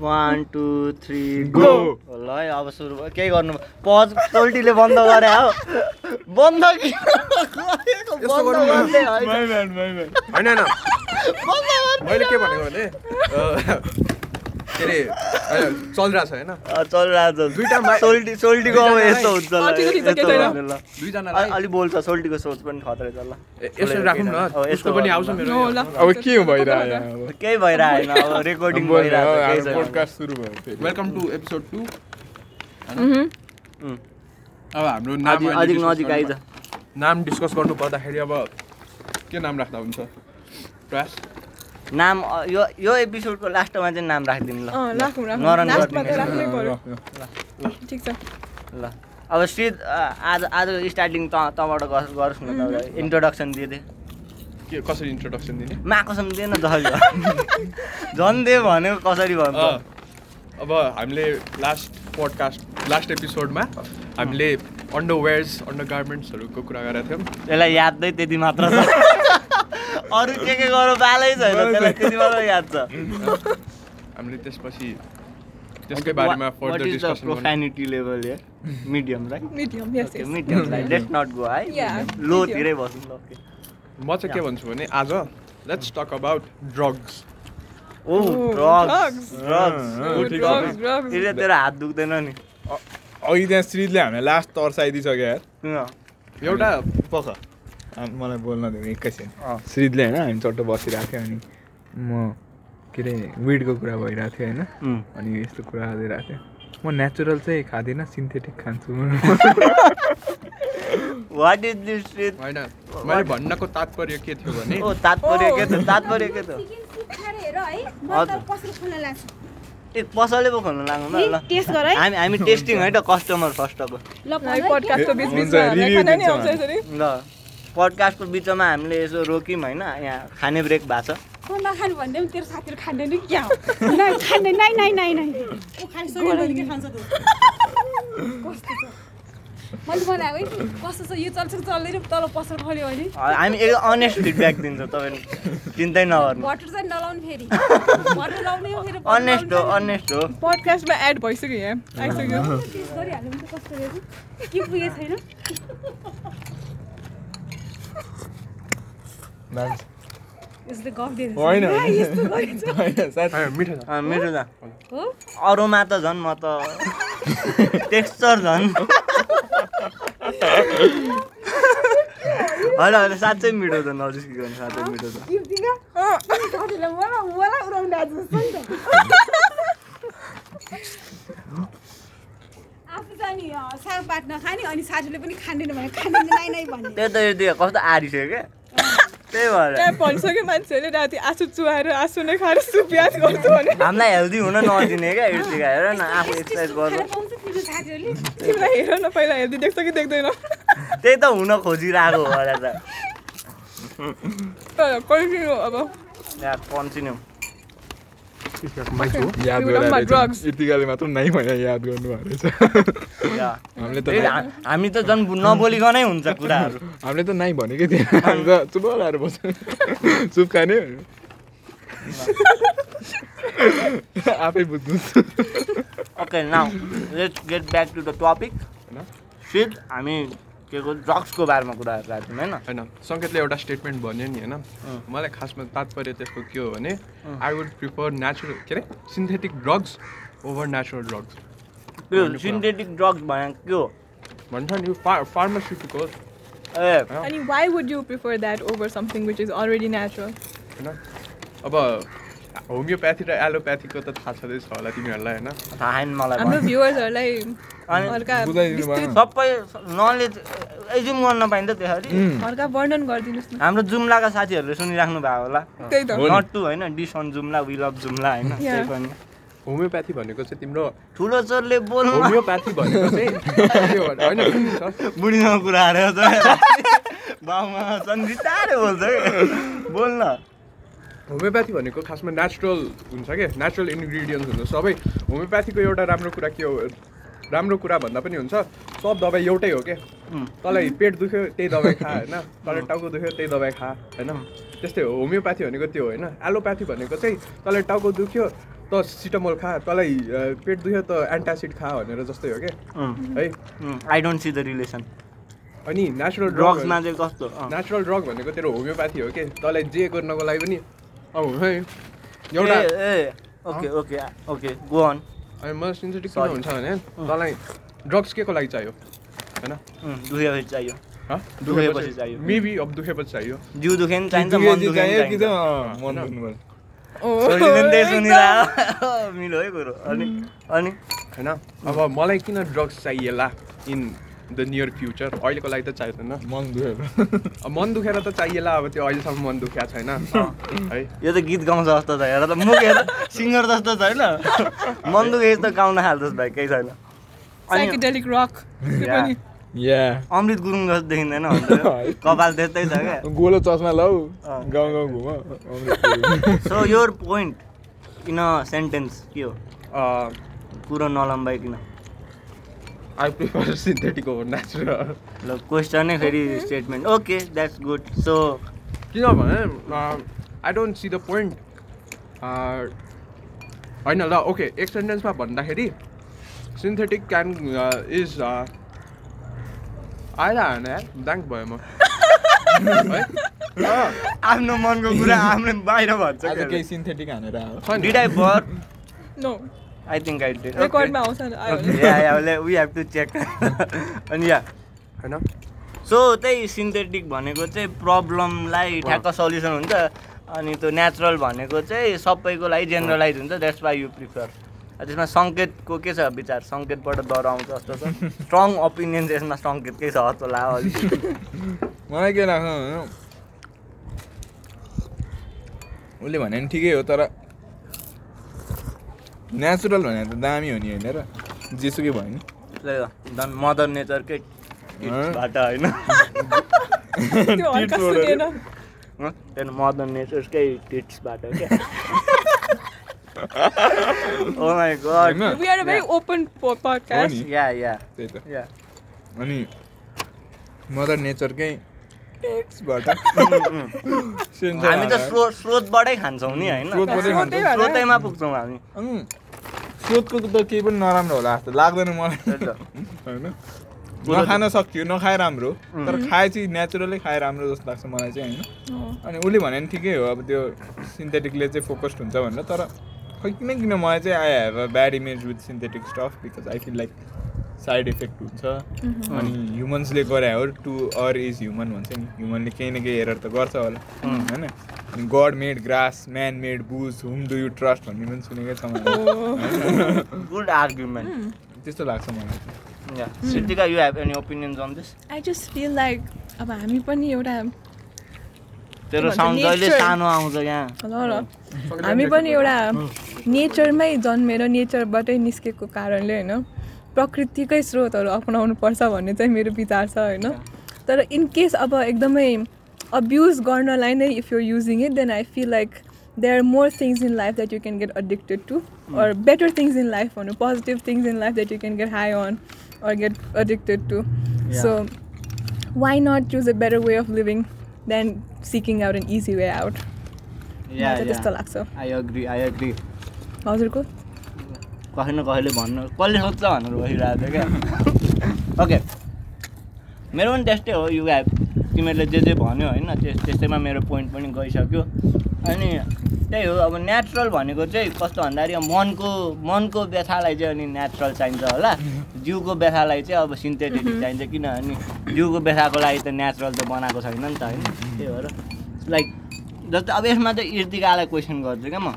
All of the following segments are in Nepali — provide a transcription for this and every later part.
वान टू थ्री गो ल है अब सुरु भयो। केही गर्नु पज टोल्टीले बन्द गरे हो। बन्द होइन। मैले के भनेको भने के अरे चलिरहेको छ होइन? अँ, चलिरहेको छ दुइटा सोल्टी सोल्टीको अब यस्तो हुन्छ ल अँ, ठिक छ, ठिक छ, यस्तो केही छैन। गर्ने ल दुईजनालाई अलि- अलि बोल्छ सोल्टीको सोच पनि खतरै छ ल यसो राखौँ न। उसको पनि आउँछ मेरो। अब के हो भइरहेको केही भइरहेको होइन अब रेकर्डिङ भइरहेको। पोडकास्ट सुरु भयो वेलकम टु एपिसोड टू अब हाम्रो नाम अलिक अलिक नजिक आइज। नाम डिस्कस गर्नु पर्दाखेरि अब के नाम राख्दा हुन्छ? प्रयास? नाम यो यो एपिसोडको लास्टमा चाहिँ नाम राखिदिनु ल। अँ, राखौँ राखौँ। नरन लास्टमा त गरिदिनु। राख्नै पर्यो। ल, ठिक छ। ल। अब सिध आज आज स्टार्टिङ त तँबाट गर- गरोस् न इन्ट्रोडक्सन दिए के कसरी इन्ट्रोडक्सन दिने? माकोसम्म दिएन झन् झन् दे भनेको कसरी भन्नु अब हामीले लास्ट पोडकास्ट लास्ट एपिसोडमा हामीले अन्डरवेयर्स अन्डर गार्मेन्ट्सहरूको कुरा गरेका थियौँ। त्यसलाई यादै त्यति मात्र छ। अरू के के गर्नु बालै छैन? त्यसलाई त्यति मात्र याद छ। हामीले त्यसपछि त्यसकै बारेमा further discussion profanity level yeah medium right medium yes yes medium right let's not go है Yeah, लोतिरै बस्नु ल ओके म चाहिँ के भन्छु भने आज let's talk about drugs oh drugs. Drugs तेरो हात दुख्दैन नि। अघि त्यहाँ श्रीले हामीलाई लास्ट तर्साइदिइसक्यो यार? एउटा पख। मलाई बोल्न दिनु एकैछिन अँ। श्रीले होइन हामी चट्ट बसिरहेको थियो अनि म के अरे विडको कुरा भइरहेको थियो होइन. अनि यस्तो कुरा गरिरहेको थियो। म नेचुरल चाहिँ खाँदिनँ सिन्थेटिक खान्छु। वाट इज दिस शिट होइन मैले भन्नको तात्पर्य के थियो भने ओ तात्पर्य के त तात्पर्य के त चिकन सुप खाएर हेर है म हजुर। त पसल खोल्न लाग्छु ए पसले पो खोल्नु लाग्नु ल ल। टेस्ट गर है। हामी हामी टेस्टिङ है त कस्टमर फर्स्ट अब ल। पडकास्टको बिचमा हामीले यसो रोक्यौँ होइन यहाँ खाने ब्रेक भएको छ। म नखानु भन्दै पनि तेरो साथीहरू खाँदैन क्या हो? नाइ खाँदैन नाइ नाइ नाइ नाइ ऊ खाने सोही के खान्छ तँ। कस्तो छ? मैले बनाएको है कस्तो छ? यो चल्छ कि चल्दैन तल पसल खोल्यो भने। हामी अनेस्ट फिडब्याक दिन्छ तपाईँले चिन्तै नगर्नु। बटर चाहिँ नलाउनु फेरि। बटर लाउने हो फेरि butter अनेस्ट हो लाउनु अनेस्ट हो। पडकास्टमा एड भइसक्यो यहाँ आइसक्यो। कस्तो के पुगेको छैन यस्तो गफ दिएर होइन, होइन। यस्तो गरेछ होइन साथी होइन, मिठो छ अँ, मेरो त हो अरूमा त झन् म त टेक्स्चर झन् होइन होइन साँच्चै मिठो छ नजिस्किकन साँच्चै मिठो छ नि त आफू चाहिँ नि अँ, सागपात नखाने अनि साथीले पनि खाँदैन भने खाँदैन नाइ नाइ भन्ने त्यही त यो दियो कस्तो आरिसक्यो क्या? त्यही भएर। भनिसक्यो मान्छेहरूले राति आँसु चुहाएर आँसु नै खाएर सुपियाज गर्छु भने। हामीलाई हेल्दी हुन नदिने क्या इर्तिका हेर न आफू एक्सर्साइज गर्नु। तिमीलाई हेर न पहिला हेर्दै देख्छ कि देख्दैन? त्यही त हुन खोजिरहेको हो होला त। कन्टिन्यू अब। कन्टिन्यू याद यतिकाले मात्र नै भने याद गर्नु रहेछ हामीले त हामी त झन् नबोलिकनै हुन्छ कुराहरू हामीले त नाइ भनेकै थिएन हामी त चुप बस्छ चुप खाने आफै बुझ्नु okay now let's get back to the topic shit हामी के को ड्रग्सको बारेमा कुरा गरेका थियौँ होइन? होइन सङ्केतले एउटा स्टेटमेन्ट भन्यो नि होइन? मलाई खासमा तात्पर्य त्यसको के हो भने आई वुड प्रिफर नेचुरल के अरे? Synthetic drugs over natural drugs त्यो सिन्थेटिक ड्रग्स भनेको के हो? भन्छ नि फार्मास्युटिकल ए। अनि why would you prefer that over something which is already natural होइन? अब होमियोप्याथी र एलोप्याथीको त थाहा छँदैछ होला तिमीहरूलाई होइन? थाहा छैन मलाई हाम्रो। भ्युवर्सहरूलाई सबै नलेज एज्युम गर्न पाइन्छ त्यसरी। हल्का वर्णन गरिदिनुहोस् न। हाम्रो जुम्लाका साथीहरूले सुनिराख्नु भएको होला। त्यही त। नट टु होइन? Diss on Jumla we love Jumla होइन. त्यही पनि। होमियोप्याथी भनेको चाहिँ तिम्रो ठुलो चोरले बोल्नु। होमियोप्याथी भनेको चाहिँ। बुढीसँग कुरा हारेर त बाउमा बोल्छ कि? बोल्न। होमियोप्याथी भनेको खासमा नेचुरल हुन्छ क्या नेचुरल इन्ग्रिडियन्ट्स हुन्छ। सबै होमियोप्याथीको एउटा राम्रो कुरा के हो? राम्रो कुरा भन्दा पनि हुन्छ। सब दबाई एउटै हो क्या. तँलाई पेट दुख्यो त्यही दबाई खा होइन? तँलाई टाउको दुख्यो त्यही दबाई खा होइन? त्यस्तै हो। होमियोप्याथी भनेको त्यो होइन? एलोप्याथी भनेको चाहिँ तँलाई टाउको दुख्यो त सिटामोल खा तँलाई पेट दुख्यो त एन्टासिड खा भनेर जस्तै हो क्या है? I don't see the relation अनि नेचुरल ड्रग्समा ड्रग चाहिँ कस्तो। नेचुरल ड्रग भनेको तेरो होमियोप्याथी हो कि? तँलाई जे गर्नको लागि पनि एउटा okay okay okay go on मलाई सिन्थेटिक किन. हुन्छ भने तँलाई ड्रग्स के को लागि चाहियो होइन दुखेपछि चाहियो दुखेपछि चाहियो। मेबी अब दुखेपछि चाहियो जिउ दुखे नि चाहिन्छ मन दुखे चाहिन्छ पनि सुनिरहेको मिलो है कुरो अनि अनि होइन अब मलाई किन ड्रग्स चाहिएला इन द नियर फ्युचर अहिलेको लागि त चाहिँदैन। मन दुखेर अब मन दुखेर त चाहिएला अब त्यो अहिलेसम्म मन दुखेको छैन। है। यो त गीत गाउँछ जस्तो छ हेर त मुख हेर सिङ्गर जस्तो छैन मन दुखे जस्तो गाउन थाल्छस् भाइ केही छैन। साइकेडेलिक रक या अमृत गुरुङ जस्तो देखिँदैन कपाल त्यस्तै छ क्या। गोलो चस्मा अँ। गाउँ गाउँ घुम so your point in a sentence के हो? कुरो नलम्बाइकन। I prefer synthetic over natural ल क्वेसनै फेरि statement okay that's good so किनभने I don't see the point होइन ल ओके एक सेन्टेन्समा भन्दाखेरि सिन्थेटिक क्यान इज आइरहन यार? ब्याङ्क भयो म। आफ्नो मनको कुरा आफूले बाहिर आज केही भन्छ सिन्थेटिक हानेर आयो। छ नि। Did I bar no I think I भने। वी हेभ टु चेक अनि या होइन? सो त्यही सिन्थेटिक भनेको चाहिँ प्रब्लमलाई ठ्याक्क सल्युसन हुन्छ। अनि त्यो नेचुरल भनेको चाहिँ सबैको लागि जेनरलाइज हुन्छ। द्याट्स वाइ यु प्रिफर त्यसमा सङ्केतको के छ विचार? सङ्केतबाट डर आउँछ जस्तो छ। स्ट्रङ ओपिनियन चाहिँ यसमा सङ्केतकै छ जस्तो लाग्यो अलिक मलाई के लाग्छ उसले भने नि ठिकै हो तर नेचुरल भने त दामी हो नि होइन र। जेसुकै भयो नि। झन् मदर नेचरकै बाट होइन। त्यहाँदेखि मदर नेचरकै टिट्सबाट क्या। त्यही त। अनि मदर नेचरकै हामी त स्रोत स्रोतबाटै खान्छौँ नि होइन। स्रोतैमा पुग्छौँ हामी। स्रोतको त केही पनि नराम्रो होला जस्तो। लाग्दैन मलाई। होइन? नखान सक्थ्यो नखाए राम्रो। तर खाए चाहिँ नेचुरलै खाए राम्रो जस्तो लाग्छ मलाई चाहिँ होइन? अनि उसले भने नि ठिकै हो अब त्यो सिन्थेटिकले चाहिँ फोकस्ड हुन्छ भनेर तर किन किन मलाई चाहिँ I have a bad image with synthetic stuff because I feel like side effect हुन्छ। अनि ह्युमन्सले गरे हो टु अर इज ह्युमन भन्छ नि। ह्युमनले केही न केही एरर त गर्छ होला। होइन? अनि God made grass man made booze whom do you trust भन्ने पनि सुनेकै छ गुड आर्ग्युमेन्ट त्यस्तो लाग्छ मलाई। You have any opinions on this I just feel like अब हामी पनि एउटा तेरो साउन्ड जहिले. सानो आउँछ यहाँ ल र हामी पनि एउटा नेचरमै जन्मेर नेचरबाटै निस्केको कारणले होइन प्रकृतिकै स्रोतहरू अपनाउनु पर्छ भन्ने चाहिँ मेरो विचार छ होइन। तर इन केस अब एकदमै अब्युज गर्नलाई नै if you using it then I feel like there are more things in life that you can get addicted to or better things in life भनौँ positive things in life that you can get high on or get addicted to so why not choose a better way of living than seeking out an easy way out त्यस्तो लाग्छ। आई अग्री आई अग्री हजुरको? कसै न कसैले भन्नु कसले सोध्छ भनेर बसिरहेको थियो क्या? ओके मेरो पनि त्यस्तै हो यु हेभ तिमीहरूले जे जे भन्यो होइन त्यस त्यस्तैमा मेरो पोइन्ट पनि गइसक्यो। अनि त्यही हो अब नेचुरल भनेको चाहिँ कस्तो भन्दाखेरि अब मनको मनको व्यथालाई चाहिँ अनि नेचुरल चाहिन्छ होला। जिउको व्यथालाई चाहिँ अब सिन्थेटिक चाहिन्छ किनभने जिउको व्यथाको लागि त नेचुरल त बनाएको छैन नि त होइन। त्यही भएर लाइक जस्तै अब यसमा चाहिँ इर्तिकालाई क्वेसन गर्छु क्या म।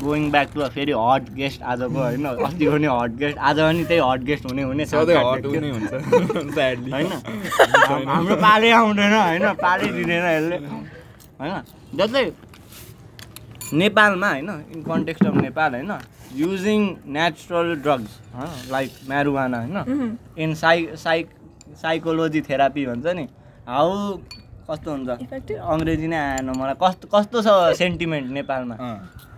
गोइङ ब्याक टु फेरि हट गेस्ट आजको होइन अस्तिको नि हट गेस्ट आज पनि त्यही हट गेस्ट हुने हुने होइन? हाम- हाम्रो पालै आउँदैन होइन? पालै दिँदैन यसले। होइन? जस्तै नेपालमा होइन इन कन्टेक्स्ट अफ नेपाल होइन using natural drugs like marijuana होइन in psy psych psychology therapy भन्छ नि। हाउ कस्तो हुन्छ? अङ्ग्रेजी नै आएन मलाई। कस्तो कस्तो छ सेन्टिमेन्ट नेपालमा?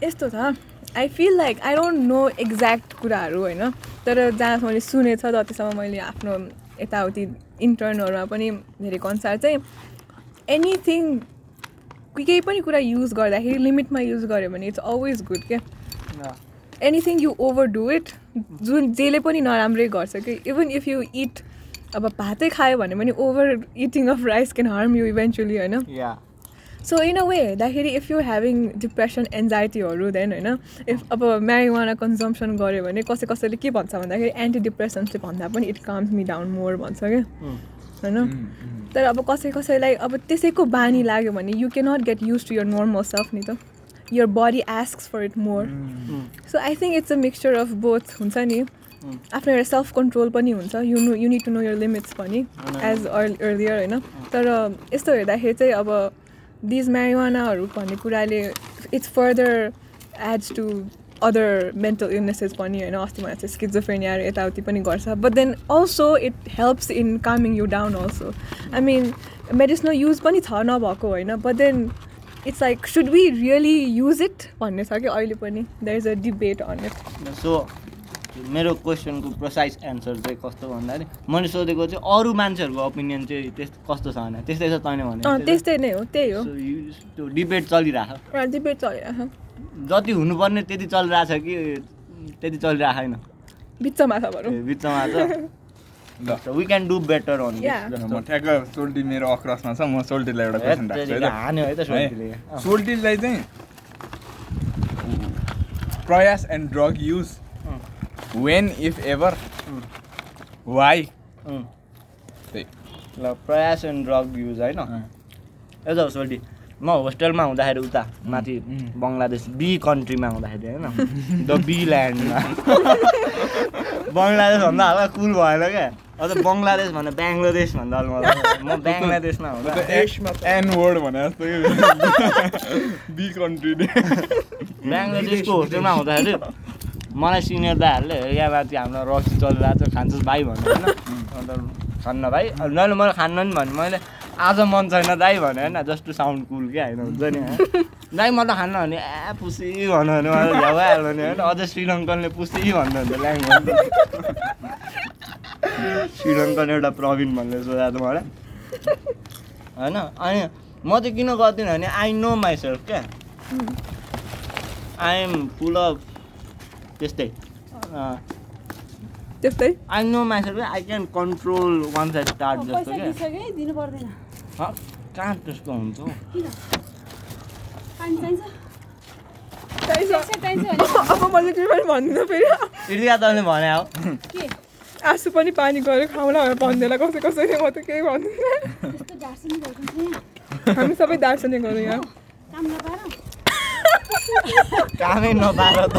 यस्तो छ। I feel like I don't know exact कुराहरू होइन तर जहाँ मैले सुनेछ जतिसम्म मैले आफ्नो यताउति इन्टर्नहरूमा पनि हेरेको अनुसार चाहिँ एनिथिङ केही पनि कुरा युज गर्दाखेरि लिमिटमा युज गऱ्यो भने इट्स अलवेज गुड क्या? Anything you overdo it जुन जेले पनि नराम्रै गर्छ कि इभन इफ यु इट अब भातै खायो भने पनि overeating of rice can harm you eventually होइन? या सो इन अ वे हेर्दाखेरि इफ यु ह्याभिङ डिप्रेसन एन्जाइटीहरू देन होइन इफ अब म्यारिवाना कन्जम्सन गऱ्यो भने कसै कसैले के भन्छ भन्दाखेरि एन्टी डिप्रेसन्सले भन्दा पनि it calms me down more भन्छ क्या? होइन? तर अब कसै कसैलाई अब त्यसैको बानी लाग्यो भने you cannot get use to your normal self नि त। Your body ask for it more so I think it's a mixture of both हुन्छ नि। आफ्नो एउटा सेल्फ कन्ट्रोल पनि हुन्छ। You know you need to know your limits पनि एज अर्लियर होइन। तर यस्तो हेर्दाखेरि चाहिँ अब दिज म्यारिवानाहरू भन्ने कुराले it's further adds to other mental illnesses पनि होइन अस्ति मलाई चाहिँ स्किजोफ्रेनियाहरू यताउति पनि गर्छ. But then also it helps in calming you down also I mean medicinal use पनि छ नभएको होइन but then it's like should we really use it भन्ने छ कि अहिले पनि? There is a debate on it so मेरो क्वेसनको प्रोसाइज एन्सर चाहिँ कस्तो भन्दाखेरि मैले सोधेको चाहिँ अरू मान्छेहरूको ओपिनियन चाहिँ त्यस कस्तो छ भने त्यस्तै छ तैँले भने। त्यस्तै नै हो त्यही हो। त्यो डिबेट चलिरहेको। डिबेट चलिरहेको। जति हुनुपर्ने त्यति चलिरहेछ कि त्यति चलिरहेको छैन। बिचमा छ भनौँ ए, बिचमा ल। छ we can do better on. म ठ्याक्क सोल्टी मेरो अक्रसमा छ म सोल्टीलाई एउटा क्वेसन राख्छु है सोल्टीलाई चाहिँ प्रयास and drug use when if ever why अँ। त्यही ल प्रयास एन्ड ड्रग युज होइन यता सोल्टी म होस्टेलमा हुँदाखेरि उता माथि बङ्गलादेश बी कन्ट्रीमा हुँदाखेरि होइन द बी ल्यान्डमा बङ्गलादेश भन्दा हल्का कुल भएन क्या अझ बङ्गलादेश भन्दा बङ्गलादेश भन्दा म बङ्गलादेशमा हुँदा एन वर्ड भने जस्तो बी कन्ट्रीले बङ्गलादेशको होस्टेलमा हुँदाखेरि मलाई सिनियर दाहरूले यहाँ माथि हाम्रो रक्सी चलिरहेको छ खान्छस् भाइ भन्नु होइन। अन्त खान्न भाइ नैले मैले खान्न नि भने मैले आज मन छैन दाइ भने होइन जस्ट टु साउन्ड कुल क्या होइन हुन्छ नि। दाइ म त खान्न भने ए पुसी भन्यो भने मलाई झ्याउ आइहाल्यो नि होइन अझै श्रीलङ्कनले पुसी भन्नुहुन्छ ल्याङ्ग्वेज श्रीलङ्कन एउटा प्रवीण भन्ने सोधा त मलाई। होइन अनि म चाहिँ किन गर्दिनँ भने आई नो माइसेल्फ क्या। आई एम फुल अफ त्यस्तै। त्यस्तै? I know myself I can control one side start जस्तो क्या। कहाँ त्यस्तो हुन्छ हौ? किन? पानी चाहिन्छ? चाहिन्छ। पैसा चाहिन्छ भने। अब मैले के पनि भन्दिनँ फेरि? इर्तिका तैँले भने हो के? आँसु पनि पानी गऱ्यो खाउला भनेर भन्दैन कसै कसैले म त केही भन्दिनँ। हामी सबै दार्शनिकहरू यहाँ। काम नपाएर त।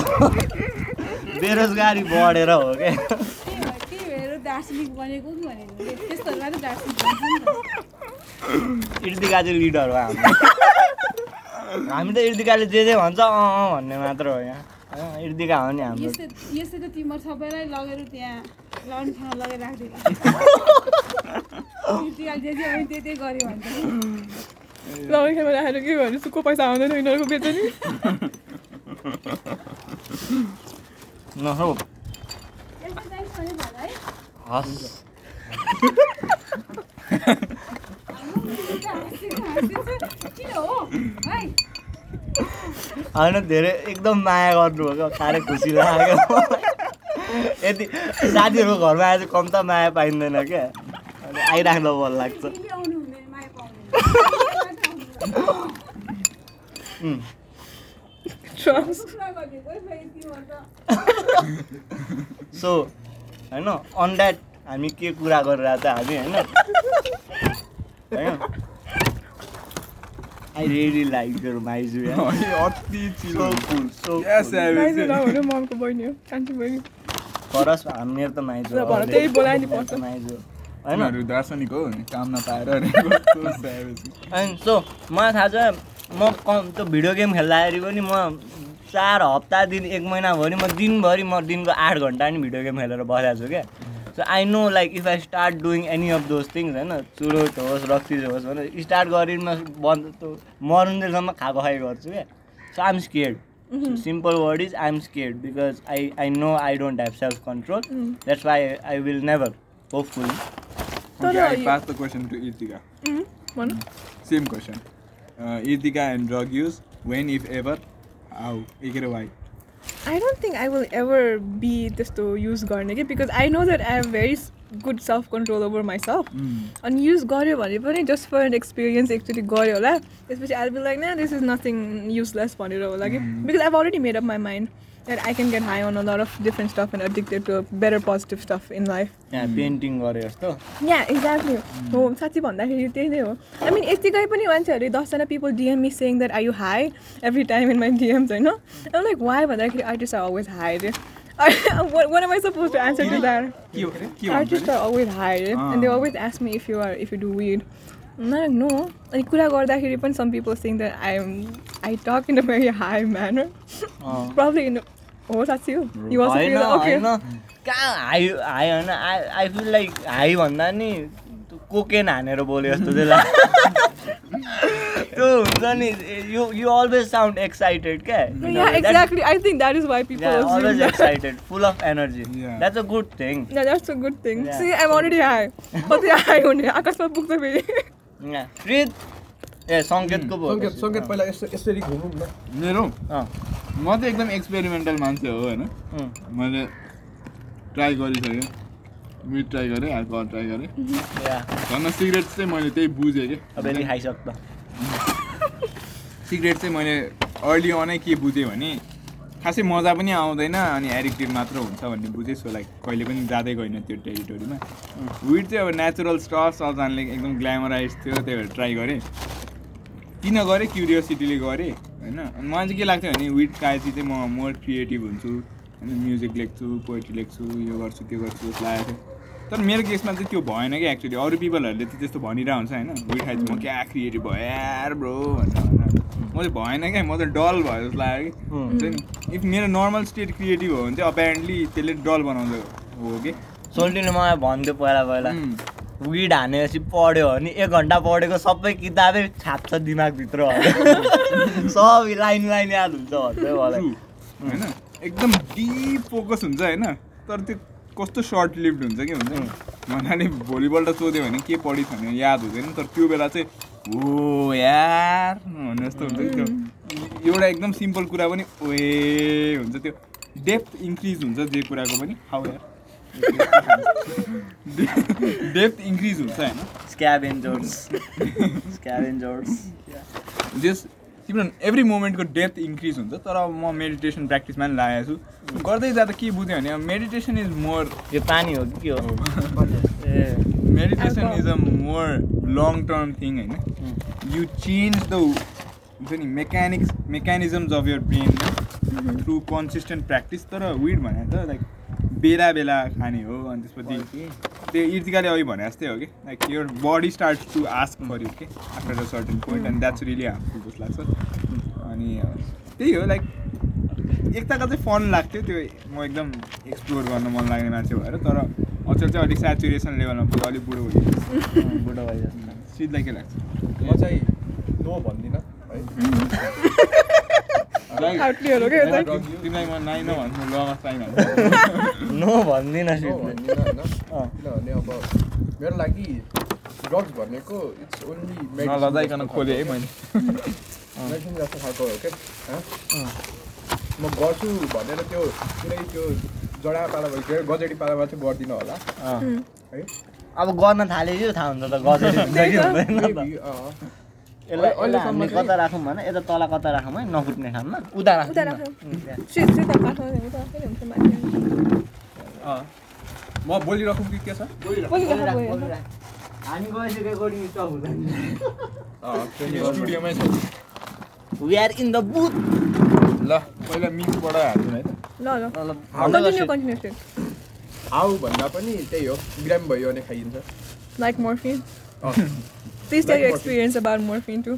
बेरोजगारी बढेर हो क्या त्यही भएर त्यही भएर दार्जिलिङ बनेको कि? भनेको त्यस्तोहरू मात्रै दार्जिलिङ भन्छ नि। त इर्तिका चाहिँ लिडर हो हाम्रो। हामी त इर्तिकाले जे जे भन्छ अँ अँ भन्ने मात्र हो यहाँ। अँ, इर्तिका हो नि हाम्रो। यस्तै यस्तै त तिमीहरू सबैलाई लगेर त्यहाँ लन्च खान लगेर राखिदिएको। त्यतिखेर जे जे भयो त्यही त्यही गऱ्यो भन्छ लौकेमा राखेर के भन्नु सुक्को पैसा आउँदैन यिनीहरूको बेच्छ नि न हौ यस्तो चाहिन्छ भने भन है हस् किन हो है होइन धेरै एकदम माया गर्नुभएको साह्रै खुसी लाग्यो यति साथीहरूको घरमा आएर कम त माया पाइँदैन क्या अनि आइराख्दा मन लाग्छ सो होइन अन द्याट हामी के कुरा गरिरहेको छ हामी होइन होइन? आई रियली लाइक यर माइजु अति चिलो cool so Yes, I will माइजू say. नहुनु ममको बहिनी हो कान्छी बहिनी फरस मेरो त माइजु त्यही बोलाइ नि पर्छ। माइजु होइन? दार्शनिक हो काम नपाएर सो मलाई थाहा छ म कम त्यो भिडियो गेम खेल्दाखेरि पनि म चार हप्ता दिन एक महिनाभरि म दिनभरि म दिनको आठ घन्टा नि भिडियो गेम खेलेर बसेको छु क्या। So I know like if I start doing any of those things होइन चुरोट होस् रक्सिज होस् भनेर स्टार्ट गरिन बन्द त्यो मरुन्जेलसम्म खाएको खाइ गर्छु क्या। So I'm scared simple word is I'm scared because I I know I don't have self control that's why I will never hopefully Okay, I pass the question to Irtika. भन Same question. Uh, Irtika and drug use, when if ever, how, एक रे why? I don't think I will ever be त्यस्तो युज गर्ने कि because I know that I have very good self control over myself अनि युज गऱ्यो भने पनि जस्ट फर एन एक्सपिरियन्स एकचोटि गऱ्यो होला त्यसपछि आई बी लाइक न दिस इज नथिङ युजलेस भनेर होला कि because I already made up my mind that I can get high on a lot of different stuff and addicted to better positive stuff in life यहाँ पेन्टिङ गरे जस्तो या एक्ज्याक्टली हो साँच्ची भन्दाखेरि त्यही नै हो आई मिन यतिकै पनि मान्छेहरूले दसजना people DM me saying that I you high every time in my DMs होइन लाइक वाइ भन्दाखेरि artist are always high ray one am I suppose to answer to that के के भन्छ artist are always high ray and they always ask me if you are न नो अनि कुरा गर्दाखेरि पनि some people saying that I am I talk in a very high manner problem in हो साँच्ची हो कहाँ हाई हाई होइन I I feel like high भन्दा नि कोकेन हानेर बोले जस्तो चाहिँ लाग्छ त्यो हुन्छ नि you you always sound excited क्या Yeah, exactly. I think that is why people assume always that. Excited full of energy. That's a good thing a good thing. Yeah. See, I'm already high. कति high हुने आकाशमा पुग्छ फेरि प्रित ए सङ्केतको सङ्केत सङ्केत पहिला यस्तो यसरी घुमौँ न मेरो म चाहिँ एकदम एक्सपेरिमेन्टल मान्छे हो होइन मैले ट्राई गरिसकेँ मिट ट्राई गरेँ अल्कोहल ट्राई गरेँ या झन् सिगरेट चाहिँ मैले त्यही बुझेँ कि सिगरेट चाहिँ मैले अर्ली अनै के बुझेँ भने खासै मजा पनि आउँदैन अनि एडिक्टिभ मात्र हुन्छ भन्ने बुझेँ सो लाइक कहिले पनि जाँदै गएन त्यो टेरिटोरीमा विड चाहिँ अब नेचुरल स्टफ सबजनाले एकदम ग्ल्यामराइज थियो त्यही भएर ट्राई गरेँ। किन गरेँ? क्युरियोसिटीले गरेँ होइन? मलाई चाहिँ के लाग्थ्यो भने विड खाएपछि चाहिँ म मोर क्रिएटिभ हुन्छु होइन? म्युजिक लेख्छु पोएट्री लेख्छु यो गर्छु त्यो गर्छु जस्तो लागेको थियो तर मेरो केसमा चाहिँ त्यो भएन कि एक्चुली अरू पिपलहरूले चाहिँ त्यस्तो भनिरहेको हुन्छ होइन खाएपछि म क्या क्रिएटिभ भयो? यार ब्रो भनेर भनेर। म चाहिँ भएन क्या म चाहिँ डल भयो जस्तो लाग्यो कि. हुन्छ नि? इफ मेरो नर्मल स्टेट क्रिएटिभ हो भने चाहिँ अपेरेन्टली त्यसले डल बनाउँदो हो कि। सोल्टीले मलाई भन्थ्यो पहिला पहिला. विड हानेपछि पढ्यो भने एक घन्टा पढेको सबै किताबै छाप्छ दिमागभित्र सब लाइन लाइन याद हुन्छ भन्दै मलाई. होइन? एकदम डिप फोकस हुन्छ होइन? तर त्यो कस्तो सर्ट लिभड हुन्छ कि हुन्छ नि? भन्नाले भोलिपल्ट सोध्यो भने के पढिस् भने याद हुँदैन तर त्यो बेला चाहिँ हो यार! भने जस्तो हुन्छ कि त्यो। एउटा एकदम सिम्पल कुरा पनि ओए हुन्छ त्यो। डेप्थ इन्क्रिज हुन्छ जे कुराको पनि। हाउ यार डेप्थ इन्क्रिज हुन्छ होइन? स्क्याभेन्जर्स स्क्याभेन्जर्स जस तिम्रो एभ्री मोमेन्टको डेप्थ इन्क्रिज हुन्छ तर म मेडिटेसन प्र्याक्टिसमा पनि लागेको छु। गर्दै जाँदा के बुझ्यो भने मेडिटेसन इज मोर यो पानी हो कि के हो? ए। Meditation is a more long term thing होइन? यु चेन्ज द हुन्छ नि mechanics mechanisms of your brain through consistent practice तर विड भने त लाइक बेला बेला खाने हो अनि त्यसपछि त्यो इर्तिकाले अघि भने जस्तै हो कि? Like your body start to ask for you के after a certain point and that's really harmful जस्तो लाग्छ। अनि त्यही हो लाइक एकताका चाहिँ फन लाग्थ्यो त्यो म एकदम एक्सप्लोर गर्न मन लाग्ने मान्छे भएर तर अचेल चाहिँ अलिक सेचुरेसन लेभलमा पुग्यो अलिक बुढो भयो बुढो भयो जस्तो सिधै के लाग्छ? म चाहिँ नो भन्दिनँ। है आउटलियर हो क्या यो चाहिँ तिमीलाई म नाइ नभन्छु ल छैन नो भन्दिनँ नो सिधै। भन्दिनँ होइन अँ। किनभने अब मेरो लागि ड्रग्स भनेको इट्स ओन्ली नलजाइकन खोलेँ है मैले मेडिसिन जस्तो खालको हो क्या? म गर्छु भनेर त्यो कुनै त्यो जडा पाला भयो गजेडी पालामा चाहिँ गर्दिनँ होला अँ। है अब गर्न थालेपछि थाहा हुन्छ त गजरी हुन्छ कि हुँदैन। यसलाई कता राखौँ भने? यता तल कता राखौँ है नफुट्ने ठाउँमा उता राखौँ। म बोलिराखौँ कि के छ। हामी गएपछि रेकर्डिङ स्टप हुँदैन। अँ, स्टुडियोमै छ। We are in the booth ल पहिला मिक्सबाट हाल्छु है त। ल हाउ भन्दा पनि त्यही हो। बिरामी भयो भने खाइन्छ। Like morphine please tell Like your experience about morphine too.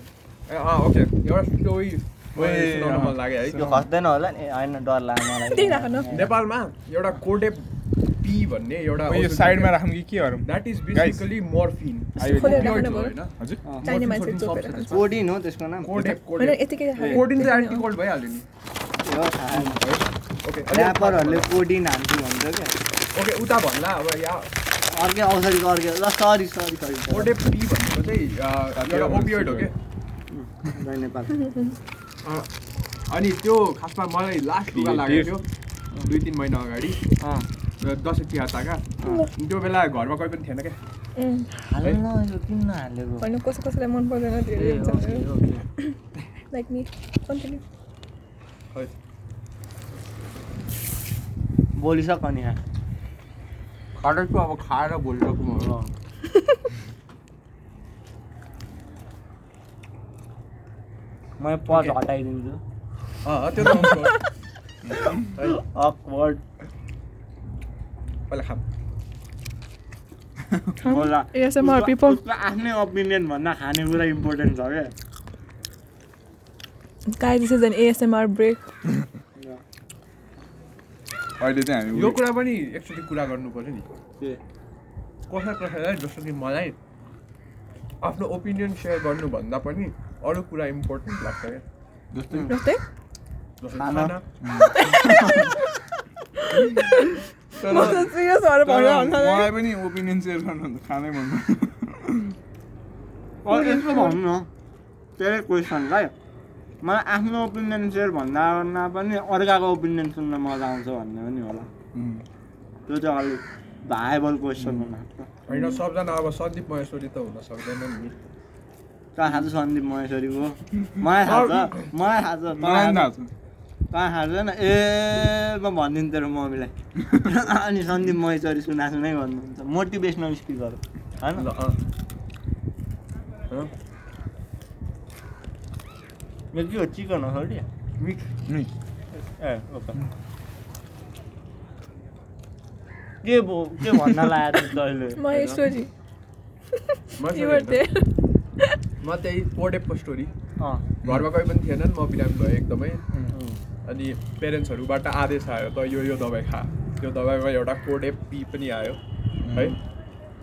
ए, अँ ओके एउटा स्टोरी सुनाउन मन लाग्यो है यो खस्दैन होला नि होइन डर लाग्यो नेपालमा एउटा पी भन्ने एउटा यो साइडमा राखौँ कि के गरौँ द्याट इज बेसिकली मर्फिन खोलेर राख्नु पर्यो। हजुर चाहिने मान्छे चोपेर खान्छ कोडिन हो त्यसको नाम कोडिन चाहिँ एन्टिकोल्ड भइहाल्यो नि ऱ्यापरहरूले कोडिन भन्छ क्या ओके उता भन्ला अब या अर्कै औषधिको अर्कै ल सरी सरी सरी कोडेप पी भनेको चाहिँ अँ, एउटा ओपियोइड हो? कि जय नेपाल। अनि त्यो खासमा मलाई लास्ट लुगा लागेको थियो। दुई तिन महिना अगाडि। दसैँ तिहार ताका। त्यो बेला घरमा कोही पनि थिएन क्या। किन कसै कसैलाई मन पर्दैन लाइक मी कन्टिन्यू बोलिसक अनि यहाँ। खाँदैछु अब खाएर भोलिसक्नु अँ। म पज हटाइदिन्छु अँ त्यो त आउँछ। है, अकवर्ड पहिला खाम होला ASMR उसको- people. उसको आफ्नै ओपिनियन भन्दा खानेकुरा इम्पोर्टेन्ट छ क्या Guys, this is an ASMR break. अहिले चाहिँ हामी यो कुरा पनि एकचोटि कुरा गर्नु पऱ्यो नि। के? कसै कसैलाई जस्तो कि मलाई आफ्नो ओपिनियन सेयर गर्नुभन्दा पनि अरू कुरा इम्पोर्टेन्ट लाग्छ क्या। जस्तै? मलाई पनि ओपिनियन सेयर गर्नु खानै भन्नु? न त्यही क्वेसनलाई मलाई आफ्नो ओपिनियन सेयर भन्दा पनि अर्काको ओपिनियन सुन्न मजा आउँछ भन्ने पनि होला। त्यो चाहिँ अलिक भाइबल क्वेसन होइन सबजना अब सन्दीप महेश्वरी त हुन सक्दैन नि। कहाँ थाहा छ सन्दीप महेश्वरीको? मलाई थाहा छ मलाई थाहा छ कहाँ थाहा छैन? ए म भनिदिनु तेरो मम्मीलाई। अनि सन्दीप महेश्वरी सुना सुनाइ गर्नुहुन्छ। मोटिभेसनल स्पिकर होइन? ल, अँ। अँ, यो के हो चिकन हो छोडी मिक्स ए ओके के भो के भन्न लाग्यो तैँले महेश्वरी were होइन। there. म त्यही पोडेपको स्टोरी अँ घरमा कोही पनि थिएनन् म बिरामी भएँ एकदमै अनि पेरेन्ट्सहरूबाट आदेश आयो त यो यो दबाई खा त्यो दबाईमा एउटा कोडेप पी पनि आयो है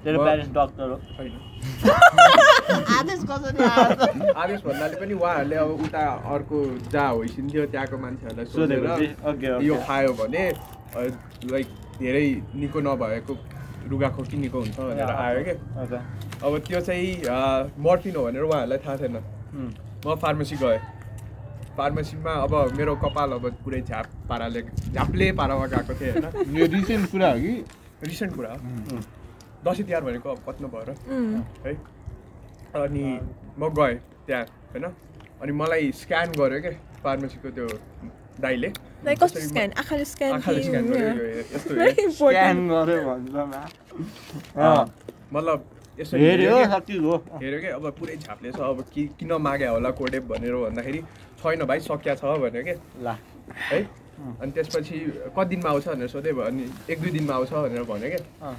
तेरो म- प्यारेन्ट्स डक्टर हो होइन आदेश कसरी आदेश भन्नाले पनि उहाँहरूले अब उता अर्को जहाँ होइसिन्थ्यो त्यहाँको मान्छेहरूलाई सोधेर यो खायो भने लाइक धेरै निको नभएको रुगा खोकी निको हुन्छ भनेर आयो क्या अब त्यो चाहिँ मर्फिन हो भनेर उहाँहरूलाई थाहा थिएन। म फार्मेसी गएँ। फार्मेसीमा अब मेरो कपाल अब पुरै झाप पाराले झाप्ले पारामा गएको थिएँ होइन। यो रिसेन्ट कुरा हो कि? रिसेन्ट कुरा हो। दसैँ तिहार भनेको अब कति भएर है। अनि म गएँ त्यहाँ होइन? अनि मलाई स्क्यान गर्यो क्या फार्मेसीको त्यो दाइले लाइक कस्तो स्क्यान आँखाले स्क्यान आँखाले स्क्यान गर्यो यो- यो- यस्तो भेरी हेऱ्यो। स्क्यान इम्पोर्टेन्ट गर्यो भन्छ ना अँ, मतलब यसो हेऱ्यो हेऱ्यो क्या अब पुरै झाप्ले छ अब कि किन माग्यो होला कोडेप भनेर भन्दाखेरि छैन भाइ सकिया छ भन्यो क्या ला। है? अनि त्यसपछि कति दिनमा आउँछ भनेर सोधेँ भयो अनि एक दुई दिनमा आउँछ भनेर भन्यो क्या अँ,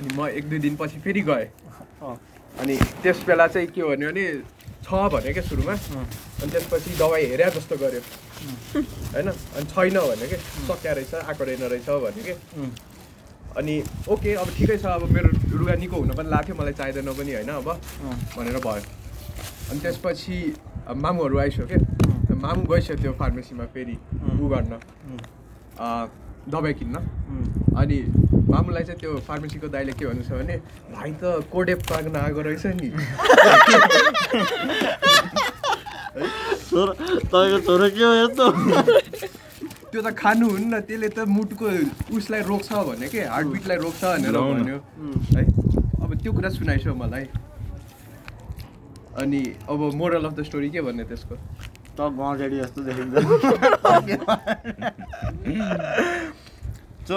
अनि म एक दुई दिनपछि फेरि गएँ। अँ, अनि त्यस बेला चाहिँ के भन्यो भने छ भन्यो क्या सुरुमा। अनि त्यसपछि दबाई हेरे जस्तो गर्यो। होइन? अनि छैन भन्यो कि? सकिया रहेछ आएको रहेन रहेछ भन्यो कि? अनि ओके अब ठिकै छ अब मेरो रुगा निको हुन पनि लाग्थ्यो मलाई चाहिँदैन पनि होइन अब? भनेर भयो अनि त्यसपछि मामुहरू आइसक्यो मामु गइसक्यो त्यो फार्मेसीमा फेरि. उ गर्न। दबाई किन्न अनि मामुलाई चाहिँ त्यो फार्मेसीको दाइले के भन्नु छ भने भाइ त कोडेप पाक्न आएको रहेछ नि। छोरो तपाईँको छोरो के हो यस्तो? त्यो त खानु हुन्न त्यसले त मुटुको उसलाई रोक्छ भन्यो कि हार्टबिटलाई रोक्छ भनेर। भन्यो। है अब त्यो कुरा सुनाइसो मलाई। अनि अब मोरल अफ द स्टोरी के भन्ने त्यसको? त गजेडी जस्तो देखिन्छ। सो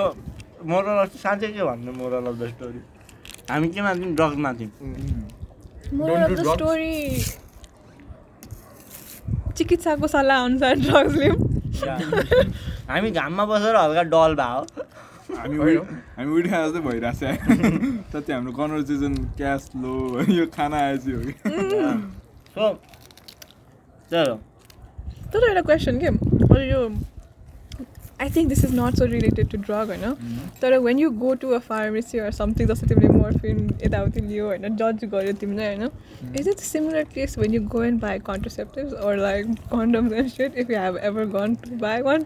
मोरल अफ साँच्चै के भन्नु मोरल अफ द स्टोरी? हामी केमा थियौँ ड्रग्समा थियौँ moral Don't of do the drugs. Story चिकित्साको सल्लाह अनुसार ड्रग्स लिउँ हामी घाममा बसेर हल्का डल भयो हामी हामी उठ्या जस्तै भइरहेको छ त्यति हाम्रो कन्भर्सेसन क्यास लो यो खाना आएपछि हो कि। सो त्यही हो तर एउटा क्वेसन के? अरू यो I think this is not so related to drug होइन? तर when you go to a pharmacy or something जस्तो तिमीले मोर्फिन यताउति लियो होइन जज गर्यो तिमीले होइन? Is it similar case when you go and buy contraceptives or like condoms and set if you have ever gone to buy one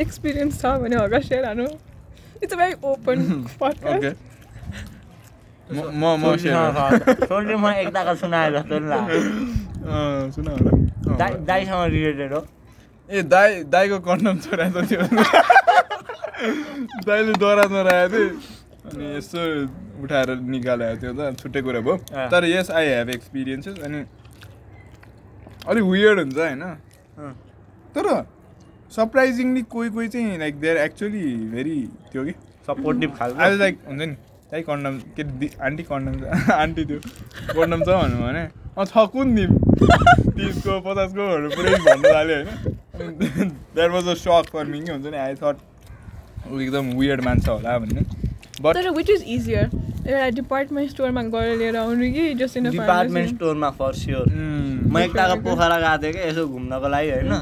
experience छ भने हल्का share हानु। It's a very open okay म म म सेयर सोल्टी म एकताका सुनाए जस्तो नि लाग्यो सुन होला दाइ दाइसँग रिलेटेड हो ए दाई दाईको कन्डम छोराएको थियो दाइले दरा चोराएको थियो अनि यसो उठाएर निकालेको थियो त छुट्टै कुरा भयो। तर यस आई हेभ एक्सपिरियन्सेस अनि अलिक वियर्ड हुन्छ होइन। तर सरप्राइजिङली कोही कोही चाहिँ लाइक देयर एक्चुली भेरी त्यो कि सपोर्टिभ खालको लाइक हुन्छ नि दाइ कन्डम के आन्टी कन्डम छ आन्टी त्यो कन्डम छ भन्नु भने अँ छ कुन दिम तिसको पचासकोहरू पुरै भन्नु थाल्यो होइन। That was a shock for me के हुन्छ नि आई थट ऊ एकदम वियर्ड मान्छे होला भन्ने। बट विच इज इजियर एउटा डिपार्टमेन्ट स्टोरमा गएर लिएर आउनु कि जस्ट इन डिपार्टमेन्ट स्टोरमा फर स्योर म एकताको पोखरा गएको थिएँ कि यसो घुम्नको लागि होइन?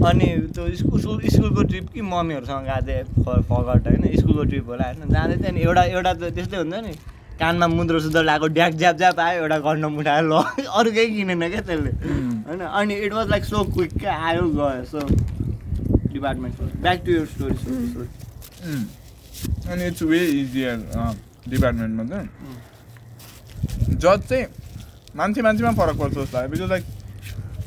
अनि त्यो स्कुल स्कुल स्कुलको ट्रिप कि मम्मीहरूसँग गएको थिएँ फगट होइन स्कुलको ट्रिप होला होइन जाँदै थियो नि एउटा एउटा त त्यस्तै हुन्छ नि कानमा मुद्रो सुद्रो लगाएको ड्याक ज्याप ज्याप आयो एउटा कन्डम उठाएर ल अरू केही किनेन क्या त्यसले होइन अनि it was like so quick क्या आयो गयो so department back to your story अनि इट्स वे इजियर डिपार्टमेन्टमा चाहिँ जज चाहिँ मान्छे मान्छेमा फरक पर्छ जस्तो लाग्यो बिकज लाइक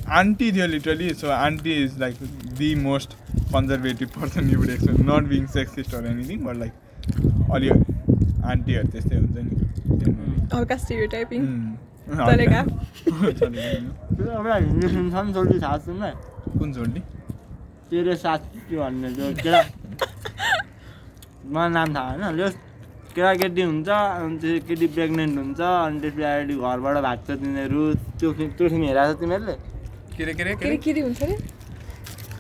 आन्टी थियो literally so aunty is like the most conservative person you would expect not being sexist or anything but like अलि आन्टीहरू त्यस्तै हुन्छ नि हल्का चलेका हिन्दी छ थाहा छ कुन छोड्ने तेरो साथी भन्ने त्यो केटा मलाई नाम थाहा होइन त्यो केटाकेटी हुन्छ अनि त्यो केटी प्रेग्नेन्ट हुन्छ अनि पछाडि घरबाट भाग्छ तिनीहरू त्यो त्यो फिल्म हेरेको छ तिमीहरूले के अरे के अरे के हुन्छ अरे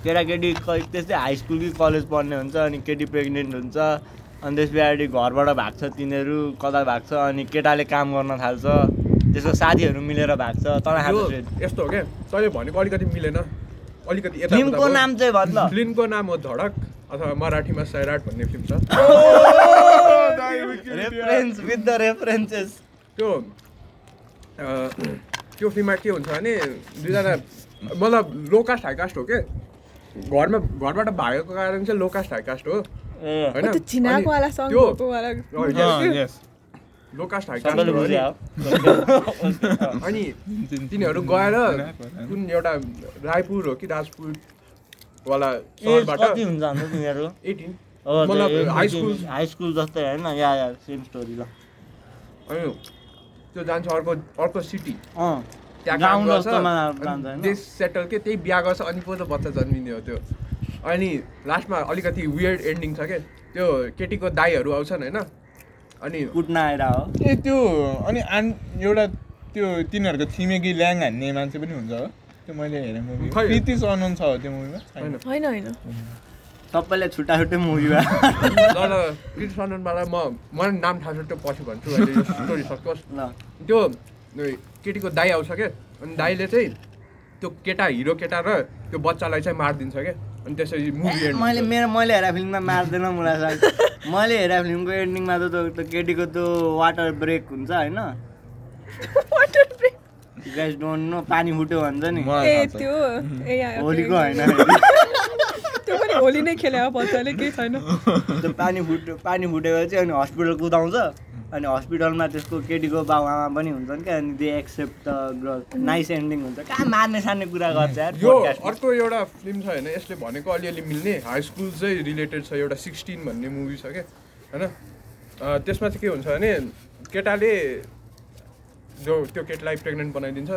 केटाकेटी क- त्यस्तै हाई स्कुल कि कलेज पढ्ने हुन्छ अनि केटी प्रेग्नेन्ट हुन्छ अनि त्यस पछाडि घरबाट भाग्छ तिनीहरू कता भाग्छ अनि केटाले काम गर्न थाल्छ त्यसको साथीहरू मिलेर भाग्छ थाहा छ यस्तो हो क्या? तैँले भनेको अलिकति मिलेन अलिकति फिल्मको नाम चाहिँ भन् ल फिल्मको नाम हो धडक अथवा मराठीमा सैराट भन्ने फिल्म छ। रेफरेन्स विथ द रेफरेन्सेस त्यो त्यो फिल्ममा के हुन्छ भने दुईजना मतलब लो कास्ट हाई कास्ट हो के? घरमा घरबाट भागेको कारण चाहिँ लो कास्ट हाई कास्ट हो होइन? त्यो झिनाकोवाला अनि तिनीहरू गएर कुन एउटा रायपुर हो कि राजपुर वाला एज सहरबाट कति हुन्छ अन्त तिनीहरू? एटिन। मतलब हाई स्कुल हाई स्कुल जस्तै होइन या या सेम स्टोरी ल। अनि त्यो जान्छ अर्को अर्को सिटी अँ। त्यहाँ काम गर्छ। देश सेटल के त्यही बिहा गर्छ अनि पो त बच्चा जन्मिने हो त्यो। अनि लास्टमा अलिकति वियर्ड एन्डिङ छ क्या त्यो केटीको दाईहरू आउँछन् होइन? अनि कुट्न आएर हो। ए त्यो अनि आन एउटा त्यो तिनीहरूको छिमेकी ल्याङ हान्ने मान्छे पनि हुन्छ हो। त्यो मैले हेरेँ मुभी। प्रीति सनन छ हो त्यो मुभीमा होइन। होइन होइन। सबैले छुट्टा छुट्टै मुभी भयो तर कृष्ण सननवाला म मलाई नाम थाहा छ त्यो पछि भन्छु स्टोरी सकोस् ल। त्यो केटीको दाई आउँछ क्या अनि दाईले चाहिँ त्यो केटा हिरो केटा र त्यो बच्चालाई चाहिँ मारिदिन्छ क्या अनि त्यसरी मुभी मैले मेरो मैले हेरेको फिल्ममा मार्दैन मलाई लाग्छ मैले हेरेको फिल्मको एन्डिङमा त त्यो केटीको त्यो वाटर ब्रेक हुन्छ होइन? Water break guys don't know पानी फुट्यो भन्छ नि। ए। त्यो. होलीको होइन। त्यो पनि होली नै खेल्यो बच्चाले केही छैन। त्यो पानी फुट्यो पानी फुटेपछि अनि हस्पिटल कुदाउँछ। अनि हस्पिटलमा त्यसको केटीको बाउ आमा पनि हुन्छन् क्या अनि they accept the nice ending हुन्छ। कहाँ मार्ने सार्ने कुरा गर्छ यार यो। अर्को एउटा फिल्म छ होइन यसले भनेको अलिअलि मिल्ने हाई स्कुल चाहिँ रिलेटेड छ एउटा सिक्सटिन भन्ने मुभी छ क्या होइन? अँ, त्यसमा चाहिँ के हुन्छ भने केटाले जो त्यो केटीलाई प्रेग्नेन्ट बनाइदिन्छ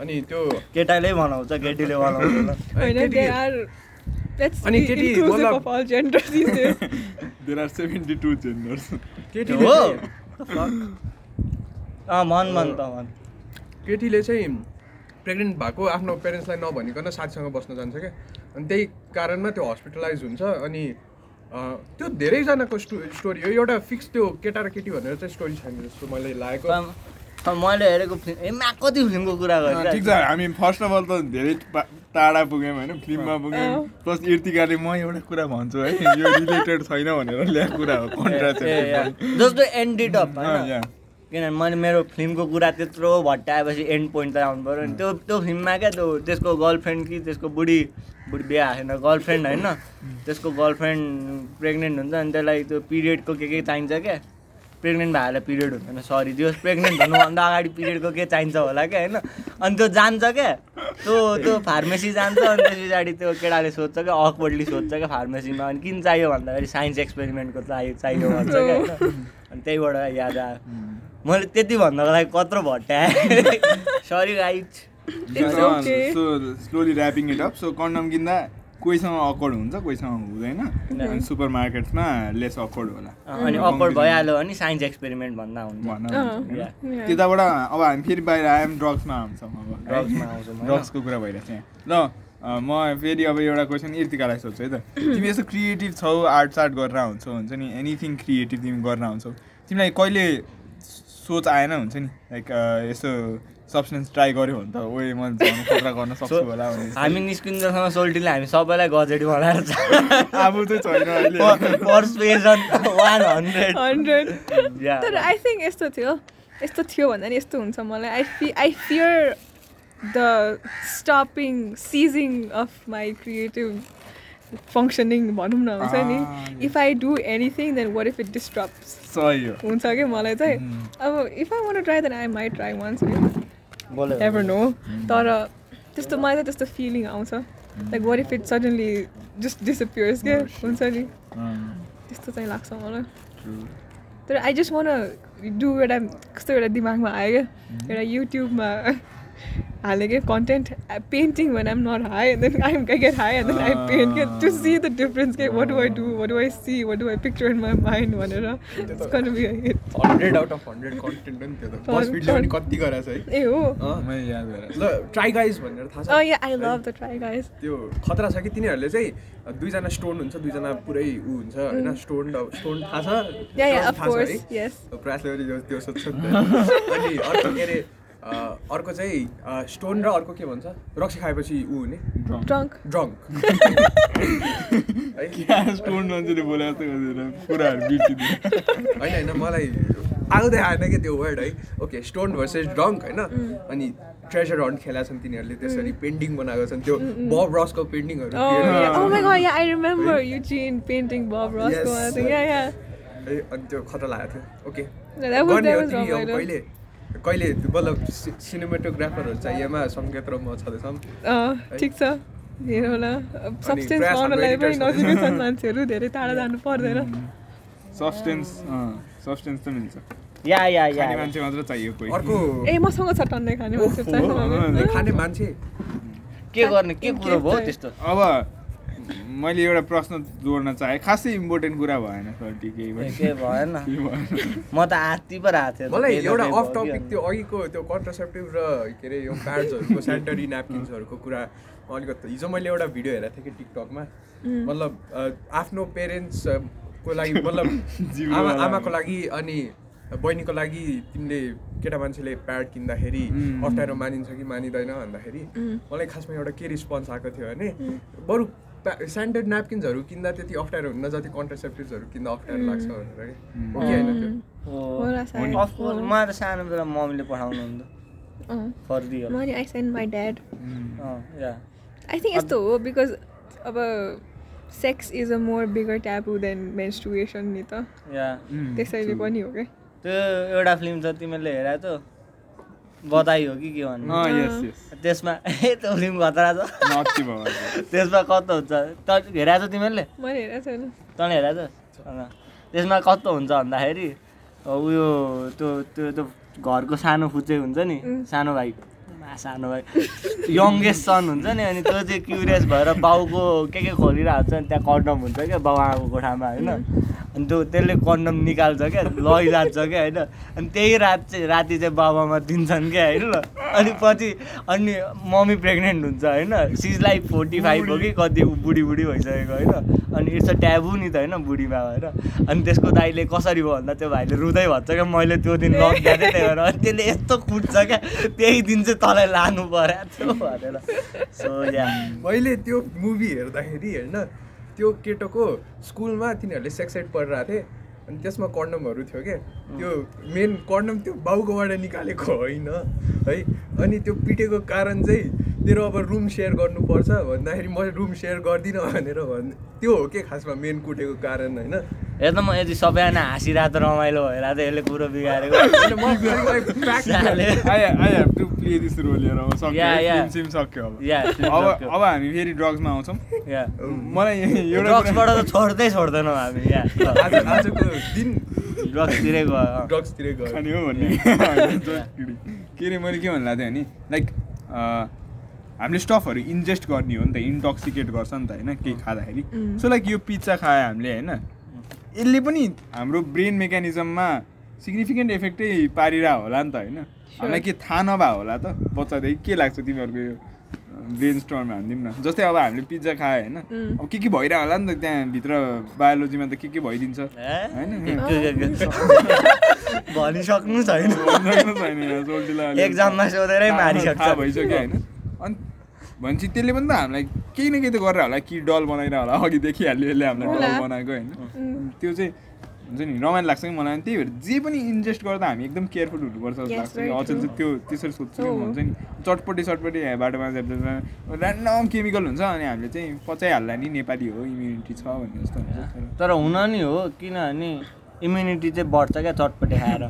अनि त्यो केटाले बनाउँछ केटीले बनाउँदैन होइन केटी- दे आर लेट्स अनि केटी इन्क्लुसिभ मतलब- of all genders these days There are 72 genders. केटीले हो। चाहिँ अँ मन मन त मन केटीले चाहिँ प्रेग्नेन्ट भएको आफ्नो पेरेन्ट्सलाई नभनिकन साथीसँग बस्न जान्छ क्या। अनि त्यही कारणमा त्यो हस्पिटलाइज हुन्छ अनि अँ, त्यो धेरैजनाको स्टो स्टोरी हो। एउटा फिक्स त्यो केटा र केटी भनेर चाहिँ स्टोरी छैन जस्तो मैले लागेको। मैले हेरेको फिल्म ए मा कति फिल्मको कुरा गरिरहेको ठिक छ। हामी फर्स्ट अफ अल त धेरै टाढा पुग्यौँ होइन फिल्ममा पुग्यौँ। प्लस इर्तिकाले म एउटा कुरा भन्छु है यो रिलेटेड छैन भनेर ल्याएको कुरा हो जस्तो एन्ड अप होइन? किनभने मैले मेरो फिल्मको कुरा त्यत्रो भट्टाएपछि एन्ड पोइन्ट त आउनु पऱ्यो नि। त्यो त्यो फिल्ममा क्या त्यो त्यसको गर्लफ्रेन्ड कि त्यसको बुढी बुढी बिहा छैन गर्लफ्रेन्ड होइन? त्यसको गर्लफ्रेन्ड प्रेग्नेन्ट हुन्छ अनि त्यसलाई त्यो पिरियडको के के चाहिन्छ क्या? प्रेग्नेन्ट भएर पिरियड हुँदैन. सरी त्यो प्रेग्नेन्ट हुनुभन्दा अगाडि पिरियडको के चाहिन्छ होला क्या होइन? अनि त्यो जान्छ क्या। त्यो त्यो फार्मेसी जान्छ अनि त्यस पछाडि त्यो केटाले सोध्छ क्या अकवर्डली सोध्छ क्या फार्मेसीमा अनि किन चाहियो भन्दाखेरि साइन्स एक्सपेरिमेन्टको चाहियो चाहियो भन्छ क्या अनि त्यहीबाट याद आयो। मैले त्यति भन्नको लागि कत्रो भट्टाएँ sorry. So slowly wrapping it up so condom किन्दा? कोहीसँग अकवर्ड हुन्छ कोहीसँग हुँदैन। अनि सुपर मार्केट्समा लेस अकवर्ड होला अनि अकवर्ड भइहाल्यो भने साइन्स एक्सपेरिमेन्ट भन्दा हुन्छ. त्यताबाट अब हामी फेरि बाहिर आयौँ ड्रग्समा आउँछौँ अब। ड्रग्समा आउँछौँ? ड्रग्सको कुरा भइरहेको छ यहाँ। ल म फेरि अब एउटा क्वेसन यतिकालाई सोध्छु है त। तिमी यस्तो क्रिएटिभ छौ आर्ट सार्ट गरेर हुन्छौ हुन्छ नि? एनिथिङ क्रिएटिभ तिमी गरेर हुन्छौ तिमीलाई कहिले सोच आएन हुन्छ नि? लाइक यसो सब्सटेन्स ट्राई गऱ्यो भने त ओए म झन् खतरा गर्न सक्छु होला भने हामी निस्किँदासम्म सोल्टीले हामी सबैलाई गजेडी बनाएर आफू चाहिँ छैन अहिले। पर्सुएसन वान हन्ड्रेड हन्ड्रेड या तर आई थिङ्क यस्तो थियो। यस्तो थियो भन्दा नि यस्तो हुन्छ मलाई। I fe I fear the stopping seizing of my creative functioning भनौँ न हुन्छ नि। If I do anything then what if it disturbs हो। हुन्छ कि मलाई चाहिँ? अब if I want try then I my try once ever no तर त्यस्तो मलाई चाहिँ त्यस्तो फिलिङ आउँछ like what if it suddenly just disappears के हुन्छ नि त्यस्तो चाहिँ लाग्छ मलाई तर आई जस्ट वान डु एउटा कस्तो एउटा दिमागमा आयो क्या एउटा युट्युबमा हालेँ क्या कन्टेन्ट पेन्टिङ भने I'm not high then I am get high and then I paint के टु सी द डिफरेन्स के what do I do what do I see what do I picture in my mind भनेर It's gonna be a hit. Hundred out of hundred content पनि कति गराएको छ है ए हो। अँ। मैले याद गरेँ ल ट्राई गाइज भनेर थाहा Oh छ yeah, I love the try guys. त्यो खतरा छ कि तिनीहरूले चाहिँ दुईजना स्टोन हुन्छ दुईजना पुरै ऊ हुन्छ होइन? स्टोन स्टोन थाहा छ? थाहा छ है? प्रयासले त्यो- सोध्छ। अनि अर्को के अरे अर्को चाहिँ अ, स्टोन र अर्को के भन्छ? रक्सी खाएपछि ऊ हुने. ड्रङ्क है? स्टोन मान्छेले बोले जस्तो गरेर कुराहरू बिर्सिदियो। होइन होइन मलाई आउँदै आएन कि त्यो वर्ड है? ओके स्टोन भर्सेस ड्रङ्क होइन? अनि ट्रेजर हन्ट खेलाएको छन् तिनीहरूले त्यसरी पेन्टिङ बनाएको छन्। त्यो बब रसको पेन्टिङहरू अनि त्यो खतरा लागेको थियो। ओके. कहिले कहिले मतलब सिनेमेटोग्राफरहरू चाहिएमा सङ्केत र म छँदैछौँ। अँ ठिक छ। हेरौँ होला। सब्सटेन्स पाउनलाई पनि नजिकै छन् मान्छेहरू धेरै टाढा जानु पर्दैन। सब्सटेन्स सब्सटेन्स त मिल्छ। या या या खाने मान्छे मात्र चाहियो कोही। अर्को। ए मसँग छ टन्नै खाने मान्छे खाने मान्छे। के गर्ने के कुरो भयो। त्यस्तो? अब मैले एउटा प्रश्न जोड्न चाहेँ। खासै इम्पोर्टेन्ट कुरा भएन केही म त आत्ति पो आएको थिएँ त, मलाई एउटा अफ टपिक कि त्यो अघिको त्यो कन्ट्रासेप्टिभ र के अरे यो प्याड्सहरूको सेन्टरी न्यापकिन्सहरूको कुरा अलिकति। हिजो मैले एउटा भिडियो हेरेको थिएँ कि टिकटकमा मतलब आफ्नो पेरेन्ट्सको लागि मतलब आमा। आमाको लागि अनि बहिनीको लागि तिमीले केटा मान्छेले प्याड किन्दाखेरि. अप्ठ्यारो मानिन्छ कि मानिँदैन भन्दाखेरि मलाई खासमा एउटा के रिस्पोन्स आएको थियो भने बरु स्यान्डर्ड न्यापकिन्सहरू किन्दा त्यति अप्ठ्यारो हुन्न जति कन्ट्रासेप्टिभ्सहरू किन्दा अप्ठ्यारो लाग्छ भनेर कि हो कि होइन त्यो? होला सायद। अफ कोर्स मलाई त सानो बेला मम्मीले पठाउनु हुन्थ्यो। अँ। फरिदियो मैले आई सेन्ड माई ड्याड अँ, या। आई थिङ्क यस्तो हो बिकज अब sex is a more bigger taboo than menstruation नि त। या। त्यसैले पनि हो क्या त्यो एउटा फिल्म छ तिमीले हेरेको त बधाई हो कि के भन्नु? अँ यस यस त्यसमा ए फिल्म खतरा छ। त्यसमा कस्तो हुन्छ? त हेरेको छ तिमीहरूले? मैले हेरेको छ। त्यसमा कस्तो हुन्छ भन्दाखेरि उयो त्यो त्यो त्यो घरको सानो फुच्चे हुन्छ नि सानो भाइ। मा सानो भाइ। यङ्गेस्ट सन हुन्छ नि अनि त्यो चाहिँ क्युरियस भएर बाउको के के खोलिरहेको छ नि त्यहाँ कन्डम हुन्छ क्या बाउ आमाको कोठामा होइन? अनि त्यो त्यसले कन्डम निकाल्छ क्या लैजान्छ क्या होइन? अनि त्यही रात चाहिँ राति चाहिँ बाबामा दिन्छन् क्या होइन? अनि पछि अनि मम्मी प्रेग्नेन्ट हुन्छ होइन? सिज फोर्टी फाइभ हो कि कति बुढी बुढी भइसकेको होइन? अनि इट्स अ ट्याबु नि त होइन बुढीमा भएर अनि त्यसको दाइले कसरी भयो भन्दा त्यो भाइले रुँदै भन्छ क्या मैले त्यो दिन लगिदिएको थिएँ त्यही भएर अनि त्यसले यस्तो कुट्छ क्या त्यही दिन चाहिँ तँलाई लानु पऱ्यो थियो भनेर। सो या मैले त्यो मुभी हेर्दाखेरि होइन त्यो केटोको स्कुलमा तिनीहरूले सेक्स एड पढिरहेको थिएँ। अनि त्यसमा कन्डमहरू थियो क्या त्यो मेन कन्डम त्यो बाउकोबाट निकालेको होइन है? अनि त्यो पिटेको कारण चाहिँ तेरो अब रुम सेयर गर्नुपर्छ भन्दाखेरि म रुम सेयर गर्दिनँ भनेर भन् त्यो हो के खासमा मेन कुटेको कारण होइन? हेर त म यदि सबैजना हाँसिरहेको त रमाइलो भइरहेको त यसले कुरो बिगारेको। अब हामी फेरि ड्रग्समा आउँछौँ। या। मलाई एउटा ड्रग्सबाट त छोड्दै छोड्दैनौँ हामी आजको दिन ड्रग्सतिरै गयो ड्रग्सतिरै गयो खाने हो भन्ने. के अरे मैले के भन्नु लाग्थेँ भने लाइक हामीले स्टफहरू इन्जेस्ट गर्ने हो नि त इन्टक्सिकेट गर्छ नि त होइन केही खाँदाखेरि। सो लाइक यो पिज्जा खायो हामीले होइन। यसले पनि हाम्रो ब्रेन मेकानिजममा सिग्निफिकेन्ट इफेक्टै पारिरह होला नि त होइन। हामीलाई के थाहा नभए होला त बच्चादेखि के लाग्छ तिमीहरूको यो ब्रेन स्टर्ममा हानिदिउँ न। जस्तै अब हामीले पिज्जा खायो होइन। अब के के भइरह होला नि त त्यहाँभित्र बायोलोजीमा त के के भइदिन्छ। होइन? भनिसक्नु छैन। एक्जाममा सोधेरै मारिसक्छ। थाहा भइसक्यो होइन? अनि भनेपछि त्यसले पनि त हामीलाई केही न केही त गरेर होला कि डल बनाइरह होला अघि देखिहाल्यो यसले हामीलाई। डल बनाएको होइन? त्यो चाहिँ हुन्छ नि रमाइलो लाग्छ कि मलाई। त्यही भएर जे पनि इन्भेस्ट गर्दा हामी एकदम केयरफुल हुनुपर्छ जस्तो लाग्छ कि अचेल चाहिँ त्यो त्यसरी सोध्छु कि हुन्छ नि। चटपटी चटपटी यहाँ बाटोमा ऱ्यान्डम केमिकल हुन्छ अनि हामीले चाहिँ पचाइहाल्ला नि नेपाली हो इम्युनिटी छ भन्ने जस्तो हुन्छ तर तर हुन नि हो किनभने इम्युनिटी चाहिँ बढ्छ क्या चटपटे खाएर।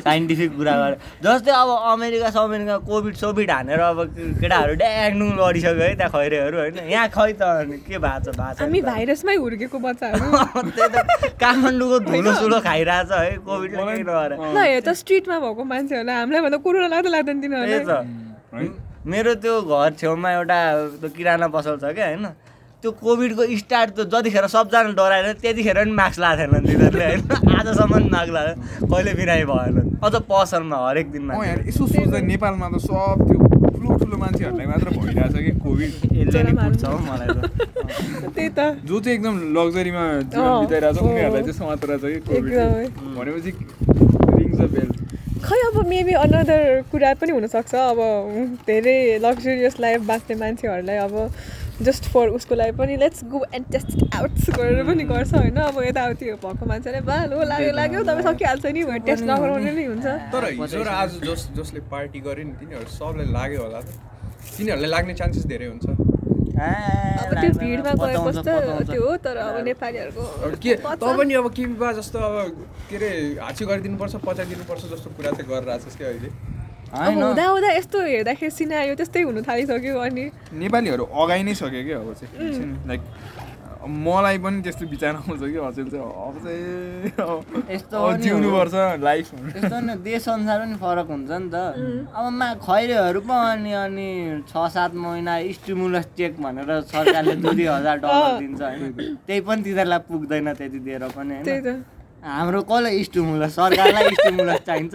साइन्टिफिक कुरा गरेर जस्तै अब अमेरिका समेरिका कोभिड सोभिड हानेर अब केटाहरू ड्याङ्डुङ लडिसक्यो है त्यहाँ खैरेहरू होइन। यहाँ खै त के भएको छ भएको छ हामी। भाइरसमै हुर्केको बच्चाहरू। त्यही त काठमाडौँको धुलो सुलो खाइरहेछ है ल हेर त स्ट्रिटमा भएको मान्छेहरूलाई हामीलाई भन्दा कोरोना लाग्दा लाग्दैन त्यही तिनीहरूलाई। त। है मेरो त्यो घर छेउमा एउटा त्यो किराना पसल छ क्या होइन? त्यो कोभिडको स्टार्ट त जतिखेर सबजना डराएर त्यतिखेर पनि मास्क लगाएको थिएन तिनीहरूले होइन। आजसम्म मास्क लगाएर कहिले बिरामी भएन। अझ पसलमा हरेक दिन अँ यार मान्छे यसो सोच्दा नेपालमा त सब त्यो ठुलो ठुलो मान्छेहरूलाई मात्र भइरहेछ कि कोभिड। यसले नै जरा पुग्छ हौ मलाई त। त्यही त। जो चाहिँ एकदम लग्जरीमा जीवन बिताइरहेछ। उनीहरूलाई चाहिँ कि कोभिड। भनेपछि रिङ्स अ बेल खै अब मेबी अनदर कुरा पनि हुनसक्छ। अब धेरै लग्जरियस लाइफ बाँच्ने मान्छेहरूलाई अब जस्ट फर उसको लागि पनि let's go and test out गरेर पनि गर्छ होइन? अब यताउति भएको मान्छेले बा लो लाग्यो लाग्यो तपाईँ सकिहाल्छ नि भनेर टेस्ट नगराउने नै हुन्छ। तर हिजो र आज जस जसले पार्टी गर्यो नि तिनीहरू सबलाई लाग्यो होला त। तिनीहरूलाई लाग्ने चान्सेस धेरै हुन्छ। अब त्यो भिडमा गएपछि त त्यो हो तर अब नेपालीहरूको के तँ पनि अब के विवाह जस्तो अब के अरे हाची गरिदिनुपर्छ पचाइदिनुपर्छ जस्तो कुरा चाहिँ गरेर आएको छस् क्या अहिले? हुँदा हुँदा यस्तो हेर्दाखेरि सिनायो त्यस्तै हुनु थालिसक्यो अनि। नेपालीहरू अगाइ नै सक्यो कि अब चाहिँ। लाइक मलाई पनि त्यस्तो विचार आउँछ कि अचेल चाहिँ अब चाहिँ यस्तो जिउनुपर्छ लाइफ नि देश अनुसार पनि फरक हुन्छ नि त। अब मा खैरेहरू पो अनि अनि छ सात महिना स्टिमुलस चेक भनेर सरकारले दुई दुई हजार डलर दिन्छ होइन। त्यही पनि तिनीहरूलाई पुग्दैन त्यति दिएर पनि त्यही होइन त। हाम्रो कसलाई स्टिमुलस सरकारलाई स्टिमुलस चाहिन्छ?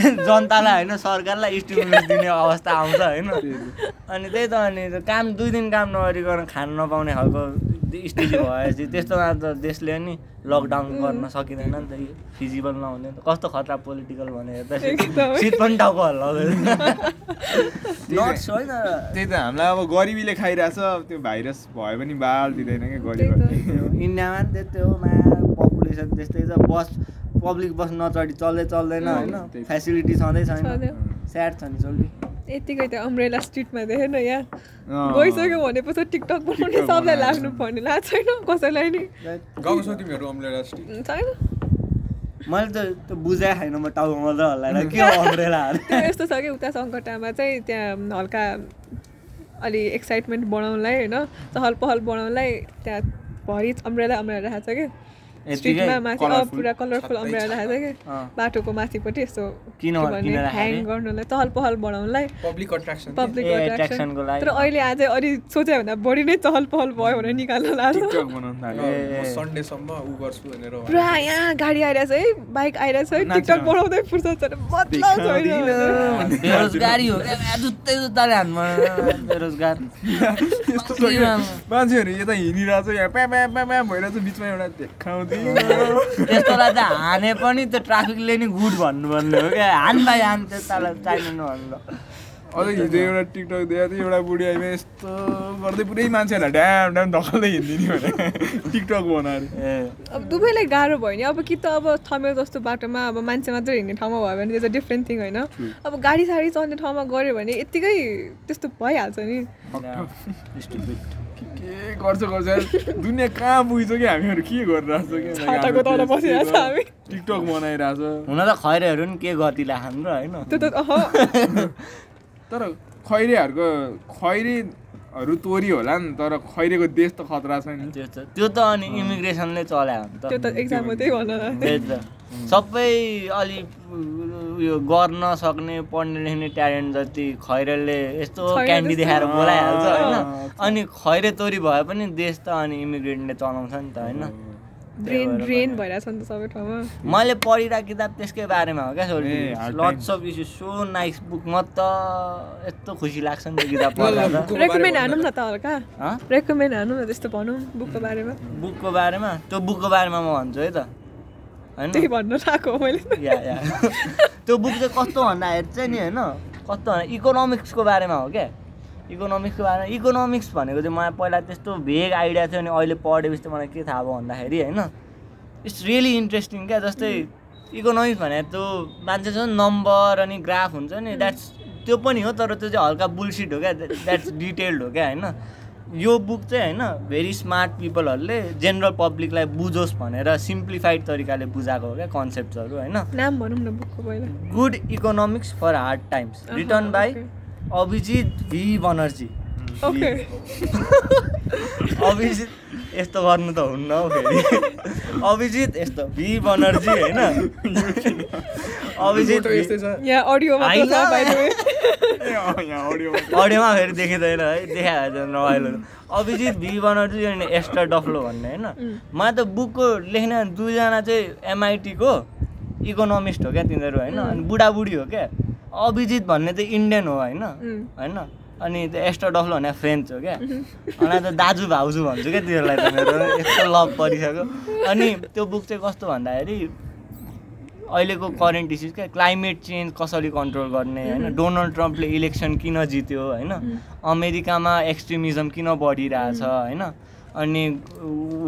जनतालाई होइन सरकारलाई स्टिमुलस दिने अवस्था आउँछ होइन। अनि त्यही त अनि त्यो काम दुई दिन काम नगरिकन खान नपाउने खालको स्थिति भएपछि त्यस्तोमा त देशले नि लकडाउन गर्न सकिँदैन नि त यो फिजिबल नहुने त। कस्तो खतरा पोलिटिकल भने हेर्दा एकदमै। सिट पनि टाउको हल्ला नट्स होइन। त्यही त हामीलाई अब गरिबीले खाइरहेछ त्यो भाइरस भयो पनि बाल दिँदैन क्या त। गरिब इन्डियामा पनि त्यस्तै हो मा पपुलेसन त्यस्तै छ। बस पब्लिक बस नचढी चल्दै चल्दैन होइन? त। फेसिलिटी छँदै छैन। स्याड छ नि चल्ती यतिकै त्यो अम्ब्रेला स्ट्रिटमा देखेँ न यहाँ। गइसक्यो भनेपछि टिकटक बनाउने सबलाई। लाग्नु पर्ने। लाग्छ छैन कसैलाई नि। छैन। मैले त त्यो बुझाइ छैन म टाउकोमा त हल्लाएर। के हो अम्ब्रेलाहरू यस्तो छ कि उता सङ्कटामा चाहिँ त्यहाँ हल्का अलि एक्साइटमेन्ट बढाउनलाई होइन? चहल पहल बढाउनलाई त्यहाँ भरि अम्ब्रेला अम्ब्रेला राखेको छ कि। स्ट्रिटमा माथि। पुरा कलरफुल अम्ब्रेला राखेको छ कि। बाटोको माथिपट्टि यस्तो किन- के भने किन राखेको ह्याङ? गर्नलाई चहल पहल बढाउनलाई पब्लिक अट्र्याक्सन पब्लिक ए, अट्र्याक्सन attractionको लागि। तर अहिले आज अलि सोचे भन्दा बढी नै चहल पहल भयो भनेर निकाल्न लाग्यो भने। पुरा यहाँ गाडी आइरहेछ है बाइक आइरहेछ है। टिकटक बनाउँदै फुर्सद मतलब छैन। बेरोजगारी हो जुत्तै जुत्ताले हानमा बेरोजगार मान्छेहरू यता हिँडिरहेछ यहाँ प्या प्या प्या प्या भइरहेछ बिचमा एउटा देखाउँदै त्यस्तोलाई त हाने पनि त्यो ट्राफिकले नि गुड भन्नुपर्ने हो क्या हान भाइ हान त्यस्तालाई चाहिँदैन भन्नु अझै हिजो एउटा टिकटक देखाएको थियो एउटा बुढी आइमा यस्तो गर्दै पुरै मान्छेहरूलाई ड्याम ड्याम ढकल्दै हिँडिदिने भने टिकटक बनाएर। ए। अब दुवैलाई गाह्रो भयो नि। अब कि त अब थमेल जस्तो बाटोमा अब मान्छे मात्रै हिँड्ने ठाउँमा भयो भने त्यो चाहिँ डिफ्रेन्ट थिङ होइन? अब गाडी साडी चल्ने ठाउँमा गऱ्यो भने यत्तिकै त्यस्तो भइहाल्छ नि. के गर्छ गर्छ। दुनियाँ कहाँ पुगिसक्यो हामीहरू के गरिरहेको छ हामी। टिकटक बनाइरहेको छ हुन त खैरेहरू नि के गतिला हाम्रो होइन? त्यो त अह। तर खैरेहरूको खैरेहरू तोरी होला नि तर खैरेको देश त खतरा छ नि। त्यो त त्यो त अनि इमिग्रेसनले चलायो भने त्यो त त एक्जाम मात्रै भन न त्यही त। सबै अलिक उयो गर्न सक्ने पढ्ने लेख्ने ट्यालेन्ट जति खैरेले यस्तो क्यान्डी। देखाएर बोलाइहाल्छ होइन। अनि खैरे तोरी भए पनि देश त अनि इमिग्रेन्टले चलाउँछ नि त होइन? मैले पढिरहेको किताब त्यसकै बारेमा हो क्या lots of issue so nice book म त यस्तो खुसी लाग्छ नि त्यो किताब रेकमेन्ड हानौँ न त। हल्का। हँ? रेकमेन्ड हानौँ न त्यस्तो भनौँ बुकको बारेमा। बुकको बारेमा? त्यो बुकको बारेमा म भन्छु है त। होइन? त्यही भन्न थाएको हो मैले या या। त्यो बुक चाहिँ कस्तो भन्दाखेरि चाहिँ नि होइन कस्तो भन्दा इकोनोमिक्सको बारेमा हो क्या। इकोनोमिक्सको बारेमा इकोनोमिक्स भनेको चाहिँ मलाई पहिला त्यस्तो भेग आइडिया थियो अनि अहिले पढेपछि त मलाई के थाहा भयो भन्दाखेरि होइन। इट्स रियली इन्ट्रेस्टिङ क्या जस्तै इकोनोमिक्स भने त्यो मान्छे छ नम्बर अनि ग्राफ हुन्छ नि द्याट्स त्यो पनि हो तर त्यो चाहिँ हल्का बुलसिट हो क्या द्याट्स डिटेल्ड हो क्या होइन। यो बुक चाहिँ होइन भेरी स्मार्ट पिपलहरूले जेनरल पब्लिकलाई बुझोस् भनेर सिम्प्लिफाइड तरिकाले बुझाएको हो क्या कन्सेप्ट्सहरू होइन? नाम भनौँ न बुकको पहिला। Good economics for hard times written by. Abhijit V Banerjee. Okay Abhijit यस्तो गर्नु त हुन्न हौ फेरि। अभिजित यस्तो भी बनर्जी होइन? अभिजित अडियोमा फेरि देखिँदैन है देखाएको छ रमाइलो। अभिजित भी बनर्जी अनि एस्टर डफ्लो भन्ने होइन? मलाई त बुकको लेख्ने दुईजना चाहिँ एमआइटीको इकोनोमिस्ट हो क्या तिनीहरू होइन? अनि बुढाबुढी हो क्या? अभिजित भन्ने चाहिँ इन्डियन हो होइन. होइन? अनि त्यो एस्टर डफ्लो भने फ्रेन्च हो क्या। अनि त दाजु भाउजू भन्छु क्या तिनीहरूलाई त मेरो। यस्तो लभ परिसक्यो। अनि त्यो बुक चाहिँ कस्तो भन्दाखेरि अहिलेको करेन्ट इस्युज क्या क्लाइमेट चेन्ज कसरी कन्ट्रोल गर्ने होइन? डोनाल्ड ट्रम्पले इलेक्सन किन जित्यो होइन? अमेरिकामा एक्सट्रिमिजम किन बढिरहेछ होइन? अनि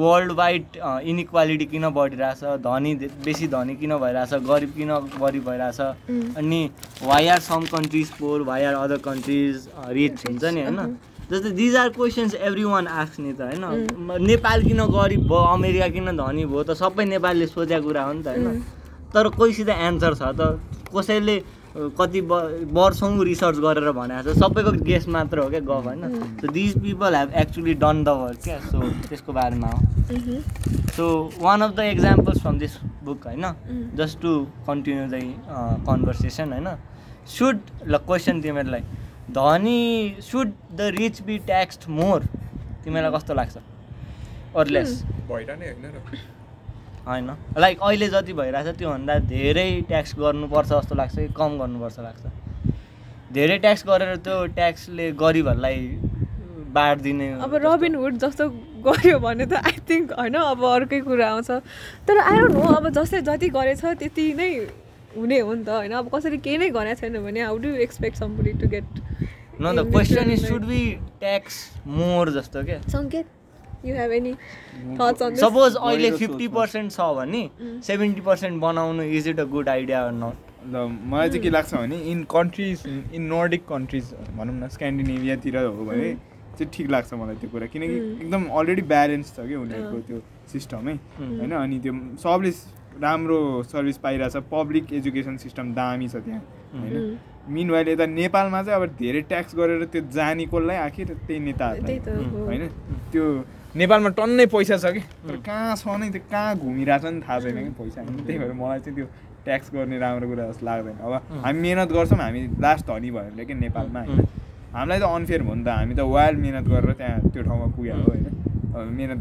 वर्ल्ड वाइड इनइक्वालिटी किन बढिरहेछ? धनी बेसी धनी किन भइरहेछ? गरिब किन गरिब भइरहेछ? अनि why are some countries poor why are other countries rich हुन्छ नि होइन? जस्तै these are questions every one asks नि त होइन? नेपाल किन गरिब भयो? अमेरिका किन धनी भयो? त सबै नेपालले सोचेको कुरा हो नि त होइन? तर कोहीसित एन्सर छ त। कसैले कति वर्षौँ रिसर्च गरेर भनेको छ। सबैको गेस मात्र हो क्या गफ होइन? So these people have actually done the work क्या? सो त्यसको बारेमा हो। So one of the examples from this book होइन? Just to continue the conversation होइन? सुड ल क्वेसन तिमीहरूलाई धनी should the rich be taxed more तिमीलाई कस्तो लाग्छ? अरलेस भइरह नै होइन र। होइन? लाइक अहिले जति भइरहेछ त्योभन्दा धेरै ट्याक्स गर्नुपर्छ जस्तो लाग्छ कि कम गर्नुपर्छ लाग्छ। धेरै ट्याक्स गरेर त्यो ट्याक्सले गरिबहरूलाई बाँडिदिने अब रबिन हुड जस्तो गऱ्यो भने त आई थिङ्क होइन अब अर्कै कुरा आउँछ। तर आई डोन्ट नो अब जसले जति गरेछ त्यति नै हुने हो नि त होइन। अब कसैले केही नै गरेको छैन भने how do expect somebody to get न the question is should be tax more जस्तो क्या सङ्केत you have any thoughts on suppose अहिले फिफ्टी। पर्सेन्ट छ भने सेभेन्टी पर्सेन्ट बनाउनु is it a good idea not ल मलाई चाहिँ के लाग्छ भने in countries in Nordic countries भनौँ न स्क्यान्डिनेभियातिर हो भने चाहिँ ठिक लाग्छ मलाई त्यो कुरा। किनकि एकदम अलरेडी ब्यालेन्स छ कि उनीहरूको त्यो सिस्टमै होइन अनि त्यो सबले राम्रो सर्भिस पाइरहेछ। पब्लिक एजुकेसन सिस्टम दामी छ त्यहाँ होइन। मिन वाइल यता नेपालमा चाहिँ अब धेरै ट्याक्स गरेर त्यो जाने कसलाई आखिर त्यही नेताहरूलाई हो। होइन। त्यो नेपालमा टन्नै पैसा छ कि? तर कहाँ छ नै त्यो कहाँ घुमिरहेछ नि थाहा छैन कि पैसा होइन त्यही भएर मलाई चाहिँ त्यो ट्याक्स गर्ने राम्रो कुरा जस्तो लाग्दैन। अब हामी मिहिनेत गर्छौँ हामी लास्ट धनी भयो भने कि नेपालमा होइन। हामीलाई त अनफेयर भयो नि त। हामी त वाइल्ड मिहिनेत गरेर त्यहाँ त्यो ठाउँमा पुग्यो हो होइन। अब मिहिनेत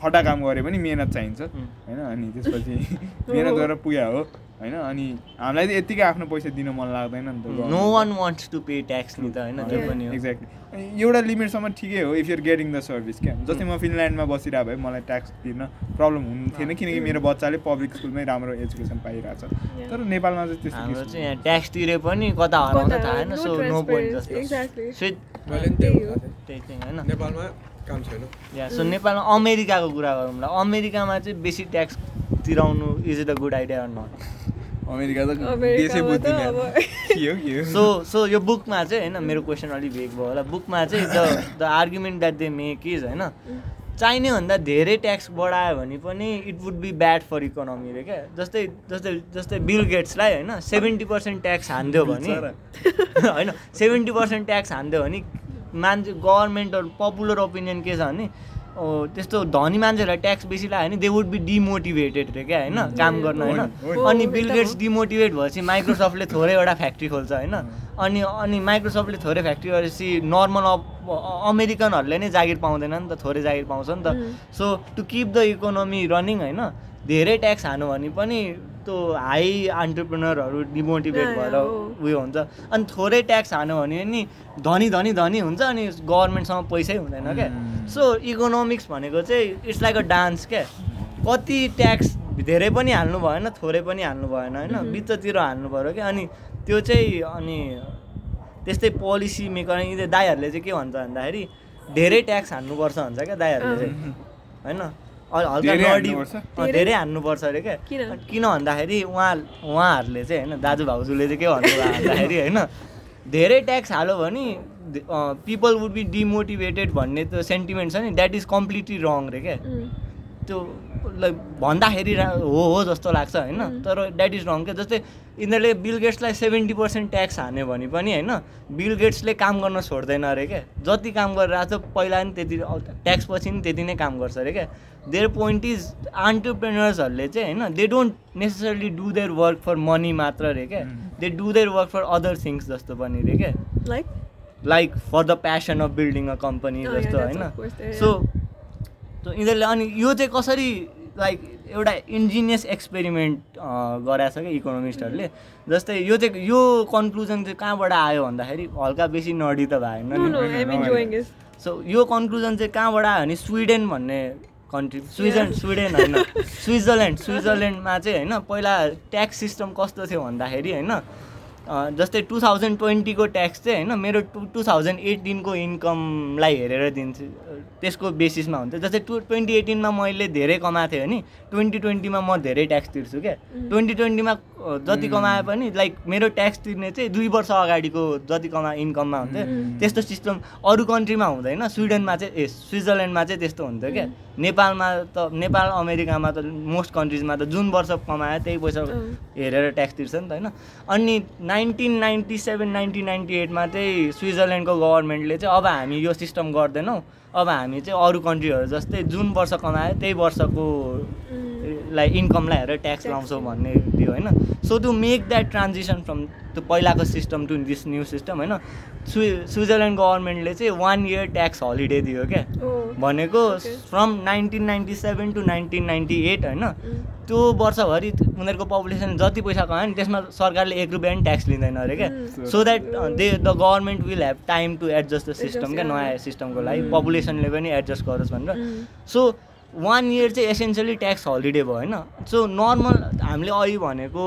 फटा काम गऱ्यो भने मिहिनेत चाहिन्छ। होइन अनि त्यसपछि मिहिनेत गरेर पुग्यो हो। होइन? अनि हामीलाई चाहिँ यत्तिकै आफ्नो पैसा दिन मन लाग्दैन नि त। No one wants to pay tax नि त होइन? त्यो पनि हो। एक्ज्याक्टली एउटा लिमिटसम्म ठिकै हो if you're getting the service क्या? जस्तै म फिनल्यान्डमा बसिरहेको भए मलाई ट्याक्स तिर्न प्रब्लम हुने थिएन किनकि मेरो बच्चाले पब्लिक स्कुलमै राम्रो एजुकेसन पाइरहेछ। तर नेपालमा चाहिँ त्यस्तो हाम्रो चाहिँ यहाँ ट्याक्स तिरे पनि कता हराउँछ थाहा होइन सो नो पोइन्ट जस्तो। नेपालमा काम छैन। या सो नेपालमा अमेरिकाको कुरा गरौँ ल। अमेरिकामा चाहिँ बेसी tax तिराउनु is it a good idea not America त देशै बुझ्दैन अब के हो के हो? सो सो यो बुकमा चाहिँ होइन मेरो क्वेसन अलिक भेग भयो होला। बुकमा चाहिँ the the argument that they make is होइन चाहिने भन्दा धेरै ट्याक्स बढायो भने पनि it would be bad for economy रे क्या। जस्तै जस्तै जस्तै बिल गेट्सलाई होइन सेभेन्टी पर्सेन्ट ट्याक्स हानिदियो भने होइन सेभेन्टी पर्सेन्ट ट्याक्स हानिदियो भने मान्छे गभर्मेन्ट पपुलर ओपिनियन के छ भने ओ, त्यस्तो धनी मान्छेहरूलाई ट्याक्स बेसी लाग्यो भने दे वुड बी डिमोटिभेटेड रे क्या होइन? काम गर्न होइन? अनि बिल गेट्स डिमोटिभेट भएपछि माइक्रोसफ्टले थोरैवटा फ्याक्ट्री खोल्छ होइन? अनि अनि माइक्रोसफ्टले थोरै फ्याक्ट्री गरेपछि नर्मल अमेरिकनहरूले नै जागिर पाउँदैन नि त थोरै जागिर पाउँछ नि त। So to keep the economy running होइन? धेरै ट्याक्स हानु भने पनि त्यो हाई अन्टरप्रिनरहरू डिमोटिभेट भएर। उयो हुन्छ। अनि थोरै ट्याक्स हानु भने नि धनी धनी धनी हुन्छ अनि गभर्मेन्टसँग पैसै हुँदैन क्या। सो इकोनोमिक्स भनेको चाहिँ इट्स लाइक अ डान्स क्या। कति ट्याक्स धेरै पनि हाल्नु भएन थोरै पनि हाल्नु भएन होइन? बिचतिर हाल्नु पऱ्यो क्या। अनि त्यो चाहिँ अनि त्यस्तै पोलिसी मेकर यिनीहरू दाईहरूले चाहिँ के भन्छ भन्दाखेरि धेरै ट्याक्स हान्नुपर्छ भन्छ क्या दाईहरूले चाहिँ होइन? हल्का धेरै नडी हान्नुपर्छ? अँ, धेरै हान्नुपर्छ अरे क्या किन? किन भन्दाखेरि उहाँ उहाँहरूले चाहिँ होइन दाजु भाउजूले चाहिँ के भन्नुभयो भन्दाखेरि होइन धेरै ट्याक्स हाल्यो भने पिपल वुड बी डिमोटिभेटेड भन्ने त्यो सेन्टिमेन्ट छ नि द्याट इज कम्प्लिटली रङ रे क्या त्यो लाइक भन्दाखेरि रा- हो हो जस्तो लाग्छ होइन? तर द्याट इज रङ क्या जस्तै यिनीहरूले बिल गेट्सलाई सेभेन्टी पर्सेन्ट ट्याक्स हान्यो भने पनि होइन? बिल गेट्सले काम गर्न छोड्दैन अरे क्या जति काम गरिरहेको छ पहिला नि त्यति ट्याक्स पछि नि त्यति नै काम गर्छ अरे क्या देयर पोइन्ट इज अन्टरप्रेनर्सहरूले चाहिँ होइन? They don't necessarily do their work for money मात्र रे क्या they do their work for other things जस्तो पनि रे क्या like like for the passion of building a company जस्तो होइन? सो यिनीहरूले अनि यो चाहिँ कसरी लाइक एउटा इन्जिनियस एक्सपेरिमेन्ट गराएको छ क्या इकोनोमिस्टहरूले जस्तै यो चाहिँ यो कन्क्लुजन चाहिँ कहाँबाट आयो भन्दाखेरि हल्का बेसी नडी त भएन सो यो कन्क्लुजन चाहिँ कहाँबाट आयो भने स्विडेन भन्ने कन्ट्री स्विजन स्विडेन होइन। स्विजरल्यान्ड स्विजरल्यान्डमा चाहिँ होइन पहिला ट्याक्स सिस्टम कस्तो थियो भन्दाखेरि होइन जस्तै टु थाउजन्ड ट्वेन्टीको ट्याक्स चाहिँ होइन मेरो टु टु थाउजन्ड एटिनको इन्कमलाई हेरेर दिन्छु। त्यसको बेसिसमा हुन्थ्यो जस्तै टु ट्वेन्टी एटिनमा मैले धेरै कमाएको थिएँ भने ट्वेन्टी ट्वेन्टीमा म धेरै ट्याक्स तिर्छु क्या। ट्वेन्टी ट्वेन्टीमा जति कमाए पनि लाइक मेरो ट्याक्स तिर्ने चाहिँ दुई वर्ष अगाडिको जति कमा इन्कममा हुन्थ्यो। त्यस्तो सिस्टम अरू कन्ट्रीमा हुँदैन। स्विडेनमा चाहिँ ए स्विजरल्यान्डमा चाहिँ त्यस्तो हुन्थ्यो क्या। नेपालमा त नेपाल अमेरिकामा त मोस्ट कन्ट्रिजमा त जुन वर्ष कमायो त्यही पैसा हेरेर ट्याक्स तिर्छ नि त होइन? अनि nineteen ninety seven nineteen ninety एटमा चाहिँ स्विजरल्यान्डको गभर्मेन्टले चाहिँ अब हामी यो सिस्टम गर्दैनौँ। अब हामी चाहिँ अरू कन्ट्रीहरू जस्तै जुन वर्ष कमायो त्यही वर्षको लाई इन्कमलाई हेरेर ट्याक्स लाउँछौँ भन्ने दियो होइन? So to make that transition from त्यो पहिलाको system to this new system होइन? स्वि स्विजरल्यान्ड गभर्मेन्टले चाहिँ वान इयर ट्याक्स हलिडे दियो क्या। भनेको from nineteen ninety seven to nineteen ninety eight होइन? त्यो वर्षभरि उनीहरूको पपुलेसन जति पैसा कमायो नि त्यसमा सरकारले एक रुपियाँ पनि ट्याक्स लिँदैन अरे क्या। So that they the government will have time to adjust the system क्या? नयाँ सिस्टमको लागि पपुलेसनले पनि एडजस्ट गरोस् भनेर। सो वान इयर चाहिँ एसेन्सियली ट्याक्स हलिडे भयो होइन? सो नर्मल हामीले अहिले भनेको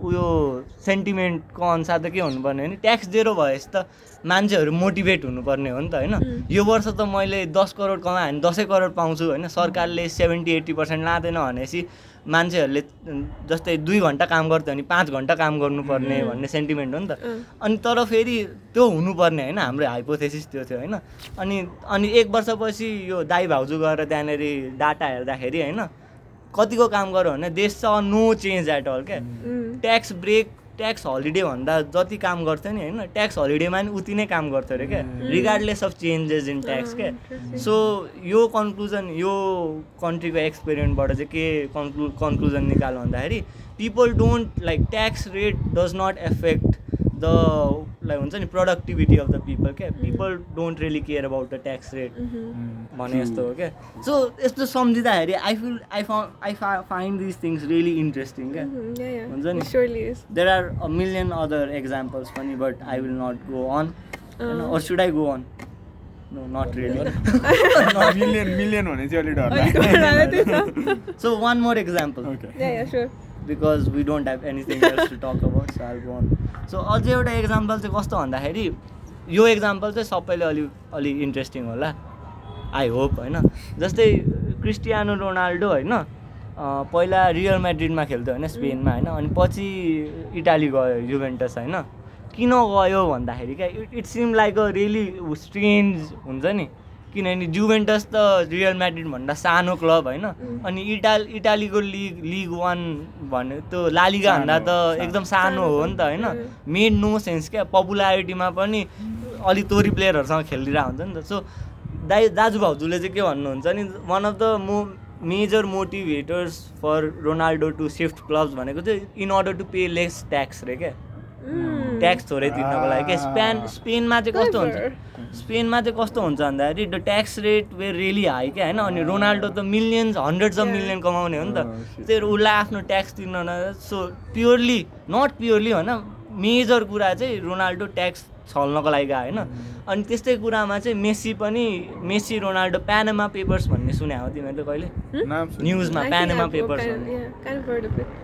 उयो सेन्टिमेन्टको अनुसार त के हुनुपर्ने भने ट्याक्स जेरो भएपछि त मान्छेहरू मोटिभेट हुनुपर्ने हो नि त होइन? यो वर्ष त मैले दस करोड कमाएँ भने दसै करोड पाउँछु होइन? सरकारले सेभेन्टी एट्टी पर्सेन्ट लाँदैन भनेपछि मान्छेहरूले जस्तै दुई घन्टा काम गर्थ्यो भने पाँच घन्टा काम गर्नुपर्ने भन्ने सेन्टिमेन्ट हो नि त। अनि तर फेरि त्यो हुनुपर्ने होइन हाम्रो हाइपोथेसिस त्यो थियो होइन। अनि अनि एक वर्षपछि यो दाई भाउजू गएर त्यहाँनिर डाटा हेर्दाखेरि होइन कतिको काम गर्यो भने देश छ नो चेन्ज एट अल क्या ट्याक्स ब्रेक ट्याक्स हलिडे भन्दा जति काम गर्थ्यो नि होइन ट्याक्स हलिडेमा नि उति नै काम गर्थ्यो अरे क्या। Regardless of changes in tax क्या। सो यो कन्क्लुजन यो कन्ट्रीको एक्सपेरिमेन्टबाट चाहिँ के कन्क्लु कन्क्लुजन निकाल्यो भन्दाखेरि people don't like tax rate does not affect the like हुन्छ नि प्रोडक्टिभिटी अफ द पिपल क्या people don't really care about the tax rate भने जस्तो हो क्या सो यस्तो सम्झिँदाखेरि I feel I I find this things really interesting क्या हुन्छ नि? Surely is. There are a million other examples पनि but I will not go on or should I go on no not really million million भने चाहिँ अलिक। So one more example because we don't have anything to talk about so I go so अझै एउटा इक्जाम्पल चाहिँ कस्तो भन्दाखेरि यो इक्जाम्पल चाहिँ सबैले अलि अलि इन्ट्रेस्टिङ होला। आई होप होइन? जस्तै क्रिस्टियानो रोनाल्डो होइन? पहिला रियल म्याड्रिडमा खेल्थ्यो होइन? स्पेनमा होइन? अनि पछि इटाली गयो युभेन्टस होइन? किन गयो भन्दाखेरि क्या it it seem like a really strange हुन्छ नि। किनभने जुभेन्टस त रियल म्याड्रिडभन्दा सानो क्लब होइन। अनि इटाल इटालीको लिग लिग वान भन्ने त्यो लालिगा भन्दा त एकदम सानो हो नि त होइन। मेड नो सेन्स क्या पपुलारिटीमा पनि अलिक तोरी प्लेयरहरूसँग खेलिरहेको हुन्छ नि त। सो दाइ दाजु भाउजूले चाहिँ के भन्नुहुन्छ नि वान अफ द मो major motivators for Ronaldo to shift clubs भनेको चाहिँ in order to pay less tax रे क्या। ट्याक्स थोरै तिर्नको लागि क्या स्पेन स्पेनमा चाहिँ कस्तो हुन्छ? स्पेनमा चाहिँ कस्तो हुन्छ भन्दाखेरि the tax rate were really high क्या होइन? अनि रोनाल्डो त मिलियन्स हन्ड्रेड्स अफ मिलियन कमाउने हो नि त। त्यही भएर उसलाई आफ्नो ट्याक्स तिर्न न सो प्योरली नट प्योरली होइन? मेजर कुरा चाहिँ रोनाल्डो ट्याक्स छल्नको लागि गयो होइन? अनि त्यस्तै कुरामा चाहिँ मेसी पनि मेसी रोनाल्डो प्यानामा पेपर्स भन्ने सुने हो तिमीहरूले कहिले? न्युजमा Panama papers.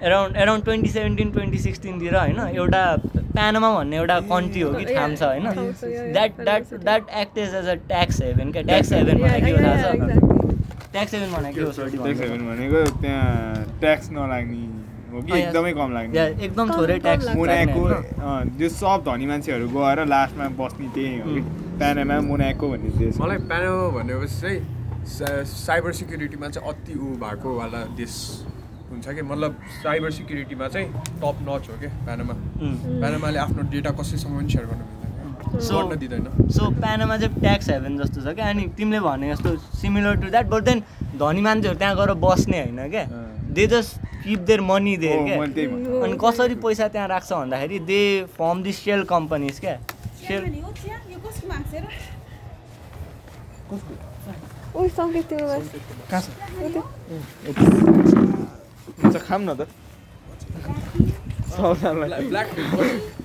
Around around twenty seventeen twenty सिक्सटिनतिर होइन एउटा प्यानामा भन्ने एउटा कन्ट्री हो कि ठाम छ होइन। That that that act is as a tax haven क्या? ट्याक्स हेभेन भनेको थाहा छ. ट्याक्स हेभेन भनेको के हो सोल्टी ट्याक्स हेभेन भनेको त्यहाँ ट्याक्स नलाग्ने हो कि एकदमै कम लाग्ने। एकदम थोरै ट्याक्स अँ, जो सब धनी मान्छेहरू गएर लास्टमा बस्ने त्यही हो कि। प्यानामा मोनाको भन्ने देश। मलाई प्यानामा भनेपछि चाहिँ सा- साइबर सिक्युरिटीमा चाहिँ अति ऊ भएको वाला देश हुन्छ कि। मतलब साइबर सिक्युरिटीमा चाहिँ टप नच हो क्या प्यानामा। प्यानामाले आफ्नो डेटा कसैसँग पनि सेयर गर्नु दिँदैन सो प्यानामा चाहिँ ट्याक्स हेभेन जस्तो छ क्या अनि तिमीले भने जस्तो similar to that but then धनी मान्छेहरू त्यहाँ गएर बस्ने होइन क्या। They just keep their money there क्या? अनि कसरी पैसा त्यहाँ राख्छ भन्दाखेरि they form the shell companies क्या? सेल न त।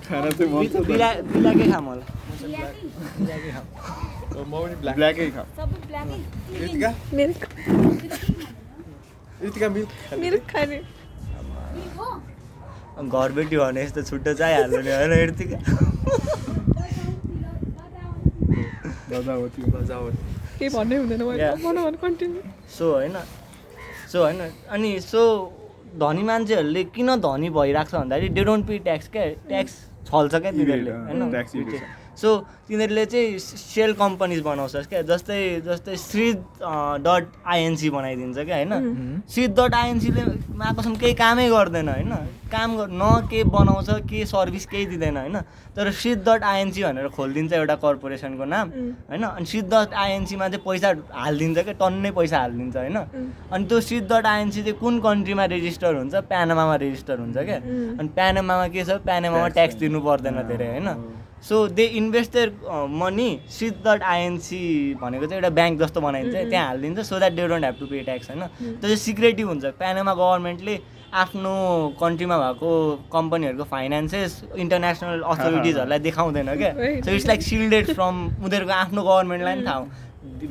खाना चाहिँ बिलाकै खाम होला। म पनि ब्ल्याक खाऊ सबै ब्ल्याकै। रितिका मिल्क मिल्क खाने। घरबेटी भने यस्तो छुट्टो चाहिहाल्नु नि होइन आउने केही भन्नै हुँदैन सो होइन सो होइन अनि सो धनी मान्छेहरूले किन धनी भइरहेको छ भन्दाखेरि डे डोन्ट पे ट्याक्स क्या? ट्याक्स छल्छ क्या तिनीहरूले होइन. सो तिनीहरूले चाहिँ सेल कम्पनीज बनाउँछ क्या जस्तै जस्तै श्री डट आइएनसी बनाइदिन्छ क्या होइन? श्री डट आइएनसीले माकोसम्म केही कामै गर्दैन होइन? काम न के बनाउँछ के सर्भिस केही दिँदैन होइन? तर श्री डट आइएनसी भनेर खोलिदिन्छ एउटा कर्पोरेसनको नाम होइन? अनि श्री डट आइएनसीमा चाहिँ पैसा हालिदिन्छ क्या टन्नै पैसा हालिदिन्छ होइन? अनि त्यो श्री डट आइएनसी चाहिँ कुन कन्ट्रीमा रेजिस्टर हुन्छ? प्यानामामा रेजिस्टर हुन्छ क्या। अनि प्यानामामा के छ? प्यानामामा ट्याक्स तिर्नु पर्दैन धेरै होइन? So they invest their money shit that INC भनेको चाहिँ एउटा ब्याङ्क जस्तो बनाइन्छ त्यहाँ हालिदिन्छ so that they don't have to pay tax होइन? त्यो चाहिँ सिक्रेटिभ हुन्छ। प्यानामा गभर्मेन्टले आफ्नो कन्ट्रीमा भएको कम्पनीहरूको फाइनेन्सेस इन्टरनेसनल अथोरिटिजहरूलाई देखाउँदैन क्या. So it's like shielded from उनीहरूको आफ्नो गभर्मेन्टलाई पनि थाहा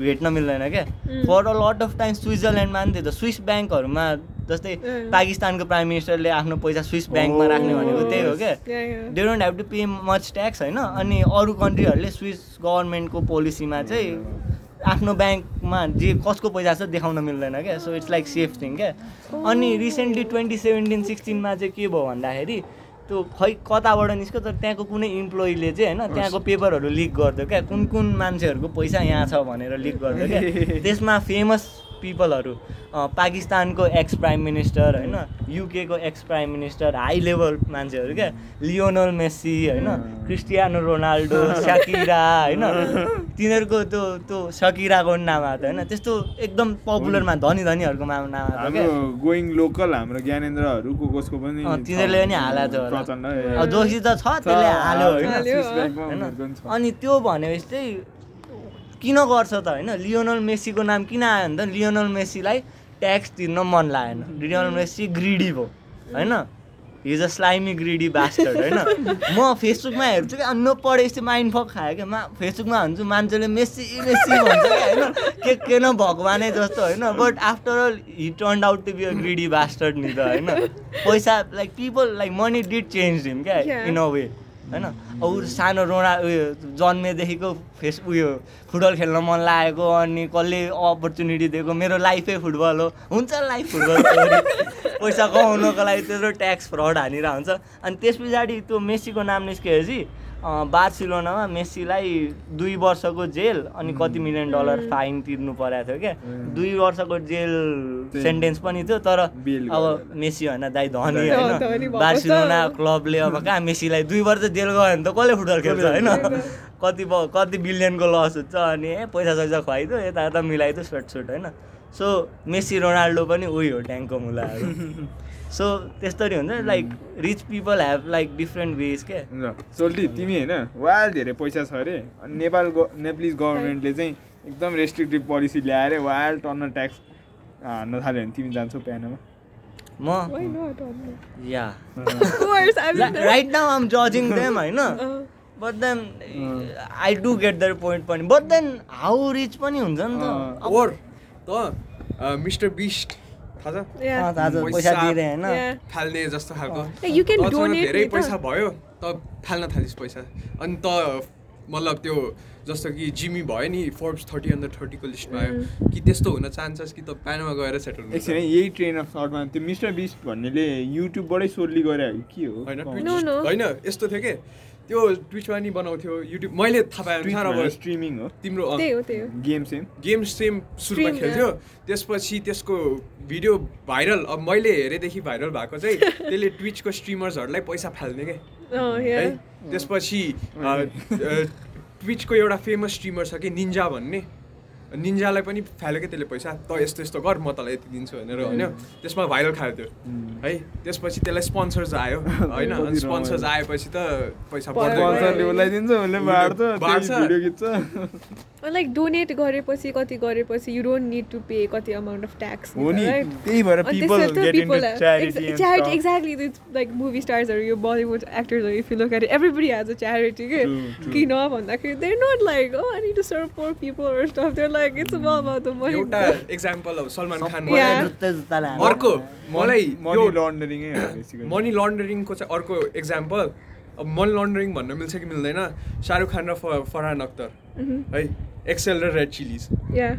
भेट्न मिल्दैन क्या? For a lot of time स्विजरल्यान्डमा पनि थियो त स्विस ब्याङ्कहरूमा जस्तै. पाकिस्तानको प्राइम मिनिस्टरले आफ्नो पैसा स्विस ब्याङ्कमा राख्ने भनेको त्यही हो क्या. They don't have to pay much tax होइन? अनि अरू कन्ट्रीहरूले स्विस गभर्मेन्टको पोलिसीमा चाहिँ आफ्नो ब्याङ्कमा जे कसको पैसा छ देखाउन मिल्दैन क्या। So it's like safe thing क्या। अनि रिसेन्टली ट्वेन्टी सेभेन्टिन सिक्सटिनमा चाहिँ के भयो भन्दाखेरि त्यो खै कताबाट निस्क्यो तर त्यहाँको कुनै इम्प्लोइले चाहिँ होइन त्यहाँको पेपरहरू लिक गरिदियो क्या। कुन कुन मान्छेहरूको पैसा यहाँ छ भनेर लिक गरिदियो क्या। त्यसमा फेमस पिपलहरू पाकिस्तानको एक्स प्राइम मिनिस्टर होइन युकेको ex prime minister high level मान्छेहरू क्या लियोनल मेस्सी होइन क्रिस्टियानो रोनाल्डो सकिरा होइन तिनीहरूको त्यो त्यो सकिराको पनि नाम आएको होइन त्यस्तो एकदम पपुलरमा धनी धनीहरूको नाम आएको गोइङ लोकल हाम्रो ज्ञानेन्द्रहरू को कसको पनि तिनीहरूले पनि हालेको थियो जोसी त छ त्यसले हाल्यो होइन। अनि त्यो भनेपछि चाहिँ किन गर्छ त होइन? लियोनल मेसीको नाम किन आयो भने त लियोनल मेसीलाई ट्याक्स तिर्न मन लागेन। लियोनल मेसी ग्रिडी भयो होइन? He's a slimy greedy bastard होइन? म फेसबुकमा हेर्छु कि अन्य पढेपछि माइन्ड फक खायो क्या। मा फेसबुकमा हुन्छु मान्छेले मेसी मेसी भन्छ क्या होइन? के के न भगवानै जस्तो होइन? But after all he turn out to be a greedy bastard नि त होइन? पैसा like people like money did change him क्या. इन अ वे होइन? ऊ सानो रोना उयो जन्मेदेखिको फेस उयो फुटबल खेल्न मन लागेको अनि कसले अपर्च्युनिटी दिएको? मेरो लाइफै फुटबल हो। हुन्छ लाइफ फुटबल। पैसा कमाउनको लागि त्यत्रो ट्याक्स फ्रड हानेर हुन्छ अनि त्यस पछाडि त्यो मेसीको नाम निस्केपछि बार्सिलोनामा मेसीलाई दुई वर्षको जेल अनि कति मिलियन डलर फाइन तिर्नु परेको थियो क्या? दुई वर्षको जेल सेन्टेन्स पनि थियो तर अब मेसी होइन दाइ धनी धनी होइन। बार्सिलोना क्लबले अब कहाँ मेसीलाई दुई वर्ष जेल गयो भने त कसले फुटबल खेल्छ होइन? कति कति बिलियनको लस हुन्छ अनि ए पैसा सैसा खुवाइदियो यता यता मिलाइदियो स्वेट सुट होइन। सो मेसी रोनाल्डो पनि उही हो ट्याङ्कको मुलाहरू। सो त्यस्तरी हुन्छ। Like rich people have like different ways क्या? ल सोल्टी तिमी होइन वाल धेरै पैसा छ अरे। अनि नेपाल ग- नेपालिज गभर्मेन्टले चाहिँ एकदम रेस्ट्रिक्टिभ पोलिसी ल्याएर वाल टर्न ट्याक्स हान्न थाल्यो भने तिमी जान्छौ प्यानोमा म? या। राइट नाउ आम जजिङ देम होइन? But then I do get their point पनि। बट देन हाउ रिच पनि हुन्छ नि त। अब- ओर त मिस्टर बिस्ट। फाल्ने जस्तो खालको। Donate धेरै। पैसा भयो त फाल्न थालिस् पैसा। अनि त मतलब त्यो जस्तो कि जिमी भयो नि फोर्ब्स थर्टी अन्डर थर्टीको लिस्टमा आयो कि त्यस्तो हुन चाहन्छस् कि त प्यानमा गएर सेटल हुनु एकछिन है, यही ट्रेन अफ थटमा त्यो मिस्टर बिस्ट भन्नेले युट्युबबाट सोल्ली गरे कि हो. होइन यस्तो थियो कि? त्यो ट्विचमा नि बनाउँथ्यो युट्युब मैले थाहा पाएँ अब स्ट्रिमिङ हो तिम्रो गेम सेम। गेम सेम सुरुमा खेल्थ्यो। त्यसपछि त्यसको भिडियो भाइरल अब मैले हेरेदेखि भाइरल भएको चाहिँ त्यसले ट्विचको स्ट्रिमर्सहरूलाई पैसा फाल्ने क्या है. त्यसपछि ट्विचको एउटा फेमस स्ट्रिमर छ कि निन्जा भन्ने। निन्जालाई पनि फाल्यो क्या त्यसले पैसा त यस्तो यस्तो गर म तँलाई यति दिन्छु भनेर होइन? त्यसमा भाइरल खायो त्यो। है? त्यसपछि त्यसलाई स्पोन्सर्स आयो होइन? स्पोन्सर्स। आएपछि त पैसा लाइक डोनेट गरेपछि कति गरेपछि you don't need to pay कति अमाउन्ट अफ ट्याक्स हो नि। त्यही भएर people get into charity charity exactly it's like movie stars or your Bollywood actors or if you look at it everybody has a charity के. किन भन्दाखेरि they're not like oh I need to serve poor people or stuff. They're like it's all about the money. एउटा इक्जाम्पल अब सलमान खान सबैलाई Yeah. जुत्ता जुत्ताले हान्छ। अर्को मलाई मनी यो लन्डरिङै लन्डरिङको चाहिँ अर्को इक्जाम्पल अब मनी लन्डरिङ भन्न मिल्छ कि मिल्दैन? शाहरुख खान र फरहान अख्तर। है एक्सेल र रेड चिलिज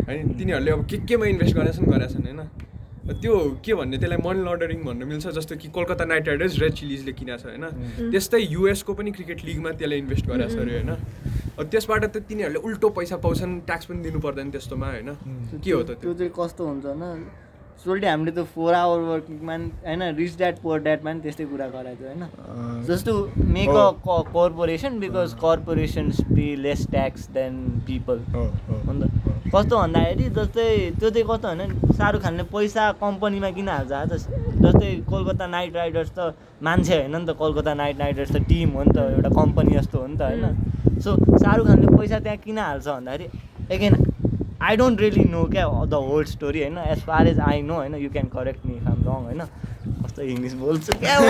होइन तिनीहरूले अब के केमा इन्भेस्ट गरेछन् गरेछन् होइन? त्यो के भन्ने त्यसलाई मनी लन्डरिङ भन्न मिल्छ जस्तो कि कोलकाता नाइट राइडर्स रेड चिलिजले किनेको छ होइन? त्यस्तै युएसको पनि क्रिकेट लिगमा त्यसले इन्भेस्ट गरेको छ अरे होइन? अब त्यसबाट त तिनीहरूले उल्टो पैसा पाउँछन् ट्याक्स पनि दिनु पर्दैन त्यस्तोमा होइन? के हो त त्यो? त्यो चाहिँ कस्तो हुन्छ होइन सोल्टी हामीले त फोर आवर वर्किङमा नि- होइन रिच ड्याट पोर ड्याटमा नि त्यस्तै कुरा गराएको थियो होइन? Just to make a. Corporation because corporations pay less tax than people अन्त कस्तो भन्दाखेरि जस्तै त्यो चाहिँ कस्तो भने शाहरुख खानले पैसा कम्पनीमा किन हाल्छ? आज जस्तै कोलकाता नाइट राइडर्स त मान्छे होइन नि त कोलकाता नाइट राइडर्स त टिम हो नि त एउटा कम्पनी जस्तो हो नि त होइन? सो शाहरुख खानले पैसा त्यहाँ किन हाल्छ भन्दाखेरि again I don't really know क्या द होल स्टोरी होइन as far as I know होइन you can correct me I'm wrong होइन कस्तो इङ्ग्लिस बोल्छु क्या म।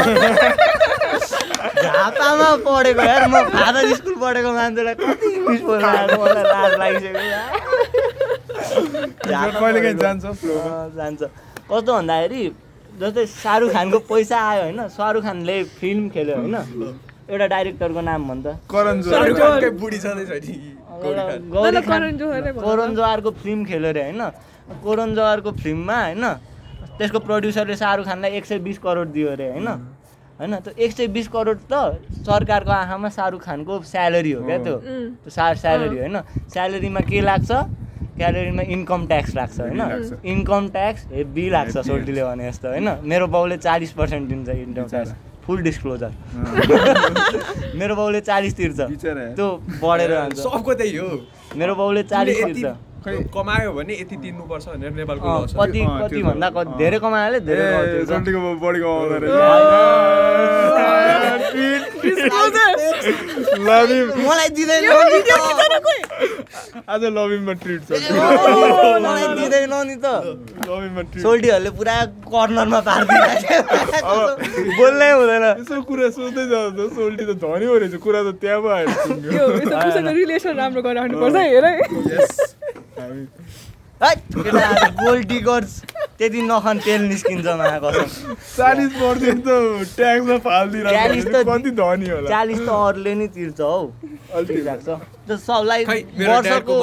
झापामा पढेको यार. म फादर स्कुल पढेको मान्छेलाई कति इङ्ग्लिस बोल्नु आएको मलाई लाज लागिसक्यो जान्छ कस्तो भन्दाखेरि जस्तै शाहरुख खानको पैसा आयो होइन? शाहरुख खानले फिल्म खेल्यो होइन? एउटा डाइरेक्टरको नाम भन्छ करण। जवारको फिल्म खेल्यो अरे होइन? करण जवारको फिल्ममा होइन? त्यसको प्रड्युसरले शाहरुख खानलाई एक सय बिस करोड दियो अरे होइन? होइन? त्यो एक सय बिस करोड त सरकारको आँखामा शाहरुख खानको स्यालेरी हो क्या त्यो? सा स्यालेरी होइन? स्यालेरीमा के लाग्छ? स्यालेरीमा इन्कम ट्याक्स लाग्छ होइन। इन्कम ट्याक्स हेभी लाग्छ सोल्टीले भने जस्तो होइन? मेरो बाउले चालिस पर्सेन्ट दिन्छ इन्कम ट्याक्स। फुल डिस्क्लोजर मेरो बाउले चालिस तिर्छ। त्यो बढेर सबको त्यही हो। मेरो बाउले चालिस तिर्छ। खै कमायो भने यति तिर्नुपर्छ भनेर नेपालको कति कति भन्दा हो। कति धेरै कमायो धेरै बढी कमाउँदो रहेछ लभिम। मलाई दिँदैन आज लभिममा ट्रिट छ। मलाई दिँदैन नि त। सोल्टीहरूले पुरा कर्नरमा पारिदिरहेको बोल्नै हुँदैन। यसो कुरा सोच्दै जाँदा त सोल्टी त धनी हो रहेछ। कुरा त त्यहाँ पो आएर पुग्यो। यो यसो उसँग रिलेसन राम्रो गराउनुपर्छ है हेर। गोल्ड डिगर्स त्यति नखान तेल निस्किन्छ कसम। चालिस पर्सेन्ट त ट्याक्समा चालिस फालिदिरहेको त- कति धनी होला। चालिस त अरूले नै तिर्छ हौ। लाग्छ। सबलाई वर्षको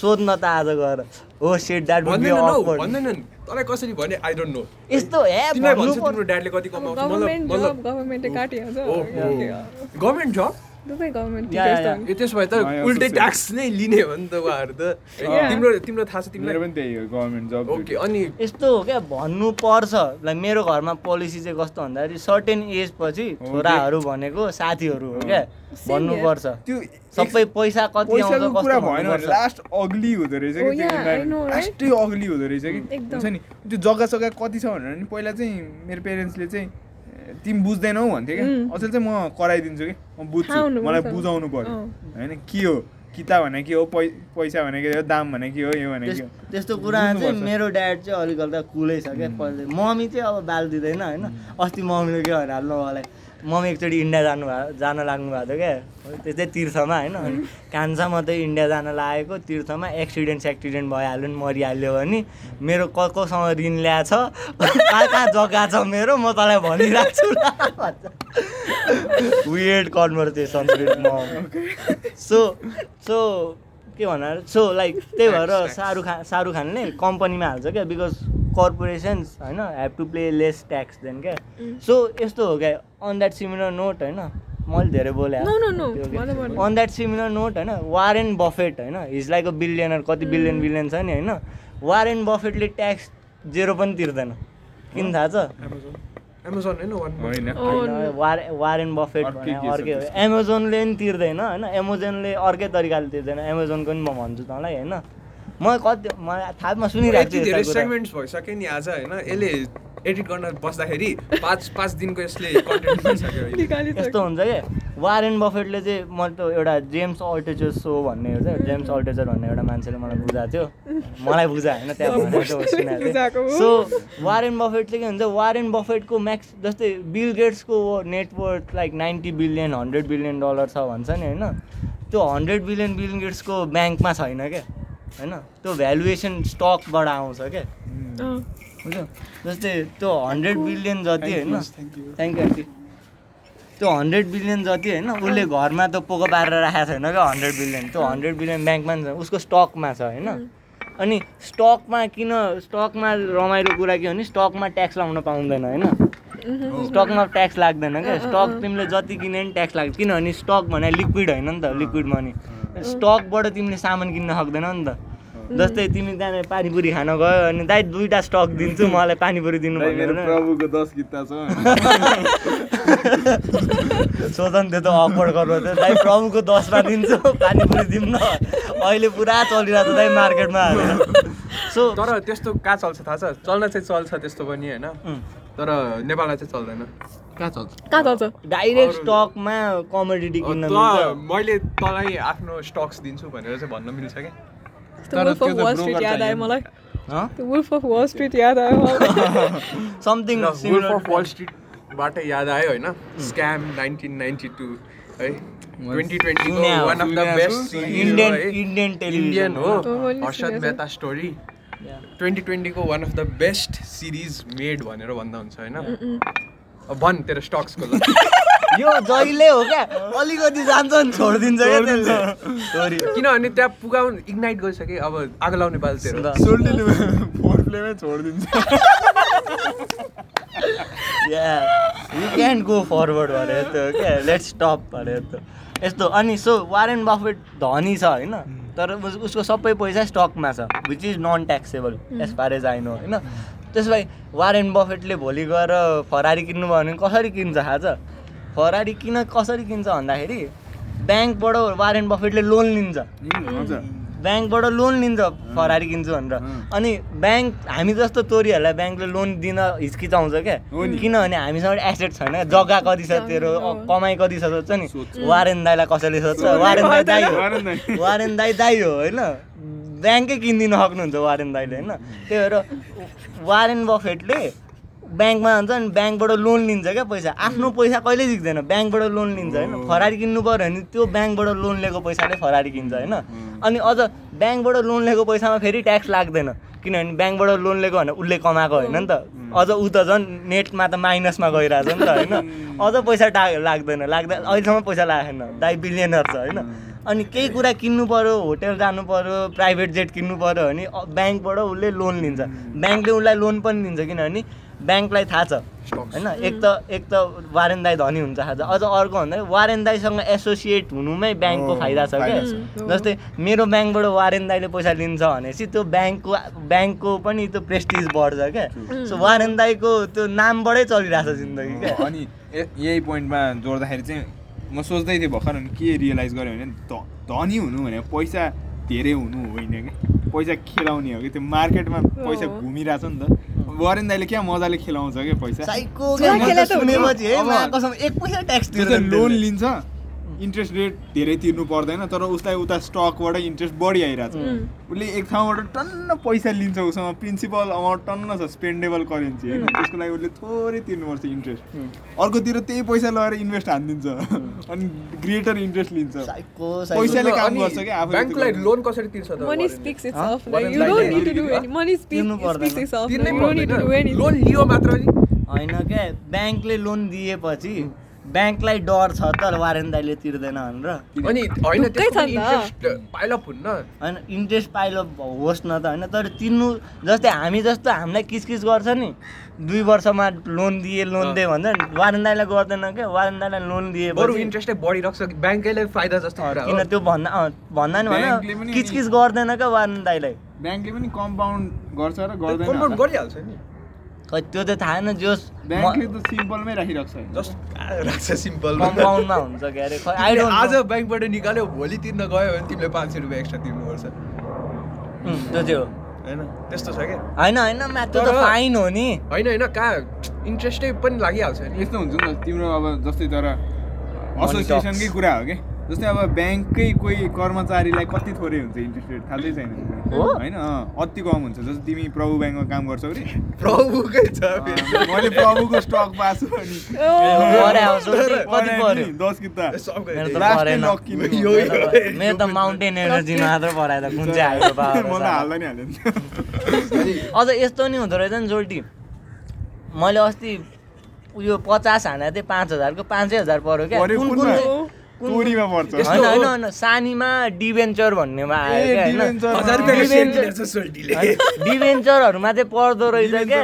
सोध्न त आज गएर। हो सेट द्याट वुड बी भन्दैनन् हौ awkward भन्दैनन् तँलाई कसरी भने आई डोन्ट नो यस्तो हे तिमीलाई भन्नु भन्छ पर्छ तिम्रो ड्याडले कति कमाउँछ। गभर्मेन्ट जब त्यसो भए त उल्टै ट्याक्स नै लिने हो नि त उहाँहरू त. तिम्रो तिम्रो थाहा छ मेरो तिमीलाई पनि त्यही हो गभर्मेन्ट जब ओके अनि यस्तो हो क्या भन्नु पर्छ लाइक मेरो घरमा पोलिसी चाहिँ कस्तो भन्दाखेरि सर्टेन एज पछि छोराहरू भनेको साथीहरू हो क्या भन्नुपर्छ। त्यो सबै पैसा कति आउँछ कुरा भएन भन्नुपर्छ लास्ट अग्ली हुँदो रहेछ Oh, कि? लास्टै अग्ली हुँदो रहेछ कि। एकदम। हुन्छ नि त्यो जग्गा सग्गा कति छ भनेर नि पहिला चाहिँ मेरो पेरेन्ट्सले चाहिँ तिमी बुझ्दैनौ भन्थ्यो क्या. अचेल चाहिँ म कराइदिन्छु कि? म बुझ्छु। मलाई बुझाउनु पर्यो। होइन के हो? किता भने के हो? पै पैसा भने के हो? दाम भने के हो? यो भने के हो? त्यस्तो कुरा चाहिँ। मेरो ड्याड चाहिँ अलिक हल्का कुलै छ क्या। पहिले मम्मी चाहिँ अब बाल दिँदैन होइन? अस्ति मम्मीले के भने हाल्नु मलाई? मम्मी एकचोटि इन्डिया जानु जान लाग्नु भएको थियो क्या। त्यो चाहिँ तीर्थमा होइन? अनि कान्छा मात्रै इन्डिया जान लागेको तीर्थमा एक्सिडेन्ट सेक्सिडेन्ट भइहाल्यो नि मरिहाल्यो भने। मेरो क कोसँग ऋण ल्याएछ कहाँ कहाँ जग्गा छ मेरो? म तँलाई भनिरहेको छु weird conversation with so so के भन्नु सो लाइक त्यही भएर शाहरुख खान शाहरुख खानले कम्पनीमा हाल्छ क्या? बिकज कर्पोरेसन्स होइन have to play less tax than क्या? सो यस्तो हो क्या? अन द्याट सिमिलर नोट होइन मैले धेरै बोले। अन द्याट सिमिलर नोट होइन वारेन बफेट होइन इज लाइक अ बिलियनर कति बिलियन बिलियन छ नि होइन? वारेन बफेटले ट्याक्स जेरो पनि तिर्दैन। किन थाहा छ? एमाजोन होइन Oh, वारेन बफेट अर्कै छ अर्कै हो? एमाजोनले पनि तिर्दैन होइन? एमाजोनले अर्कै तरिकाले तिर्दैन। एमाजोनको पनि म भन्छु तँलाई होइन? म कति मलाई थाहा म सुनिरहेको छु। सेगमेन्ट्स भइसक्यो नि आज होइन? यसले एडिट गर्न बस्दाखेरि पाँच पाँच दिनको यसले यस्तो हुन्छ कि? वारेन बफेटले चाहिँ म त एउटा जेम्स अल्टेचर सो भन्ने हो चाहिँ जेम्स अल्टेचर भन्ने एउटा मान्छेले मलाई बुझाएको थियो। मलाई बुझायो होइन त्यहाँ। सो वारेन बफेट चाहिँ के हुन्छ वारेन बफेटको म्याक्स जस्तै Bill गेट्सको net worth like ninety billion hundred billion dollar छ भन्छ नि होइन। त्यो हन्ड्रेड बिलियन बिल गेट्सको ब्याङ्कमा छैन क्या होइन? त्यो भ्यालुएसन स्टकबाट आउँछ क्या बुझ्यो? जस्तै त्यो हन्ड्रेड बिलियन जति होइन थ्याङ्क यू आन्टी त्यो हन्ड्रेड बिलियन जति होइन उसले घरमा त पोको पारेर राखेको छैन क्या हन्ड्रेड बिलियन त्यो हन्ड्रेड बिलियन ब्याङ्कमा नि छ उसको स्टकमा छ होइन। अनि स्टकमा किन स्टकमा रमाइलो कुरा के हो भने स्टकमा ट्याक्स लाउन पाउँदैन होइन। स्टकमा ट्याक्स लाग्दैन क्या। स्टक तिमीले जति किने नि ट्याक्स लाग्छ किनभने स्टक भने लिक्विड होइन नि त लिक्विड मनी स्टकबाट तिमीले सामान किन्न सक्दैनौ नि त। जस्तै तिमी त्यहाँ पानीपुरी खान गयो अनि दाइ दुइटा स्टक दिन्छु मलाई पानीपुरी दिनु प्रभुको दस छ। सोधन त्यो त अफोर्ड गर्नु थियो दाइ प्रभुको दसमा दिन्छु पानीपुरी दिउँ न। अहिले पुरा चलिरहेको छ दाइ मार्केटमा। सो तर त्यस्तो कहाँ चल्छ थाहा छ? चल्न चाहिँ चल्छ त्यस्तो पनि होइन। तर नेपालमा चाहिँ चल्दैन। कहाँ चल्छ? कहाँ चल्छ? डाइरेक्ट स्टकमा कमोडिटी किन्न मैले तँलाई आफ्नो स्टक्स दिन्छु भनेर चाहिँ भन्न मिल्छ क्या। वुल्फ अफ वाल स्ट्रिट याद आयो मलाई वुल्फ अफ वाल स्ट्रिट याद आयो मलाई समथिङ वुल्फ अफ वाल स्ट्रिटबाट याद आयो होइन स्क्याम नाइन्टिन नाइन्टी टू है ट्वेन्टी ट्वेन्टीको सुन्या हो, वान अफ द सुन्या बेस्ट छु। इन्डियन इन्डियन टेलिभिजन इन्डियन हो हो, मैले Harshad. Mehta story twenty ट्वेन्टीको one of the best series made भनेर भन्दा हुन्छ होइन अब भन् तेरो स्टक्सको ल। यो जहिले हो क्या? अलिकति जान्छ नि छोडिदिन्छ। किनभने त्यहाँ पुगाउनु इग्नाइट गरिसके अब आगो लाउने तेरो छोडिदिन्छ। यु क्यान गो फरवर्ड भने यस्तो हो क्या? लेट्स स्टप भने यस्तो यस्तो अनि सो वारेन बफेट धनी छ होइन? तर उस- उसको सबै पैसा स्टकमा छ which is non taxable as far as I know होइन? त्यसो भए वारेन बफेटले भोलि गएर फरारी किन्नुभयो भने कसरी किन्छ थाहा छ फरारी किन कसरी किन्छ भन्दाखेरि ब्याङ्कबाट वारेन बफेटले लोन लिन्छ। ब्याङ्कबाट लोन लिन्छ फरारी किन्छु भनेर। अनि ब्याङ्क हामी जस्तो तोरीहरूलाई ब्याङ्कले लोन दिन हिचकिचाउँछ क्या। किनभने हामीसँग एसेट छैन। जग्गा कति छ तेरो कमाइ कति छ सोध्छ नि। वारेन दाईलाई कसैले सोध्छ? वारेन दाई दाई हो। वारेन दाई। दाई हो होइन? ब्याङ्कै किनिदिनु सक्नुहुन्छ वारेन दाईले होइन? त्यही भएर वारेन बफेटले ब्याङ्कमा जान्छ अनि ब्याङ्कबाट लोन लिन्छ क्या पैसा। आफ्नो पैसा कहिले जिक्दैन ब्याङ्कबाट लोन लिन्छ होइन। फरारी किन्नु पऱ्यो भने त्यो ब्याङ्कबाट लोन लिएको पैसाले फरारी किन्छ होइन। अनि अझ ब्याङ्कबाट लोन लिएको पैसामा फेरि ट्याक्स लाग्दैन। किनभने ब्याङ्कबाट लोन लिएको भने उसले कमाएको होइन नि त। अझ ऊ त झन् नेटमा त माइनसमा गइरहेछ नि त होइन। अझ पैसा टा लाग्दैन लाग्दा अहिलेसम्म पैसा लागेन। दाइ बिलियनर छ होइन। अनि केही कुरा किन्नु पऱ्यो होटेल जानु पऱ्यो प्राइभेट जेट किन्नु पऱ्यो भने ब्याङ्कबाट उसले लोन लिन्छ। ब्याङ्कले उसलाई लोन पनि दिन्छ किनभने ब्याङ्कलाई थाहा छ। होइन? एक त एक त वारेन दाई धनी हुन्छ थाहा छ अझ अर्को भन्दा वारेन दाईसँग एसोसिएट हुनुमै ब्याङ्कको फाइदा छ क्या। जस्तै मेरो ब्याङ्कबाट वारेन दाईले पैसा लिन्छ भनेपछि त्यो ब्याङ्कको ब्याङ्कको पनि त्यो प्रेस्टिज बढ्छ क्या। सो वारेन दाईको त्यो नामबाटै चलिरहेछ जिन्दगी क्या। अनि यही पोइन्टमा जोड्दाखेरि चाहिँ म सोच्दै थिएँ भर्खर अनि के रियलाइज गरेँ भने धनी हुनु भने पैसा धेरै हुनु होइन कि? पैसा खेलाउने हो कि? त्यो मार्केटमा पैसा घुमिरहेछ नि त। वरेन दाइले क्या मजाले खेलाउँछ क्या पैसा? लोन लिन्छ। इन्ट्रेस्ट रेट धेरै तिर्नु पर्दैन तर उसलाई उता स्टकबाट इन्ट्रेस्ट बढी आइरहेको छ उसले एक ठाउँबाट टन्न पैसा लिन्छ उसँग प्रिन्सिपल अमाउन्ट टन्न छ स्पेन्डेबल करेन्सी होइन? त्यसको लागि उसले थोरै तिर्नुपर्छ इन्ट्रेस्ट अर्कोतिर त्यही पैसा लगाएर इन्भेस्ट हानिदिन्छ। अनि ग्रेटर इन्ट्रेस्ट लिन्छ। पैसाले काम गर्छ लोन कसरी तिर्छ. लोन लियो मात्र होइन क्या ब्याङ्कले लोन दिएपछि ब्याङ्कलाई डर छ तर वारेन दाईले तिर्दैन भनेर। अनि होइन त। पाइलअप हुन्न। होइन इन्ट्रेस्ट पाइलो होस् न त होइन तर तिर्नु जस्तै हामी जस्तो हामीलाई किचकिच गर्छ नि दुई वर्षमा लोन दिए लोन दिए भन्छ नि वारेन दाईलाई गर्दैन क्या वारेन दाईलाई लोन बरु दिएपछि इन्ट्रेस्टै बढिरहेको छ ब्याङ्कैलाई फाइदा जस्तो किन त्यो भन्दा भन्दा नि भन किचकिच गर्दैन क्या वारेन दाईलाई ब्याङ्कले पनि कम्पाउन्ड गर्छ र गर्दैन। गरिहाल्छ नि। खै त्यो त थाहा छैन जोस् सिम्पलमै राखिरहेको छ जस्ट राख्छ सिम्पल कम्पाउन्डमा हुन्छ अरे? खै आज ब्याङ्कबाट निकाल्यो भोलि तिर्न गयो भने तिमीले पाँच सय रुपियाँ एक्स्ट्रा तिर्नुपर्छ। त्यो चाहिँ हो। होइन? त्यस्तो छ क्या होइन होइन त्यो त फाइन हो नि। होइन होइन कहाँ? इन्ट्रेस्टै पनि लागिहाल्छ नि। यस्तो हुन्छ नि त तिम्रो अब जस्तै तर एसोसिएसनकै कुरा हो कि? जस्तै अब ब्याङ्ककै कोही कर्मचारीलाई कति थोरै हुन्छ इन्ट्रेस्ट रेट थाहा छैन? होइन अँ, अति कम हुन्छ। जस्तो तिमी प्रभु ब्याङ्कमा काम गर्छौ रे प्रभुकै छ मैले प्रभुको स्टक छु अनि। दस किता मेरो त माउन्टेन एनर्जी मात्र कुन चाहिँ हाल्दा नि अझ यस्तो नि हुँदो रहेछ नि जोल्टी। मैले अस्ति उयो पचास हाना थिएँ पाँच हजारको पाँचै हजार पऱ्यो क्या। तोरीमा पर्छ। होइन हो। होइन होइन। सानीमा डिभेन्चर भन्नेमा आयो क्या डिभेन्चरहरूमा चाहिँ पर्दो रहेछ क्या।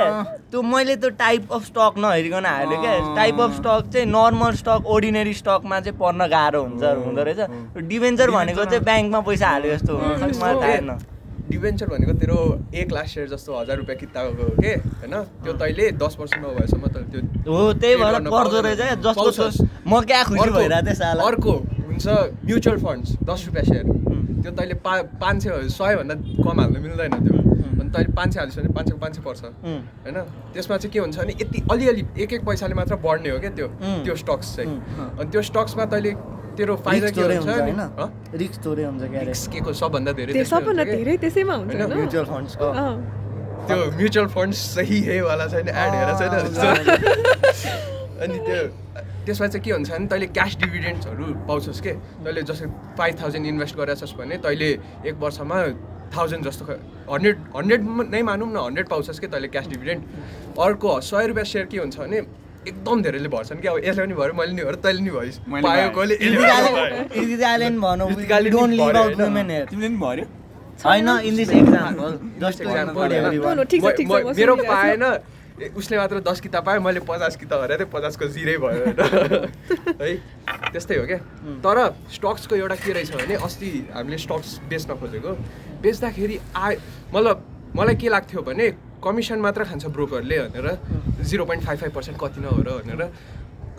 त्यो मैले त्यो टाइप अफ स्टक नहेरिकन हालेँ क्या। टाइप अफ स्टक चाहिँ नर्मल स्टक ओर्डिनेरी स्टकमा चाहिँ पर्न गाह्रो हुन्छ हुँदो रहेछ। डिभेन्चर भनेको चाहिँ ब्याङ्कमा पैसा हाल्यो जस्तो हो। खै मलाई थाहा छैन। डिभेन्चर भनेको तेरो एक लाख सेयर जस्तो हजार रुपियाँ किताको हो के होइन? त्यो तैँले दस वर्ष नभएसम्म त त्यो हो त्यही भएर पर्दो रहेछ। जस्तो। म क्या खुसी अर्को- भइरहेको थिएँ अर्को हुन्छ म्युचुअल फन्ड्स दस रुपियाँ सेयर। त्यो तैँले पा पाँच सय सयभन्दा कम हाल्नु मिल्दैन त्यो। अनि तैँले पाँच सय हालिस् भने पाँच सयको पाँच सय पर्छ। होइन? त्यसमा चाहिँ के हुन्छ भने यति अलिअलि एक एक पैसाले मात्र बढ्ने हो क्या त्यो. त्यो स्टक्स चाहिँ. अनि त्यो स्टक्समा तैँले तेरो फाइदा रिस्क के हुन्छ हुन्छ नि? होइन। हँ? रिस्क थोरै हुन्छ रिस्क के को सबभन्दा धेरै त्यो सबभन्दा। धेरै त्यसैमा हुन्छ होइन म्युचुअल फन्ड्सको। त्यो म्युचुअल फन्ड सही है वाला छैन एड हेरेर छैन। अनि त्यो त्यसमा चाहिँ के हुन्छ भने तैँले क्यास डिभिडेन्ड्सहरू पाउँछस् के? तैँले जस्तै फाइभ थाउजन्ड इन्भेस्ट गरेछस् भने तैँले एक वर्षमा थाउजन्ड जस्तो हन्ड्रेड हन्ड्रेड नै मानौँ न हन्ड्रेड पाउँछस् कि तैँले क्यास डिभिडेन्ड अर्को सय रुपियाँ सेयर के हुन्छ भने एकदम धेरैले भर्छन् कि अब यसले पनि भयो मैले नि भएर तैँले नि भइस् मैले पायो। कसले? तिमीले भर्यो? छैन इन दिस एक्जाम्पल जस्ट मेरो। पाएन ए, उसले मात्र दस किताब पायो मैले पचास किताब हेरेको थिएँ पचासको जिरै भयो है त्यस्तै हो क्या। तर स्टक्सको एउटा के रहेछ भने अस्ति हामीले स्टक्स बेच्न खोजेको। बेच्दाखेरि आ मतलब मलाई के लाग्थ्यो भने कमिसन मात्र खान्छ ब्रोकरले भनेर zero point five five percent कति न हो र भनेर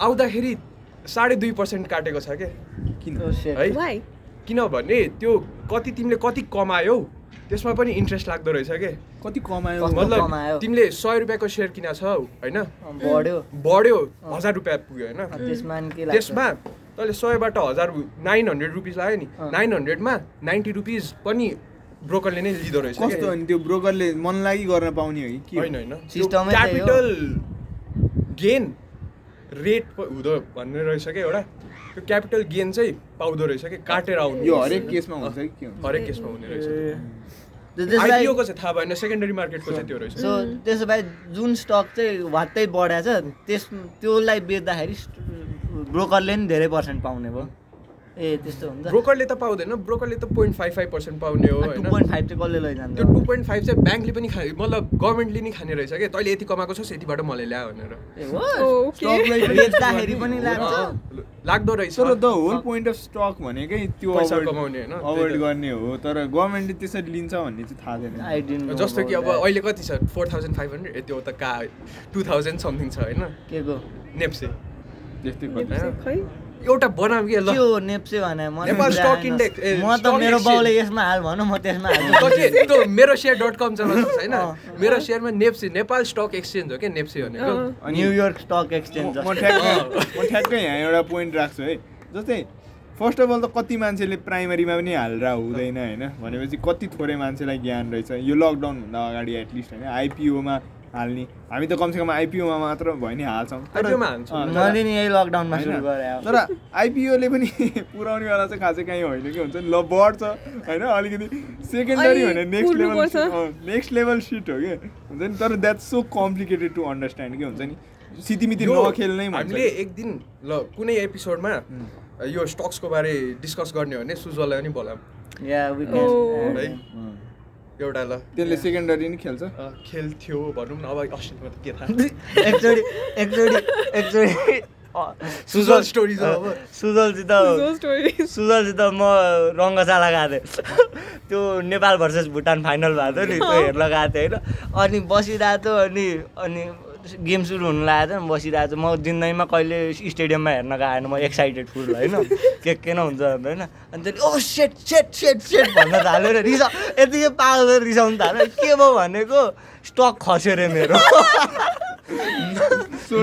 आउँदाखेरि साढे दुई पर्सेन्ट काटेको छ क्या किन? है? Why? किनभने त्यो कति तिमीले कति कमायौ त्यसमा पनि इन्ट्रेस्ट लाग्दो रहेछ के? कति कमायो? मतलब? तिमीले सय रुपियाँको सेयर किना छ होइन? बढ्यो। बढ्यो हजार रुपियाँ पुग्यो होइन? त्यसमा तैँले सयबाट हजार नाइन हन्ड्रेड रुपिस लाग्यो नि। नाइन हन्ड्रेडमा नाइन्टी रुपिस पनि ब्रोकरले नै लिँदो रहेछ कस्तो। अनि त्यो ब्रोकरले मन लागि गर्न पाउने हो कि? होइन होइन। क्यापिटल गेन रेट हुँदो भन्ने रहेछ क्या एउटा। त्यो क्यापिटल गेन चाहिँ पाउँदो रहेछ कि काटेर आउनु यो हरेक केसमा हुन्छ कि के हुन्छ? हरेक केसमा हुने रहेछ। आइपिओको चाहिँ थाहा भएन सेकेन्डरी मार्केटको चाहिँ त्यो रहेछ। सो त्यसो भए जुन स्टक चाहिँ वात्तै बढाएको छ त्यस त्यसलाई बेच्दाखेरि ब्रोकरले नि धेरै पर्सेन्ट पाउने भयो। ए त्यस्तो हुन्छ। ब्रोकरले त पाउँदैन। ब्रोकरले त पोइन्ट फाइभ फाइभ पर्सेन्ट पाउने हो टु पोइन्ट फाइभ चाहिँ कसले लैजान्छ? त्यो टु पोइन्ट फाइभ चाहिँ ब्याङ्कले पनि खाने मतलब गभर्मेन्टले नि खाने रहेछ क्या। तैँले यति कमाएको छस् यतिबाट मलाई ल्या भनेर। स्टकलाई पनि लाग्दो रहेछ। तर the whole point of stock भनेकै त्यो पैसा कमाउने होइन अभोइड। गर्ने हो। तर गभर्मेन्टले त्यसरी लिन्छ भन्ने चाहिँ थाहा छैन जस्तो कि अब. अहिले कति छ? फोर थाउजन्ड फाइभ हन्ड्रेड त्यो त का टु थाउजन्ड समथिङ छ होइन? के को? नेप्से त्यस्तै खै? एउटा बनाऊ के ल। के हो नेप्से भने म नेपाल index, ए, म त मेरो। बाउले यसमा हाल भनौँ म त्यसमा त्यो मेरो सेयर डट कम चलाउँछ होइन। मेरो सेयरमा नेप्से नेपाल स्टक एक्सचेन्ज हो क्या नेप्से भनेको? न्युयोर्क स्टक एक्सचेन्ज म जस्तो। ठ्याक्कै म ठ्याक्कै यहाँ एउटा पोइन्ट राख्छु है। जस्तै फर्स्ट अफ अल त कति मान्छेले प्राइमरीमा पनि हालेर हुँदैन होइन? भनेपछि कति थोरै मान्छेलाई ज्ञान रहेछ। यो लकडाउनभन्दा अगाडि एटलिस्ट होइन? आइपिओमा हाल्ने। हामी त कमसेकम आइपिओमा मात्र भयो नि हाल्छौँ। तर- आइपिओले पनि पुऱ्याउनेवाला चाहिँ खासै कहीँ होइन कि हुन्छ नि? ल बढ्छ। होइन अलिकति सेकेन्डरी भने next level. Next level shit हो कि? हुन्छ नि? तर that's so complicated to understand के हुन्छ नि? सितिमिति नखेल्नै हामीले एक दिन ल कुनै एपिसोडमा यो स्टक्सको बारे डिस्कस गर्ने हो भने सुजललाई पनि बोलाम एउटा ल त्यसले सेकेन्डरी नि खेल्छ। अँ, खेल्थ्यो भनौँ न अब अस्ट्रेलियामा त के थाहा। एकचोटि एकचोटि एकचोटि अँ, सुजल story छ अब। सुजलसित स्टोरी सुजलसित म रङ्गशाला गएको थिएँ। त्यो नेपाल भर्सेस भुटान फाइनल भएको थियो नि त्यो हेर्न गएको थिएँ होइन। अनि बसिरहेको थियो अनि अनि गेम सुरु हुनु लागेको थियो बसिरहेको थियो म जिन्दगीमा कहिले स्टेडियममा हेर्न गएन म एक्साइटेड फुल होइन? के के न हुन्छ अन्त होइन? अनि त्यहाँदेखि oh set set set set भन्न थाल्यो रे रिसा यतिकै पागल रिसाउनु थाल्यो के भयो भनेको स्टक खस्यो रे मेरो।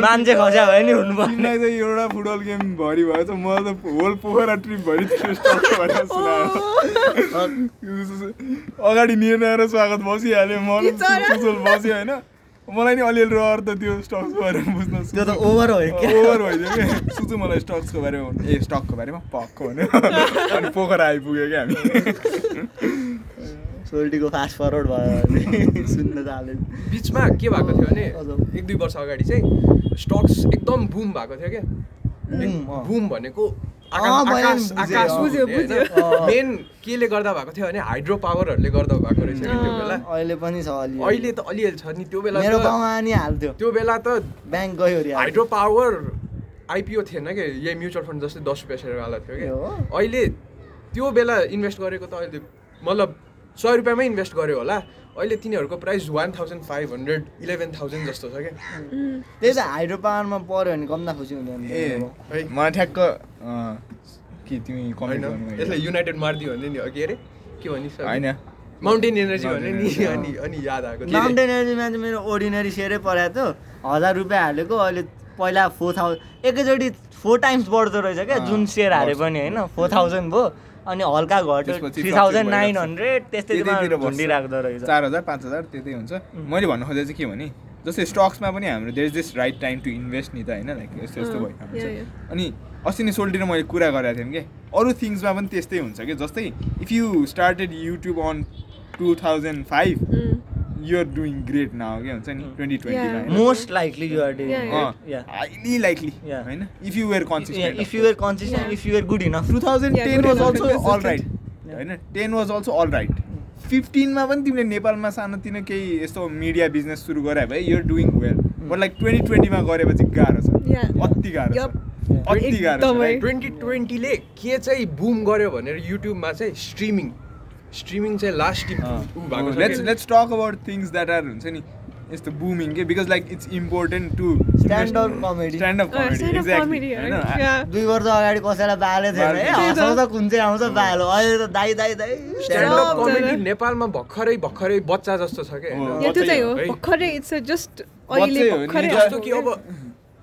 मान्छे खस्या भयो नि हुनु पर्ने। तिमीलाई त एउटा फुटबल गेम भरि भयो त मलाई त होल पोखरा ट्रिप भरि अगाडि निर्णय स्वागत बसिहाल्यो म बस्यो होइन? मलाई नि अलिअलि रहर त त्यो स्टक्सको बारेमा बुझ्न त्यो त ओभर हो क्या? ओभर भइदियो कि सुचु मलाई स्टक्सको बारेमा। ए स्टकको बारेमा? पक्क भन्यो। अनि पोखरा आइपुग्यो क्या हामी। सोल्टीको फास्ट फरवर्ड भयो सुन्न थाल्यो। बिचमा के भएको थियो भने। एक दुई वर्ष अगाडि चाहिँ स्टक्स एकदम बुम भएको थियो क्या। बुम भनेको मेन केले गर्दा भएको थियो भने हाइड्रो पावरहरूले गर्दा भएको रहेछ कि त्यो बेला। अहिले पनि छ अलि अहिले त अलिअलि छ नि त्यो बेला मेरो त गाउँमा नि हाल्थ्यो। त्यो बेला त ब्याङ्क गयो अरे। हाइड्रो पावर आइपिओ थिएन कि? यही म्युचुअल फन्ड जस्तै दस रुपियाँ सेयरवाला थियो कि? अहिले त्यो बेला इन्भेस्ट गरेको त अहिले मतलब सय रुपियाँमै इन्भेस्ट गर्यो होला। अहिले तिनीहरूको price one thousand five hundred eleven thousand जस्तो छ क्या। त्यही त हाइड्रो पावरमा पऱ्यो भने कम्ता खुसी हुन्थ्यो नि ए मलाई ठ्याक्क अँ, के तिमी कमेन्ट होइन। गर्नु यसलाई युनाइटेड मारिदियो भने नि के अरे। के भनिस् होइन। माउन्टेन एनर्जी भने नि अनि अनि याद आएको? माउन्टेन एनर्जीमा चाहिँ मेरो ओर्डिनरी सेयरै परेको थियो। हजार रुपियाँ हालेको अहिले पहिला फोर थाउजन्ड एकैचोटि फोर टाइम्स बढ्दो रहेछ क्या जुन सेयर हारे बढ्छ। पनि होइन? फोर थाउजन्ड भयो। अनि हल्का घट्यो थ्री थाउजन्ड नाइन। हन्ड्रेड। झुन्डिराख्दो रहेछ। चार हजार पाँच हजार त्यतै हुन्छ। मैले भन्नु खोजेको चाहिँ के भने जस्तै स्टक्समा पनि हाम्रो there is this right time to invest नि त होइन लाइक यस्तो यस्तो भइरहेको अनि अस्ति नै सोल्टी र मैले कुरा गरेको थियौँ कि अरू थिङ्समा पनि त्यस्तै हुन्छ कि जस्तै if you started YouTube on two thousand five you're doing great now के हुन्छ नि ट्वेन्टी. ट्वेन्टीमा मोस्ट लाइकली युआर डुइङ या हाइली लाइकली Yeah. होइन if you were consistent if you're consistent if you're good enough two thousand ten was also. All right होइन ten was also all right फिफ्टिनमा पनि तिमीले नेपालमा सानोतिनो केही यस्तो मिडिया बिजनेस सुरु गरे भए you're doing well but like twenty ट्वेन्टीमा गरेपछि गाह्रो छ. अति गाह्रो. छ अति गाह्रो? ट्वेन्टी ट्वेन्टीले के चाहिँ बुम गर्यो भनेर युट्युबमा चाहिँ स्ट्रिमिङ स्ट्रिमिङ चाहिँ लास्ट ऊ भएको लेट्स कि। Let's talk about things that are हुन्छ नि यस्तो बुमिङ के? Because like it's important to. Stand up comedy stand up comedy, होइन? yeah. दुई वर्ष अगाडि कसैलाई बाले थिएन है बाले हँसाउँछ कुन चाहिँ आउँछ बालो। अहिले त दाइ दाइ दाइ स्ट्यान्डअप सबजना। कमेडी नेपालमा भर्खरै भर्खरै बच्चा जस्तो छ क्या हो, या त्यो चाहिँ हो। भर्खरै इट्स जस्ट अहिले भर्खरै। जस्तो कि अब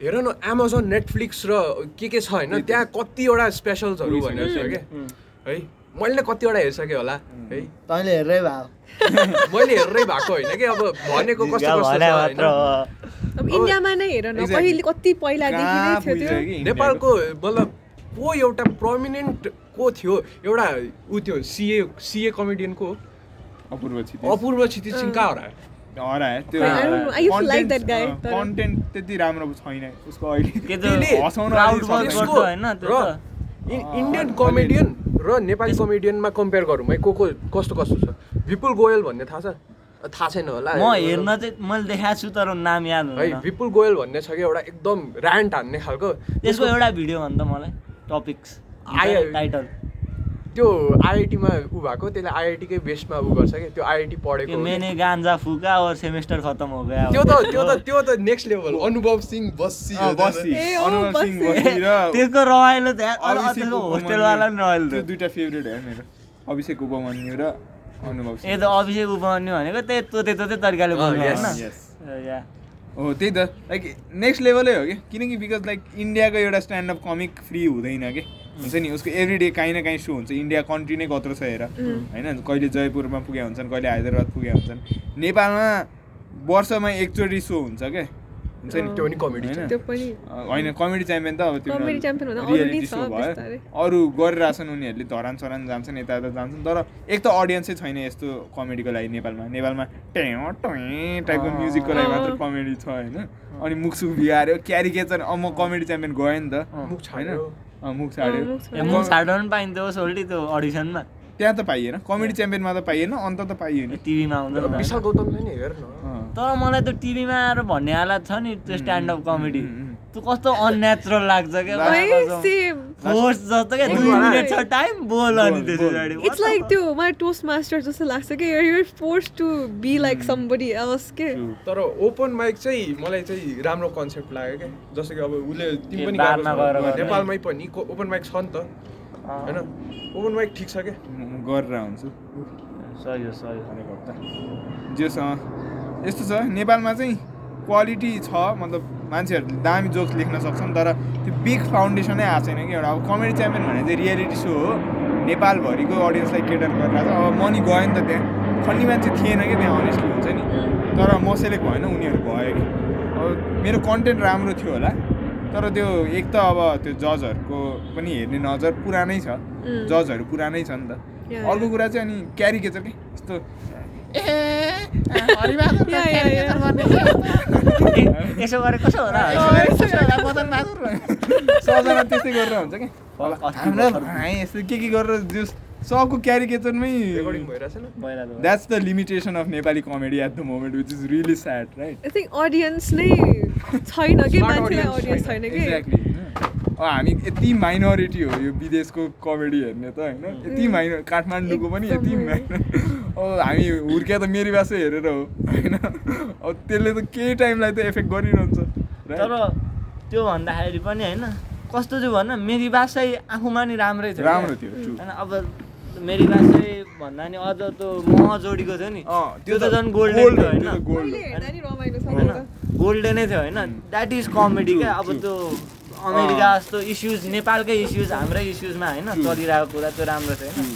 हेर न एमाजोन नेटफ्लिक्स र के के छ होइन? त्यहाँ कतिवटा स्पेसल्सहरू भनेर छ क्या है। मैले कतिवटा हेरिसकेँ होला है। तैँले हेर्दै भयो मैले हेर्दै भएको होइन कि? अब भनेको कस्तो कस्तो अब इन्डियामा नै हेर न. पहिले कति पहिलादेखि नै थियो त्यो। नेपालको मतलब को एउटा प्रमिनेन्ट को थियो? एउटा ऊ थियो सिए सिए कमेडियन को अपूर्व छिति अपूर्व क्षितिज सिंह कहाँ हरायो? कन्टेन्ट त्यति राम्रो छैन। उसको अहिले के त्यसले त। हँसाउन इन्डियन कमेडियन र नेपाली कमेडियनमा कम्पेयर गरौँ है को को कस्तो कस्तो छ? विपुल गोयल भन्ने थाहा छ? थाहा छैन होला। म हेर्न चाहिँ मैले देखाएको छु तर नाम याद है विपुल गोयल भन्ने छ कि एउटा एकदम ऱ्यान्ट हान्ने खालको। त्यसको एउटा भिडियो भन् त मलाई टपिक्स आयो। टाइटल त्यो आइआइटीमा ऊ भएको त्यसले आइआइटीकै बेसमा ऊ गर्छ कि त्यो आइआइटी पढेको। मैंने गांजा फूका और सेमेस्टर खत्म हो गया। त्यो त त्यो त त्यो त नेक्स्ट लेभल अनुभव सिंह बस्सी बस्सी। अनुराग सिंह बस्सी। र त्यसको रमाइलो त्यसको उपमन्यु। होस्टेलवाला पनि रमाइलो त्यो दुइटा फेभरेट हो मेरो। अभिषेक उपमन्यु र अनुभव ए त अभिषेक उपन्यु भनेको त्यही तोते तोते तरिकाले बोल्नु होइन। हो त्यही त। लाइक नेक्स्ट लेभलै हो कि। किनकि बिकज लाइक इन्डियाको एउटा स्ट्यान्डअप कमिक फ्री हुँदैन कि। हुन्छ नि उसको एभ्री डे काहीँ न काहीँ सो हुन्छ। इन्डिया कन्ट्री नै कत्रो छ हेर। होइन कहिले जयपुरमा पुगेका हुन्छन् कहिले हैदराबाद पुगेका हुन्छन्। नेपालमा वर्षमा एकचोटि सो हुन्छ क्या हुन्छ नि? त्यो पनि comedy होइन? कमेडी च्याम्पियन त अब त्यो छ show भयो। अरू गरिरहेछन् उनीहरूले धरान सरान जान्छन् यता यता जान्छन् तर एक त अडियन्सै छैन यस्तो कमेडीको लागि नेपालमा। नेपालमा ट्याँ टाइपको म्युजिकको लागि मात्र कमेडी छ होइन? अनि मुखसुख बिगाऱ्यो क्यारिकेचर अब म कमेडी च्याम्पियन गएँ नि त। मुख होइन मुख छाड्यो मुख छाड्न पनि पाइन्थ्यो सोल्टी त्यो अडिसनमा त्यहाँ त पाइएन। कमेडी च्याम्पियनमा त पाइएन अन्त त पाइयो नि टिभीमा आउँदैन त। विशाल होइन। गौतमले नि हेर न। अँ। तर मलाई त्यो टिभीमा आएर भन्ने हालत छ नि त्यो स्ट्यान्डअप कमेडी त्यो कस्तो अननेचुरल लाग्छ इट्स लाइक त्यो मलाई टोस्ट मास्टर जस्तो लाग्छ कि you're forced to be like somebody else के. तर ओपन माइक चाहिँ मलाई चाहिँ राम्रो कन्सेप्ट लाग्यो क्या। जस्तो कि अब उसले तिमी पनि। नेपालमै पनि ओपन माइक छ नि त। होइन? ओपन माइक ठिक छ क्या। गरेर हुन्छु सही हो सही हो। जेसँग यस्तो छ नेपालमा चाहिँ क्वालिटी छ मतलब मान्छेहरूले दामी जोक्स लेख्न सक्छन् तर त्यो बिग फाउन्डेसनै आएको छैन कि एउटा। अब कमेडी च्याम्पियन भने चाहिँ रियालिटी सो हो। नेपालभरिको अडियन्सलाई केटर गरिरहेको छ अब मनी गयो नि त त्यहाँ। खन्ने मान्छे थिएन कि त्यहाँ अनेस्टली हुन्छ नि। तर म सेलेक्ट भएन उनीहरू भयो कि। अब मेरो कन्टेन्ट राम्रो थियो होला। तर त्यो एक त अब त्यो जजहरूको पनि हेर्ने नजर पुरानै छ। जजहरू पुरानै छ नि त। अर्को कुरा चाहिँ अनि क्यारिकेचर के? यस्तो यसो गरे कसो होला सबजना त्यस्तै गरेर हुन्छ कि यस्तो के के गरेर जो सबको क्यारिकेचरमै। That's the limitation of Nepali comedy at the moment which is really sad right I think audience नै छैन कि Smart मान्छेलाई audience अडियन्स छैन। छैन कि एक्ज्याक्टली अब हामी यति माइनोरिटी हो यो विदेशको कमेडी हेर्ने त होइन यति माइनर काठमाडौँको पनि यति। माइनर अब हामी हुर्किया त मेरी भाषा हेरेर हो होइन अब त्यसले त केही टाइमलाई त एफेक्ट गरिरहन्छ? तर त्यो भन्दाखेरि पनि होइन कस्तो चाहिँ भन्न मेरी बासै आफूमा नि राम्रै थियो राम्रो। थियो. होइन अब मेरी बासै भन्दा नि अझ त्यो मह जोडीको थियो नि। अँ, त्यो त झन् गोल्डन थियो हो, होइन। गोल्डेनै थियो होइन। द्याट इज कमेडी क्या। अब त्यो अमेरिका जस्तो इस्युज नेपालकै इस्युज हाम्रै इस्युजमा होइन चलिरहेको कुरा त्यो राम्रो थियो होइन।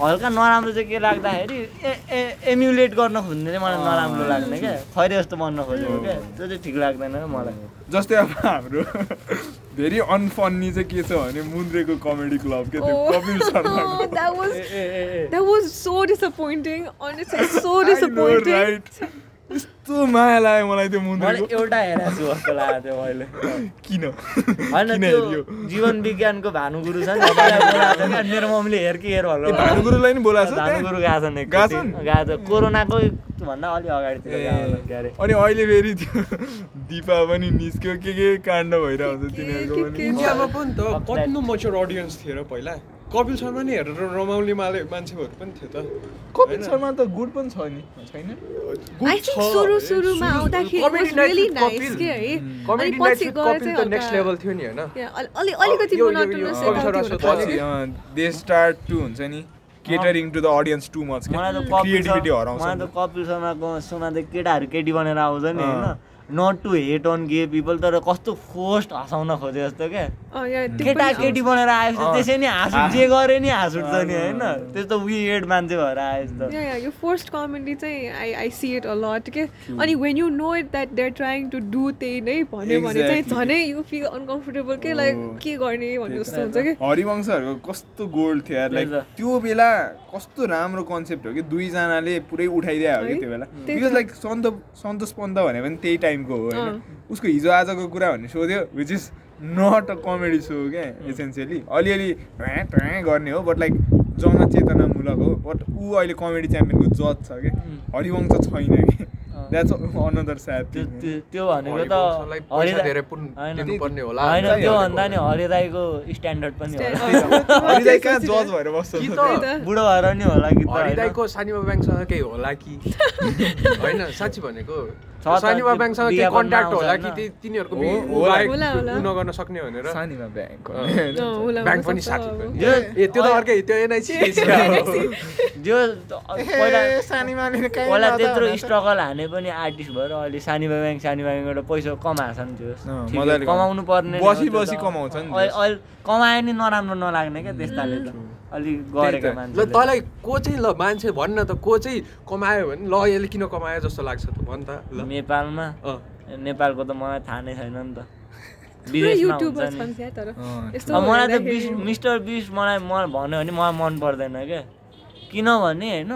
हल्का नराम्रो चाहिँ के लाग्दाखेरि ए ए एम्युलेट गर्न खोज्ने चाहिँ मलाई नराम्रो लाग्ने क्या। खैरे जस्तो बन्न खोजेको क्या। त्यो चाहिँ ठिक लाग्दैन मलाई। जस्तै अब हाम्रो भेरी अनफन्नी चाहिँ के छ भने मुन्द्रेको कमेडी क्लब के त्यो Oh, Kapil oh, that was that was so disappointing. Honestly, so I know, disappointing. right? यस्तो माया लाग्यो मलाई त्यो मैले मुन्द्रेको एउटा हेरेको छु जस्तो लागेको थियो मैले। किन? होइन जीवन विज्ञानको भानुगुरु छ नि मेरो मम्मीले हेर कि हेर भनेर भानुगुरुलाई नि बोलाएको छ? भानुगुरु गएको छन् गएको। छन्? गएको छ। कोरोनाको भन्दा अलि अगाडितिर ए, गएको होला, के अरे अनि अहिले फेरि त्यो दिपा पनि निस्क्यो। के के काण्ड भइरहेको हुन्छ तिनीहरूको पनि? के- इन्डियामा पनि त Upset. कति मच्योर अडियन्स थियो र पहिला। कपिल शर्मा नि हेरेर रमाउने माले मान्छेहरू पनि थियो त। कपिल? शर्मा त गुड पनि छ नि छैन? दे स्टार्ट टु हुन्छ नि catering to the audience too much creativity हराउँछ। मलाई त कपिल शर्माको सोमा त केटाहरू केटी बनेर आउँछ नि। होइन। Not to hate on gay people तर कस्तो फोस्ट हँसाउन खोजे जस्तो क्या अँ, yeah, त्यो केटा पनि छ। केटी बनेर आएपछि अँ। त्यसै नि हाँस जे गरे नि हाँस उठ्छ नि होइन त्यस्तो वियर्ड मान्छे भएर आएछ यो फर्स्ट कमेडी चाहिँ I I see it a lot के अनि when you know it that they are trying to do त्यही नै भन्यो भने चाहिँ. झनै यु फिल अनकम्फर्टेबल के लाइक Oh. के गर्ने भन्ने जस्तो हुन्छ कि हरिवंशहरूको कस्तो गोल्ड थियो यार लाइक। त्यो बेला कस्तो राम्रो कन्सेप्ट हो कि दुईजनाले पुरै उठाइदिया हो कि? त्यो बेला बिकज। लाइक सन्त सन्तोष पन्त भने पनि त्यही टाइमको हो होइन। उसको हिजो आजको कुरा भन्ने सो थियो which is not a comedy show क्या एसेन्सियली अलिअलि ट्याँ ट्याँ गर्ने हो बट लाइक जनचेतनामूलक हो बट ऊ अहिले कमेडी च्याम्पियनको जज छ कि हरिवंश छैन कि। द्याट्स अनदर स्याड त्यो भनेको त हरिदा- धेरै होला। होइन। त्यो भन्दा नि हरिदाईको स्ट्यान्डर्ड पनि होला हरिदाई कहाँ जज भएर बस्छ। बुढो भएर नि होला कि त होइन? हरिदाईको सानिमा ब्याङ्कसँग केही होला कि? होइन साँच्ची भनेको सानिमा त्यो ब्याङ्कसँग केही विज्ञापनमा कन्ट्याक्ट होला? कि ती- तिनीहरूको नगर्न सक्ने भनेर? सानीमा ब्याङ्क ब्याङ्क पनि साथी ए त्यो त अर्कै त्यो एनआइसी। जो पहिला त्यत्रो स्ट्रगल हाने पनि आर्टिस्ट भएर अहिले सानी ब्याङ्क सानी ब्याङ्कबाट पैसा कमाएको छ नि त्यो। कमाउनु पर्ने बसी त्यो। बसी कमाउँछ नि कमाए नि नराम्रो नलाग्ने क्या त्यस्ताले त। अलिक गरेका ल मान्छे तँलाई को चाहिँ ल मान्छे भन्न त को चाहिँ कमायो भने ल यसले किन कमायो जस्तो लाग्छ त भन् त ल। नेपालमा। नेपालको त मलाई थाहा नै छैन नि त। मलाई त बिस मिस्टर बिस मलाई मलाई भन्यो भने मलाई मन पर्दैन क्या। किनभने होइन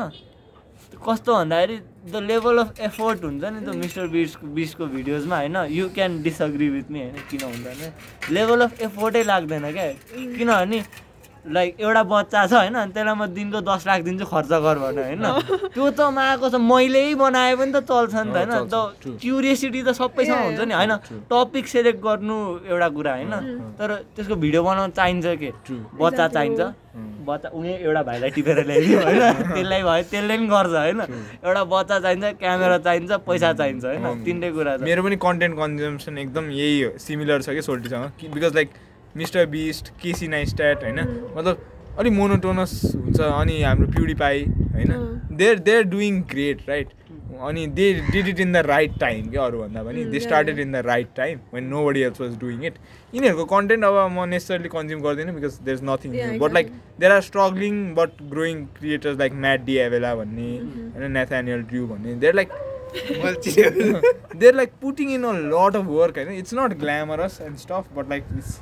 कस्तो भन्दाखेरि द लेभल अफ एफोर्ट हुन्छ नि त मिस्टर बिसको बिसको भिडियोजमा होइन? You can disagree with me होइन? किन हुँदैन? लेभल अफ एफोर्टै लाग्दैन क्या? किनभने लाइक एउटा बच्चा छ होइन? अनि त्यसलाई म दिनको दस लाख दिन्छु खर्च गर भने होइन? त्यो त माएको छ। मैले बनाए पनि त चल्छ नि त होइन? त क्युरियोसिटी त सबैसँग हुन्छ नि होइन? टपिक सेलेक्ट गर्नु एउटा कुरा होइन? तर त्यसको भिडियो बनाउनु चाहिन्छ के? बच्चा. चाहिन्छ। बच्चा उनी एउटा भाइलाई टिपेर ल्याइदियो होइन? त्यसलाई भयो त्यसले पनि गर्छ होइन? एउटा बच्चा चाहिन्छ क्यामेरा चाहिन्छ पैसा चाहिन्छ होइन। तिनटै कुरा मेरो पनि कन्टेन्ट कन्जम्सन एकदम यही हो सिमिलर छ कि सोल्टीसँग? Because like mister Beast Casey Neistat होइन? मतलब अलिक मोनोटोनस हुन्छ अनि हाम्रो प्युरिपाई होइन? They're they're doing great right अनि they did it in the right time क्या अरूभन्दा पनि? They started in the right time when nobody else was doing it यिनीहरूको कन्टेन्ट अब म नेसरली कन्ज्युम गर्दिनँ because there is nothing but like there are struggling but growing creators like Matt D'Avella भन्ने होइन नेथानियल ड्रु भन्ने. They're like they're like putting in a lot of work होइन? It's not glamorous and stuff but like it's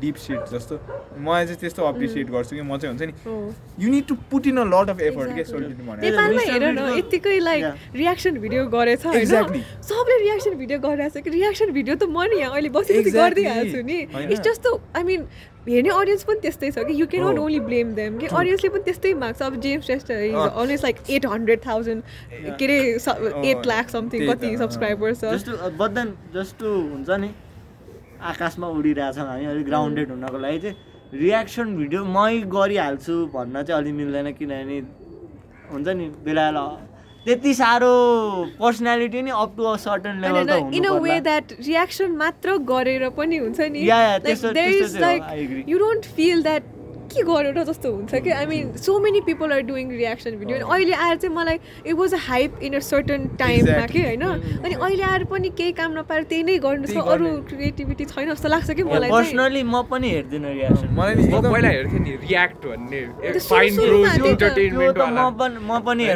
deep shit जस्तो मलाई चाहिँ त्यस्तो अप्रिसिएट गर्छु कि म चाहिँ हुन्छ नि। You need to put in a lot of effort के भने नेपालमा. हेर न यत्तिकै लाइक. रियाक्सन भिडियो गरेछ होइन Exactly. सबले रियाक्सन भिडियो गरिरहेको छ कि रियाक्सन भिडियो त म नि यहाँ अहिले बसी बसी Exactly. गरिदिइहाल्छु नि होइन? इट्स जस्तो आई मिन हेर्ने अडियन्स पनि त्यस्तै छ कि यु क्यान नट हो। ओन्ली ब्लेम देम कि अडियन्सले पनि त्यस्तै माग्छ अब जेम्स श्रेष्ठ अँ। Always like eight hundred thousand के अरे एट लाख समथिङ कति अँ। सब्सक्राइबर्स छ जस्तो जस्तो हुन्छ नि आकाशमा उडिरहेछौँ हामी अलिक ग्राउन्डेड हुनको लागि चाहिँ रियाक्सन भिडियो मै गरिहाल्छु भन्न चाहिँ अलि मिल्दैन किनभने हुन्छ नि बेला बेला त्यति साह्रो पर्सनालिटी नि up to a certain level त in a way that reaction मात्र गरेर पनि हुन्छ नि. यु डोन्ट फिल द्याट के गर्यो र जस्तो हुन्छ कि? I mean so many people are doing reaction video अनि अहिले आएर चाहिँ मलाई it was a hype in a certain टाइममा. कि होइन? अनि अहिले आएर पनि केही काम नपाएर त्यही नै गर्नु अरू। क्रिएटिभिटी छैन जस्तो लाग्छ कि मलाई चाहिँ? पर्सनली म पनि हेर्दिनँ रियाक्सन मलाई नि म एकदम- पहिला हेर्थेँ नि रियाक्ट भन्ने म पनि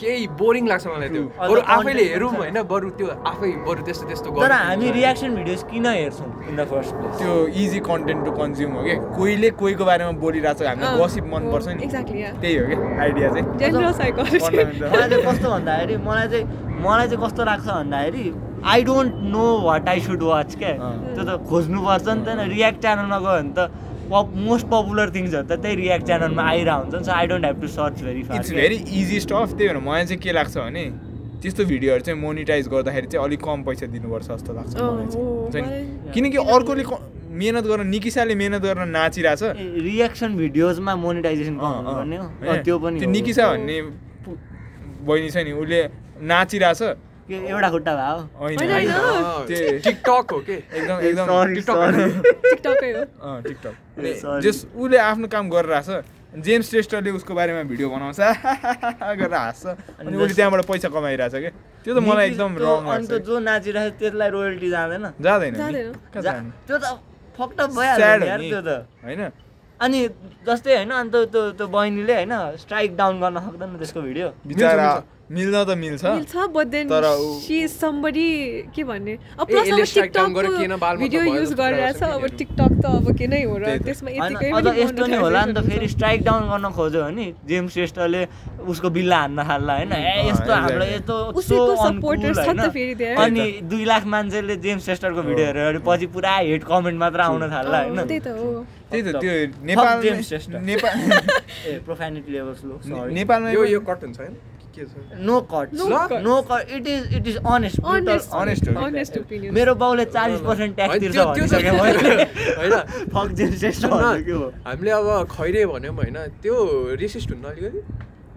केही बोरिङ लाग्छ मलाई त्यो। Content आफैले पनि हेरौँ। होइन बरु त्यो आफै बरु त्यस्तो त्यस्तो तर हामी। रियाक्सन भिडियोज किन हेर्छौँ इन द फर्स्ट प्लेस त्यो इजी कन्टेन्ट टु कन्ज्युम हो कि कोहीले कोहीको बारेमा बोलिरहेको छ हामीलाई गसिप मनपर्छ नि। त्यही हो कि आइडिया चाहिँ. मलाई चाहिँ कस्तो भन्दाखेरि मलाई चाहिँ मलाई चाहिँ कस्तो लाग्छ भन्दाखेरि I don't know what I should watch क्या। त्यो त खोज्नुपर्छ नि त रियाक्ट च्यानलमा गयो भने त पप मोस्ट पपुलर थिङ्सहरू त त्यही रियाक्ट च्यानलमा आइरहेको हुन्छ नि so I don't have to search very it's fast very easy stuff त्यही भएर मलाई चाहिँ के लाग्छ भने त्यस्तो भिडियोहरू चाहिँ मोनिटाइज गर्दाखेरि चाहिँ अलिक कम पैसा दिनुपर्छ जस्तो लाग्छ मलाई चाहिँ। किनकि अर्कोले मेहनत गर्न निकिसाले मेहनत गर्न नाचिरहेछ। Reaction भिडियोजमा monetisation. गर्ने हो? त्यो पनि त्यो। निकिसा भन्ने बहिनी छ नि उसले नाचिरहेछ। के एउटा खुट्टा भयो होइन टिकटक हो के? एकदम एकदम टिकटक। sorry. टिकटकै हो। अँ, टिकटक। ए, sorry. जस उसले आफ्नो काम गरिरहेछ जेम्स श्रेष्ठले उसको बारेमा भिडियो बनाउँछ। गरेर हाँस्छ अनि उसले त्यहाँबाट पैसा कमाइरहेछ क्या त्यो त मलाई एकदम त्यो- रङ अनि त्यो लाग्छ जो नाचिरहेको छ त्यसलाई रोयल्टी जाँदैन। जाँदैन? त्यो त यार नि। त्यो त। होइन। अनि जस्तै होइन अनि त्यो त्यो त्यो बहिनीले होइन स्ट्राइक डाउन गर्न सक्दैन त्यसको भिडियो बिचरा। मिल्न त मिल्छ मिल्छ but then she is somebody के भन्ने अब प्लस अब त भिडियो युज गरिरहेछ अब टिकटक त अब के नै हो र। त्यसमा यतिकै अझ यस्तो नि होला नि त फेरि। स्ट्राइक डाउन गर्न खोज्यो भने जेम्स श्रेष्ठले उसको बिल्ला हान्न थाल्ला होइन ए यस्तो. हाम्रो यस्तो उसैको supporters uncool छ नि त? फेरि त्यहाँ। अनि दुई लाख मान्छेले जेम्स श्रेष्ठको भिडियो हेरेर पछि पुरा हेट कमेन्ट मात्र आउन थाल्ला होइन त्यही त हो त्यही त त्यो Nepal James Shrestha. Nepal a profanity levels low sorry नेपालमा यो यो कट हुन्छ छ no cut No cuts. No cut it is it is honest honest. Honest हो। honest opinion. मेरो बाउले चालिस पर्सेन्ट ट्याक्स तिर्छ होइन। हामीले अब खैरे भन्यौँ होइन त्यो रेसिस्ट हुन्न अलिकति?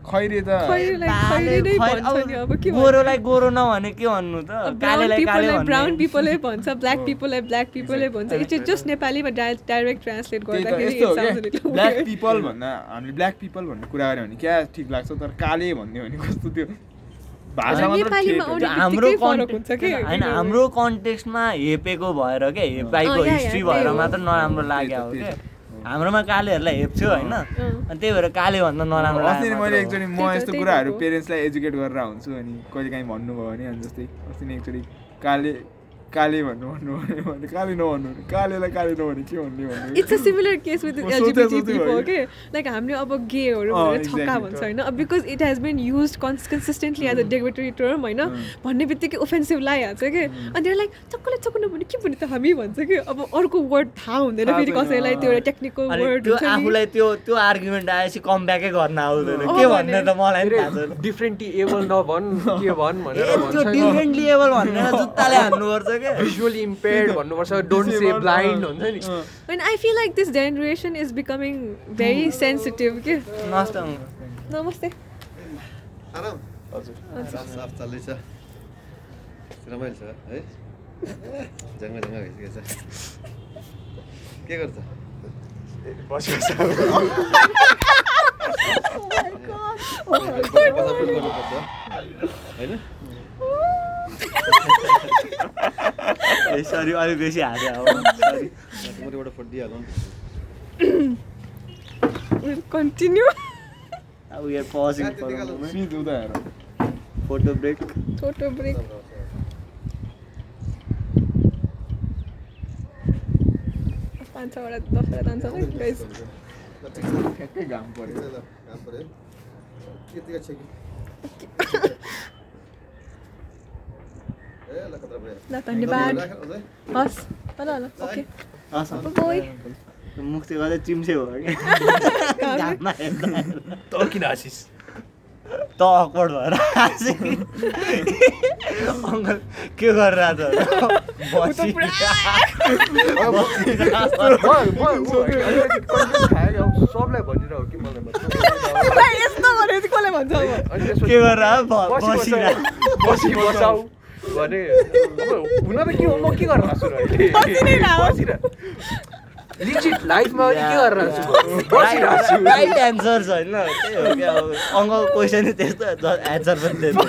खैरे त खैरेलाई खैरे नै खैर- भन्छ नि अब के भन्नु? गोरोलाई गोरो नभने के भन्नु त? ब्राउन कालेलाई काले पिपललाई ब्राउन भन्ने पिपलले भन्छ ब्ल्याक पिपललाई ब्ल्याक पिपलले भन्छ। इट इज जस्ट नेपालीमा डाइरेक्ट ट्रान्सलेट गर्दाखेरि ब्ल्याक. पिपल भन्दा हामीले ब्ल्याक पिपल भन्ने कुरा गऱ्यो भने क्या ठिक लाग्छ तर काले भन्ने भने कस्तो त्यो। हाम्रो होइन हाम्रो कन्टेक्स्टमा हेपेको भएर क्या हेपाइको या, हिस्ट्री भएर। मात्र नराम्रो लाग्यो हो क्या हाम्रोमा कालेहरूलाई हेप्छ्यो होइन। अनि त्यही भएर काले भन्दा नराम्रो अस्ति मैले। एकचोटि म यस्तो कुराहरू। पेरेन्ट्सलाई एजुकेट गरेर हुन्छु अनि कहिले काहीँ भन्नुभयो भने अनि जस्तै अस्ति नै एकचोटि काले काले भन्नु भन्नु भने काले नभन्नु भने कालेलाई काले नभने के भन्ने भन्नु it's a similar case with LGBT people के लाइक हामीले अब गेहरू भनेर छक्का. भन्छ होइन because it has been use consistently as a derogatory term होइन भन्ने बित्तिकै ओफेन्सिभ लगाइहाल्छ कि अनि लाइक चक्कले चक्कु नभने के भने त हामी भन्छ कि अब अर्को वर्ड थाहा हुँदैन फेरि कसैलाई त्यो एउटा। टेक्निकल वर्ड आफूलाई त्यो त्यो आर्गुमेन्ट आएपछि कम ब्याकै गर्न आउँदैन। के भने। भन्ने त मलाई थाहा छैन। डिफ्रेन्टली एबल नभन् के भन् भनेर त्यो डिफ्रेन्टली एबल भनेर जुत्ताले हान्नुपर्छ क्या भिजुअली इम्पेयर्ड भन्नुपर्छ डोन्ट से ब्लाइन्ड हुन्छ नि। अनि I feel like this generation is becoming very sensitive के नमस्ते चल्दैछ रमाइलो छ है जङ्गा जङ्गा भइसकेको छ के गर्छ बसा होइन सरी अलिक बेसी हाल्यो अब सरी मोटोबाट फुटिहालौँ कन्टिन्यू अब यहाँ pausing photo break photo break पाँच छवटा दसवटा जान्छ ठ्याक्कै घाम पऱ्यो काम पऱ्यो त्यतिकै छ कि ए ल धन्यवाद? हस् ल ल ओके मुख चाहिँ गर्दै चिम्से हो किन हाँसिस त अक्वर्ड भएर अङ्कल के भनिरह कि गरेर बसी बसिरहेको भने हुन त के हो म के गरेर र अहिले। लिजिट लाइफमा के गरेर छु राइट एन्सर छैन त्यही हो क्या अब अङ्कल क्वेसन त्यस्तो एन्सर पनि त्यस्तो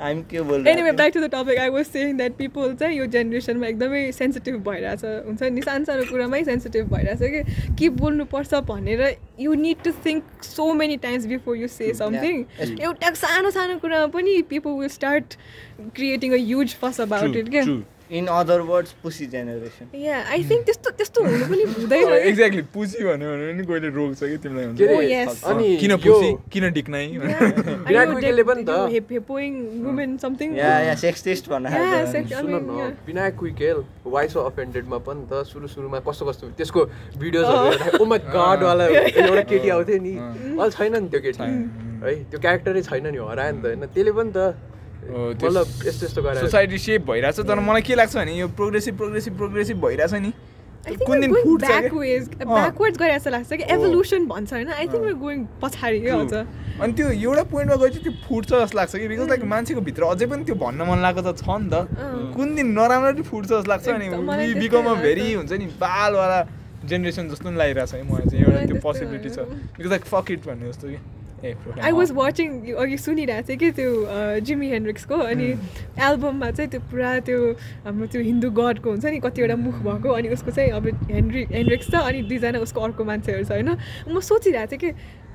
हामी के बोल्नु anyway back to the topic I was saying that people चाहिँ यो जेनेरेसनमा एकदमै सेन्सिटिभ भइरहेछ। हुन्छ नि? सानो सानो कुरामै सेन्सिटिभ भइरहेछ कि? के बोल्नुपर्छ भनेर you need to think so many times before you say something एउटा सानो सानो कुरामा पनि people will start creating a huge fuss about it क्या in other words pussy generation yeah I think त्यस्तो त्यस्तो हुनु पनि हुँदैन। एक्ज्याक्टली पुसी भन्यो भने पनि कोहीले रोक्छ कि तिमीलाई हुन्छ। Oh. अनि किन पुसी किन डिक्नाइ. विराट अनि कोइलीले पनि त- हेप हेपोइङ वुमेन समथिङ या या सेक्स टेस्ट भन्न सुन न. विनायक कुइकेल वाइस अफेन्डेडमा पनि त सुरु सुरुमा कस्तो कस्तो? त्यसको भिडियोजहरू हेर्दा ओ माई गडवाला एउटा केटी आउँथ्यो नि। अहिले छैन नि त्यो केटी। है त्यो क्यारेक्टरै छैन नि हरायो नि त होइन? त्यसले पनि त मतलब यस्तो यस्तो गरेर। सोसाइटी सेप भइरहेछ तर मलाई के लाग्छ भने यो प्रोग्रेसिभ प्रोग्रेसिभ प्रोग्रेसिभ भइरहेछ नि। कुन दिन फुट्छ अँ। backwards गरे जस्तो लाग्छ कि एभोल्युसन भन्छ होइन? आई थिङ्क we're going पछाडि. अझ अनि त्यो एउटा पोइन्टमा गएपछि त्यो फुट्छ जस्तो लाग्छ कि बिकज लाइक मान्छेको भित्र अझै पनि त्यो भन्न मन लागेको त छ नि त। अँ। कुन दिन नराम्रो फुट्छ जस्तो लाग्छ अनि बिकम लाग्छ। भेरी हुन्छ नि बालवाला जेनेरेसन जस्तो पनि लागिरहेछ है मलाई चाहिँ एउटा त्यो पोसिबिलिटी छ। बिकज लाइक फक इट भन्ने जस्तो कि। आई वाज वाचिङ अघि सुनिरहेको थिएँ कि त्यो जिमी हेन्ड्रिक्सको अनि एल्बममा चाहिँ त्यो पुरा त्यो हाम्रो त्यो हिन्दू गडको हुन्छ नि कतिवटा मुख भएको अनि उसको चाहिँ अब हेन्ड्री हेन्ड्रिक्स छ अनि दुईजना उसको अर्को मान्छेहरू छ होइन? म सोचिरहेको थिएँ कि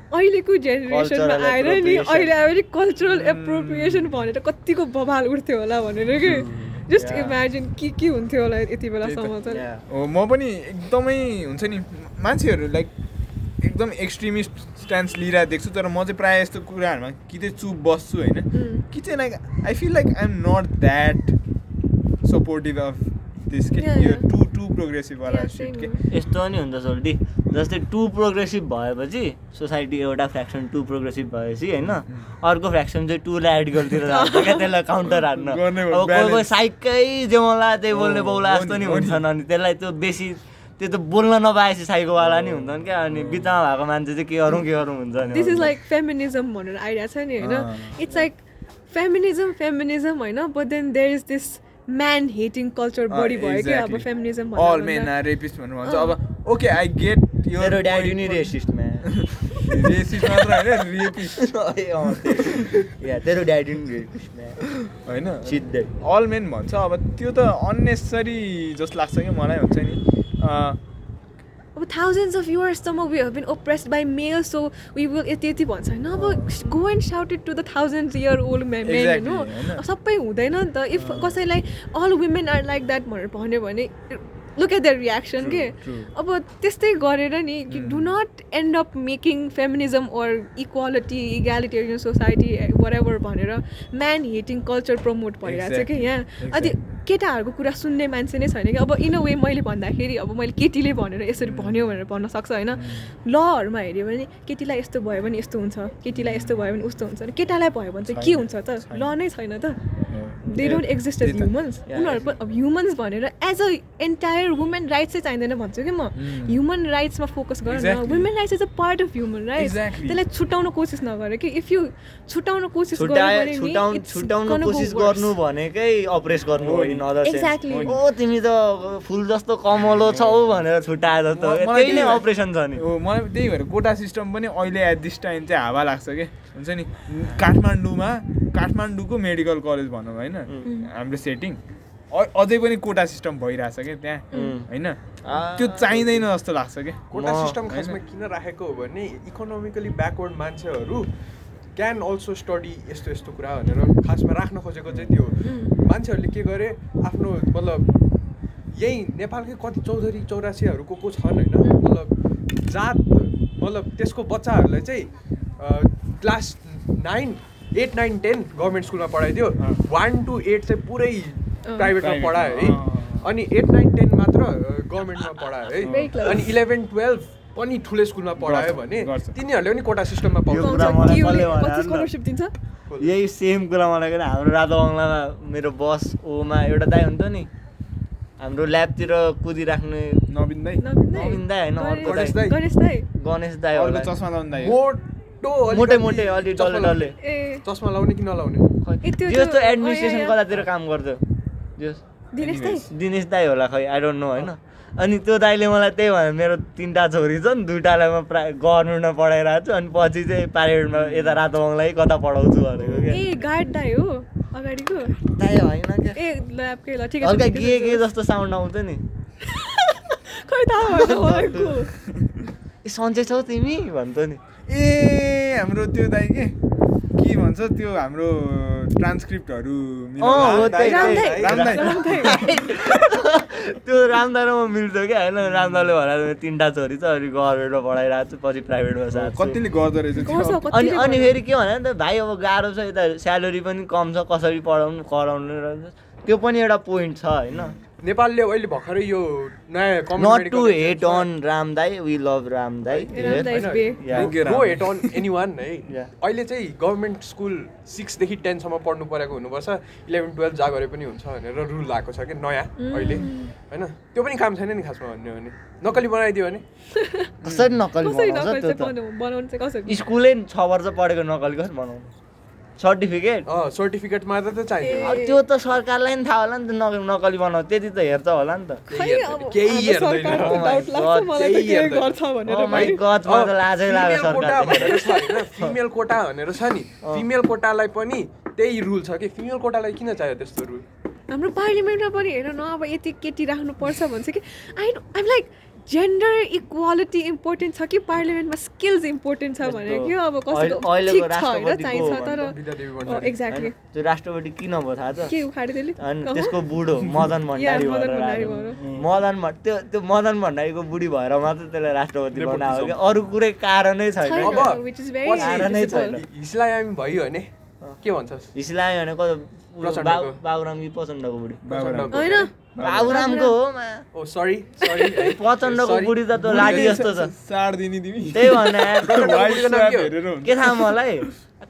अहिलेको जेनेरेसनमा आएर नि. अहिले आएर कल्चरल एप्रोप्रिएसन भनेर कतिको बवाल उठ्थ्यो होला भनेर कि जस्ट Yeah. इमेजिन के के हुन्थ्यो होला यति बेलासम्म चाहिँ. हो म पनि एकदमै हुन्छ नि मान्छेहरू लाइक एकदम एक्सट्रिमिस्ट स्ट्यान्स लिइरहेको देख्छु तर म चाहिँ प्रायः यस्तो कुराहरूमा कि चाहिँ चुप बस्छु होइन. कि चाहिँ like I feel like I am not that supportive of this के यो. टु टु प्रोग्रेसिभवाला सिट के. यस्तो नि हुन्छ सोल्टी जस्तै टु प्रोग्रेसिभ भएपछि सोसाइटी एउटा फ्रेक्सन टु प्रोग्रेसिभ भएपछि होइन अर्को फ्रेक्सन चाहिँ टु ऱ्याडिकलतिर जान्छ क्या त्यसलाई काउन्टर हान्न गर्ने अब कोही. साइकै जेमला त्यही बोल्ने बौला जस्तो नि। हुन्छन् अनि त्यसलाई त्यो बेसी त्यो त बोल्न नपाएपछि साइकोवाला नि हुन्छन् क्या। अनि बिचमा भएको मान्छे चाहिँ के गरौँ के गरौँ हुन्छ नि दिस इज लाइक फेमिनिजम भनेर आइडिया छ नि होइन। इट्स लाइक फेमिनिजम फेमिनिजम होइन? But then there is this man hating culture बढी भयो क्या अब feminism all men are rapist भन्नु भन्छ। अब ओके आई गेट मेरो ड्याडी नि रेसिस्ट म्या रेसिस्ट मात्र होइन रेपिस्ट या तेरो ड्याडी नि रेसिस्ट म्या होइन? सिधै अल मेन भन्छ। अब त्यो त अन्नेसरी जस्तो लाग्छ कि मलाई हुन्छ नि। अब thousands of इयर्ससम्म we have been oppressed by male so we will यति यति भन्छ होइन अब go and shouted to the thousand year old men Exactly, होइन सबै हुँदैन नि त इफ कसैलाई all women are like that भनेर भन्यो भने लुक एट द रियाक्सन के. अब त्यस्तै गरेर नि do not end up making feminism or equality egalitarian society whatever भनेर म्यान हेटिङ कल्चर प्रमोट भइरहेको छ कि यहाँ अनि केटाहरूको कुरा सुन्ने मान्छे नै छैन कि अब इन अ वे मैले भन्दाखेरि अब मैले केटीले भनेर यसरी भन्यो भनेर भन्न सक्छ होइन? लहरूमा हेऱ्यो भने केटीलाई यस्तो भयो भने यस्तो हुन्छ केटीलाई यस्तो भयो भने उस्तो हुन्छ केटालाई भयो भने चाहिँ के हुन्छ त? ल नै छैन त। They don't exist as. Humans उनीहरू ह्युमन्स भनेर as a entire women rights चाहिँ चाहिँदैन भन्छु कि म? ह्युमन राइट्समा फोकस गर न. Women rights is a part of human rights. त्यसलाई छुट्याउन कोसिस नगर कि इफ यु छुट्याउन कोसिस छुट्याउनु कोसिस. गर्नु भनेकै अप्रेस गर्नु हो इन अदर. ओ तिमी त फुल जस्तो कमलो छौ भनेर छुट्याए जस्तो। त्यही नै अपरेसन छ नि। हो मलाई त्यही भएर कोटा सिस्टम पनि अहिले एट दिस टाइम चाहिँ हावा लाग्छ कि? हुन्छ नि? काठमाडौँमा काठमाडौँको मेडिकल कलेज भनौँ होइन? हाम्रो सेटिङ अझै पनि कोटा सिस्टम भइरहेछ क्या त्यहाँ? होइन? त्यो चाहिँदैन जस्तो लाग्छ क्या कोटा सिस्टम खासमा किन राखेको हो भने इकोनोमिकली ब्याकवर्ड मान्छेहरू क्यान अल्सो स्टडी यस्तो यस्तो कुरा भनेर खासमा राख्न खोजेको चाहिँ त्यो। मान्छेहरूले के गरे आफ्नो मतलब यही नेपालकै कति चौधरी चौरासीहरूको को छन् होइन मतलब जात मतलब त्यसको बच्चाहरूलाई चाहिँ class nine eight nine ten government स्कुलमा पढाइदियो। वान टु एट चाहिँ पुरै प्राइभेटमा पढायो है। अनि एट नाइन टेन मात्र गभर्मेन्टमा पढायो है. अनि इलेभेन टुवेल्भ पनि ठुलो स्कुलमा पढायो भने। तिनीहरूले पनि कोटा सिस्टममा यो पाउँछ। यही सेम कुरा मलाई पनि हाम्रो रातो बङ्गलामा मेरो बस ओमा एउटा दाई हुन्थ्यो नि। हाम्रो ल्याबतिर कुदिराख्ने नवीन दाई? नवीन दाइ होइन, अर्को गणेश। दाइ गणेश दाई? होला। चस्मा लाउने दाई मोटो मोटे मोटे अलि चस्मा डल्ले। डल्ले चस्मा लाउने कि नलाउने? ए, त्यो- जस्तो त्यो- एडमिनिस्ट्रेसन। कतातिर काम गर्थ्यो दिनेश दाइ दिनेश दाई होला खै आई डोन्ट नो होइन? अनि त्यो दाइले मलाई त्यही भने मेरो तिनवटा छोरी छन् दुइटालाई म प्रा गभर्मेन्टमा पढाइरहेको छु अनि पछि चाहिँ प्राइभेटमा यता रातो बङ्गलाई कता पढाउँछु भनेको क्या? ए गार्ड दाइ हो अगाडिको। दाइ होइन क्या? ए ल्याबकै ल ठिकै छ, हल्का गे गे। जस्तो साउन्ड आउँछ नि। खै ए सन्चै छौ तिमी भन्छ नि। ए हाम्रो त्यो दाई के के भन्छ त्यो हाम्रो ट्रान्सक्रिप्टहरू। दाइ दाइ। दाइ त्यो रामदा र म मिल्छ क्या होइन? रामदाले भनेर तिनवटा छोरी छ अनि गभर्मेन्टमा पढाइरहेको छु पछि प्राइभेटमा साथ कतिले गर्दो रहेछ अनि अनि। फेरि के भने त भाइ अब गाह्रो छ यता स्यालेरी पनि कम छ कसरी पढाउनु कराउनु रहेछ त्यो पनि एउटा पोइन्ट छ होइन? नेपालले अहिले भर्खरै यो नयाँ not to hate on Ram दाई वी लभ राम दाई no- no hate on anyone है. अहिले चाहिँ गभर्मेन्ट स्कुल सिक्सदेखि टेनसम्म पढ्नु परेको हुनुपर्छ इलेभेन टुवेल्भ जा गरे पनि हुन्छ भनेर रुल आएको छ कि नयाँ अहिले होइन। त्यो पनि काम छैन नि खासमा भन्ने हो भने। नक्कली बनाइदियो भने। कसरी नक्कली नकली स्कुलै छ वर्ष पढेको नक्कली कसरी बनाउनु? सर्टिफिकेट? अँ सर्टिफिकेट मात्र त चाहियो। त्यो त सरकारलाई नि थाहा होला नि त नक- नक्कली बनाउ त्यति त हेर्छ होला नि त। सरकारको Oh my doubt लाग्छ God, मलाई त केही के हेर्दैन। गर्छ भनेर Oh फिमेल कोटा सरकारले। भनेर छ होइन? फिमेल कोटा भनेर छ नि। फिमेल कोटालाई पनि त्यही रुल छ कि फिमेल कोटालाई किन चाहियो त्यस्तो रुल हाम्रो पार्लिमेन्टमा पनि हेर न अब यति केटी राख्नुपर्छ भन्छ कि। I I'm like gender equality important छ कि पार्लिमेन्टमा स्किल्स इम्पोर्टेन्ट छ भने कि अब तर एक्ज्याक्टली त्यो राष्ट्रपति किन भयो थाहा छ? के उखाडे त्यसले अनि त्यसको बुढो मदन भण्डारी मदन त्यो त्यो मदन भण्डारीको बुढी भएर मात्रै त्यसलाई राष्ट्रपति बनायो कि अरू कुरै कारणै छैन। कारणै छैन। भयो भने के भन्छस्? इस्लामी भनेको बाबुराम प्रचण्डको। बुढी। होइन। बाबुरामको हो मा। ओ सरी सरी प्रचण्डको बुढी त त्यो लाठी जस्तो छ। सार दिने तिमी त्यही भने White बुढीको नाम swap के थाहा मलाई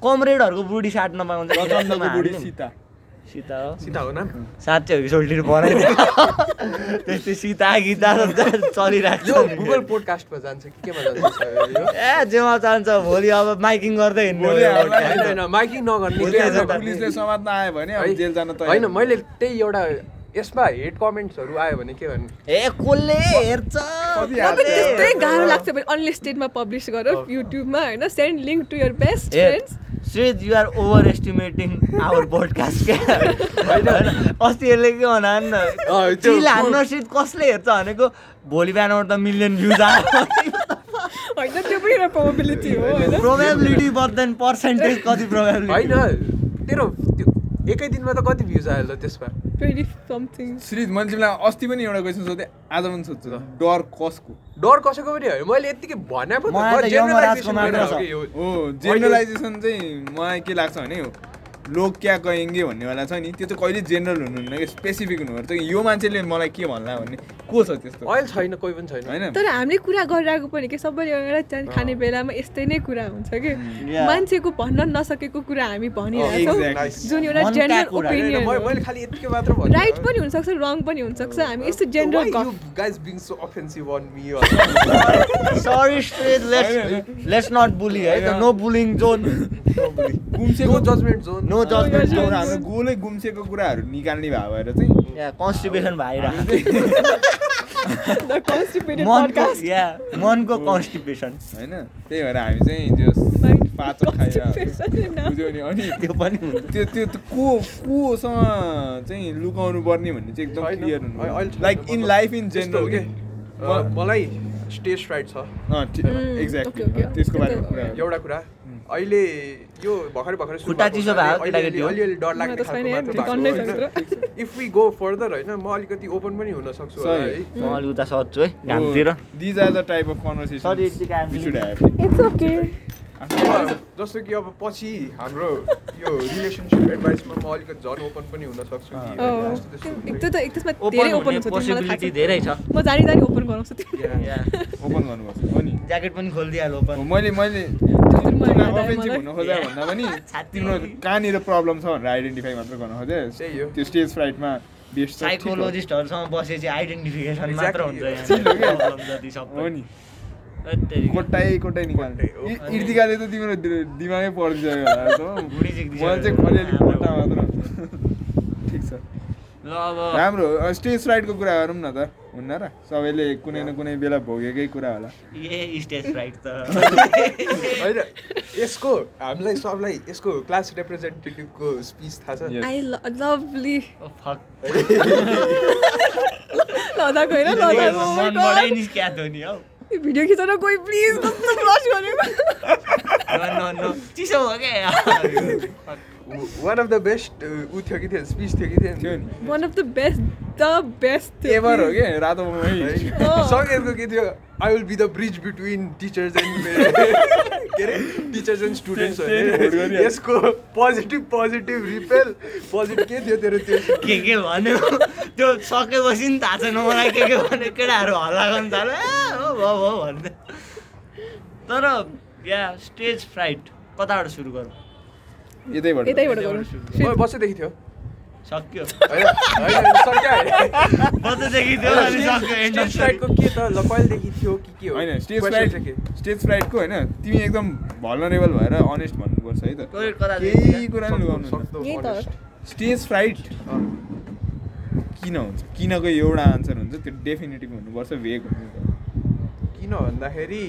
कमरेडहरूको बुढी साट्न पाउँछ प्रचण्डको बुढी सीता हो सीता हो नाम साँच्चै हो कि सोल्टीहरू बनाइदियो त्यस्तै सीता गीता चलिरहेको यो छ। गुगल पोडकास्टमा जान्छ कि केमा जान्छ यो ए जेमा चाहन्छ भोलि अब माइकिङ गर्दै हिँड्नु माइकिङ नगर्ने। पुलिसले समात्न आयो भने? जेल जान तयार होइन मैले त्यही एउटा यसमा हेड कमेन्ट्सहरू आयो भने के भन्ने? ए कसले? हेर्छ? त्यस्तै गाह्रो लाग्छ भने अन्ली स्टेटमा पब्लिस गर युट्युबमा होइन? Send link to your best friends श्रेज you're over estimating our podcast क्या होइन। अस्ति यसले के भन अँ, त्यो- चिल हान्न सिट कसले हेर्छ भनेको भोलि बिहानबाट त मिलियन भ्युज आयो। होइन त्यो पनि एउटा प्रोबेबिलिटी हो होइन? प्रोबेबिलिटी बद्दैन पर्सेन्टेज कति प्रोबेबिलिटी होइन तेरो त्यो एकै दिनमा त कति भ्युज आयो ल त्यसमा? Twenty something. श्रीज मैले तिमीलाई अस्ति पनि एउटा क्वेसन सोधेँ आज पनि सोध्छु डर कसको? डर कसैको पनि होइन। मैले यत्तिकै भने पो त, त जेनरलाइजेसन चाहिँ मलाई के लाग्छ भने लोक क्या कहेङ्गे भन्नेवाला छ नि त्यो चाहिँ कहिले जेनरल हुनुहुन्न कि स्पेसिफिक हुनुपर्छ कि यो मान्छेले मलाई के भन्ला भन्ने को छ त्यस्तो? अहिले छैन कोही पनि छैन। होइन? तर हामीले कुरा गरिरहेको पनि कि सबैले एउटा खाने बेलामा यस्तै नै कुरा हुन्छ कि. मान्छेको भन्न नसकेको कुरा हामी भनिरहेछौँ। Exactly. जुन एउटा जेनरल ओपिनियन राइट पनि हुनसक्छ रङ पनि हुनसक्छ। हामी यस्तो जेनरल सरी स्ट्रेज लेट्स लेट्स नट बुली है त नो बुलिङ जोन गुम्सेको no judgment zone. No judgment zone हाम्रो गोलै गुम्सेको कुराहरू निकाल्ने भए भएर चाहिँ। या कन्स्टिपेसन भइरहेको कन्स्टिपेटेड मनको पडकास्ट या मनको कन्स्टिपेसन होइन त्यही भएर हामी चाहिँ त्यो पाचक नि अनि त्यो पनि त्यो त्यो को कोसँग चाहिँ लुकाउनु पर्ने भन्ने चाहिँ एकदम क्लियर हुनु like in life in general कि? मलाई स्टेज फ्राइट छ। Exactly okay. त्यसको त्यो बारेमा कुरा। एउटा कुरा अहिले यो भर्खरै भर्खरै खुट्टा चिसो भयो। अलिअलि डर लाग्ने खालको इफ वी गो फर्दर होइन म अलिकति ओपन पनि हुन सक्छु होला। है। म अलिक उता सक्छु है घामतिर। These are the type of conversation it's okay जस्तो कि अब पछि हाम्रो यो रिलेसनसिप एडभाइसमा म अलिकति झन् ओपन पनि हुन सक्छु कि। Oh. त्यो त एक त्यसमा धेरै ओपन हुने हुन्छ त्यो मलाई थाहा पोसिबिलिटी छ। धेरै छ। म जानी जानी ओपन गराउँछु ओपन गर्नुपर्छ। हो नि ज्याकेट पनि खोलिदिइहाल्यो हो, ओपन मैले मैले भन्दा पनि तिम्रो कहाँनिर प्रब्लम छ भनेर आइडेन्टिफाई मात्र गर्न खोजेँ। त्यो स्टेज फ्राइटमा। साइकोलोजिस्टहरूसँग बसेपछि आइडेन्टिफिकेसन मात्र हुन्छ हो नि। कोटाइ कोटाइ निकाल्ने। इर्तिकाले त तिम्रो दिमागै जिग्दी मलाई चाहिँ। अलिअलि कोटा मात्र। ठिक छ। ल अब राम्रो। स्टेज फ्राइटको कुरा गरौँ न त। हुन्न र सबैले कुनै न कुनै बेला भोगेकै कुरा होला। ए स्टेज फ्राइट त। होइन यसको हामीलाई सबलाई यसको क्लास रिप्रेजेन्टेटिभको स्पिच थाहा छ। Yes. I lovely Oh, fuck. लदाको होइन लदाको। मनबाटै निस्किएको थियो नि हौ। भिडियो प्लिज कस्तो ब्लस गरेको। चिसो क्या? वान अफ द बेस्ट ऊ थियो कि थियो स्पिच थियो कि थियो थियो नि one of the best the best ever हो कि रातो मोमै सङ्गीतको के थियो I will be the bridge between teachers and के अरे टिचर्स एन्ड स्टुडेन्ट्स। यसको पोजिटिभ पोजिटिभ रिपेल पोजिटिभ के थियो तेरो त्यो के के भन्यो त्यो सकेपछि नि थाहा छैन मलाई के के भन्यो केटाहरू हल्ला गर्नु थाल्यो हो भयो भयो भन्दै तर या स्टेज फ्राइट कताबाट सुरु गरौँ यतैबाट। यतैबाट गरौँ म बसेदेखि थियो सक्यो। होइन स्टेज फ्लाइटको के त ल कहिलेदेखि थियो कि के हो? होइन स्टेज Question फ्लाइट चाहिँ के? स्टेज फ्लाइटको होइन तिमी एकदम भलनरेबल भएर अनेस्ट भन्नुपर्छ है त। कोही कुरा लुगाउनु. स्टेज फ्राइट किन हुन्छ? किनको एउटा आन्सर हुन्छ त्यो डेफिनेटिभ हुनुपर्छ भेग हुनु किन भन्दाखेरि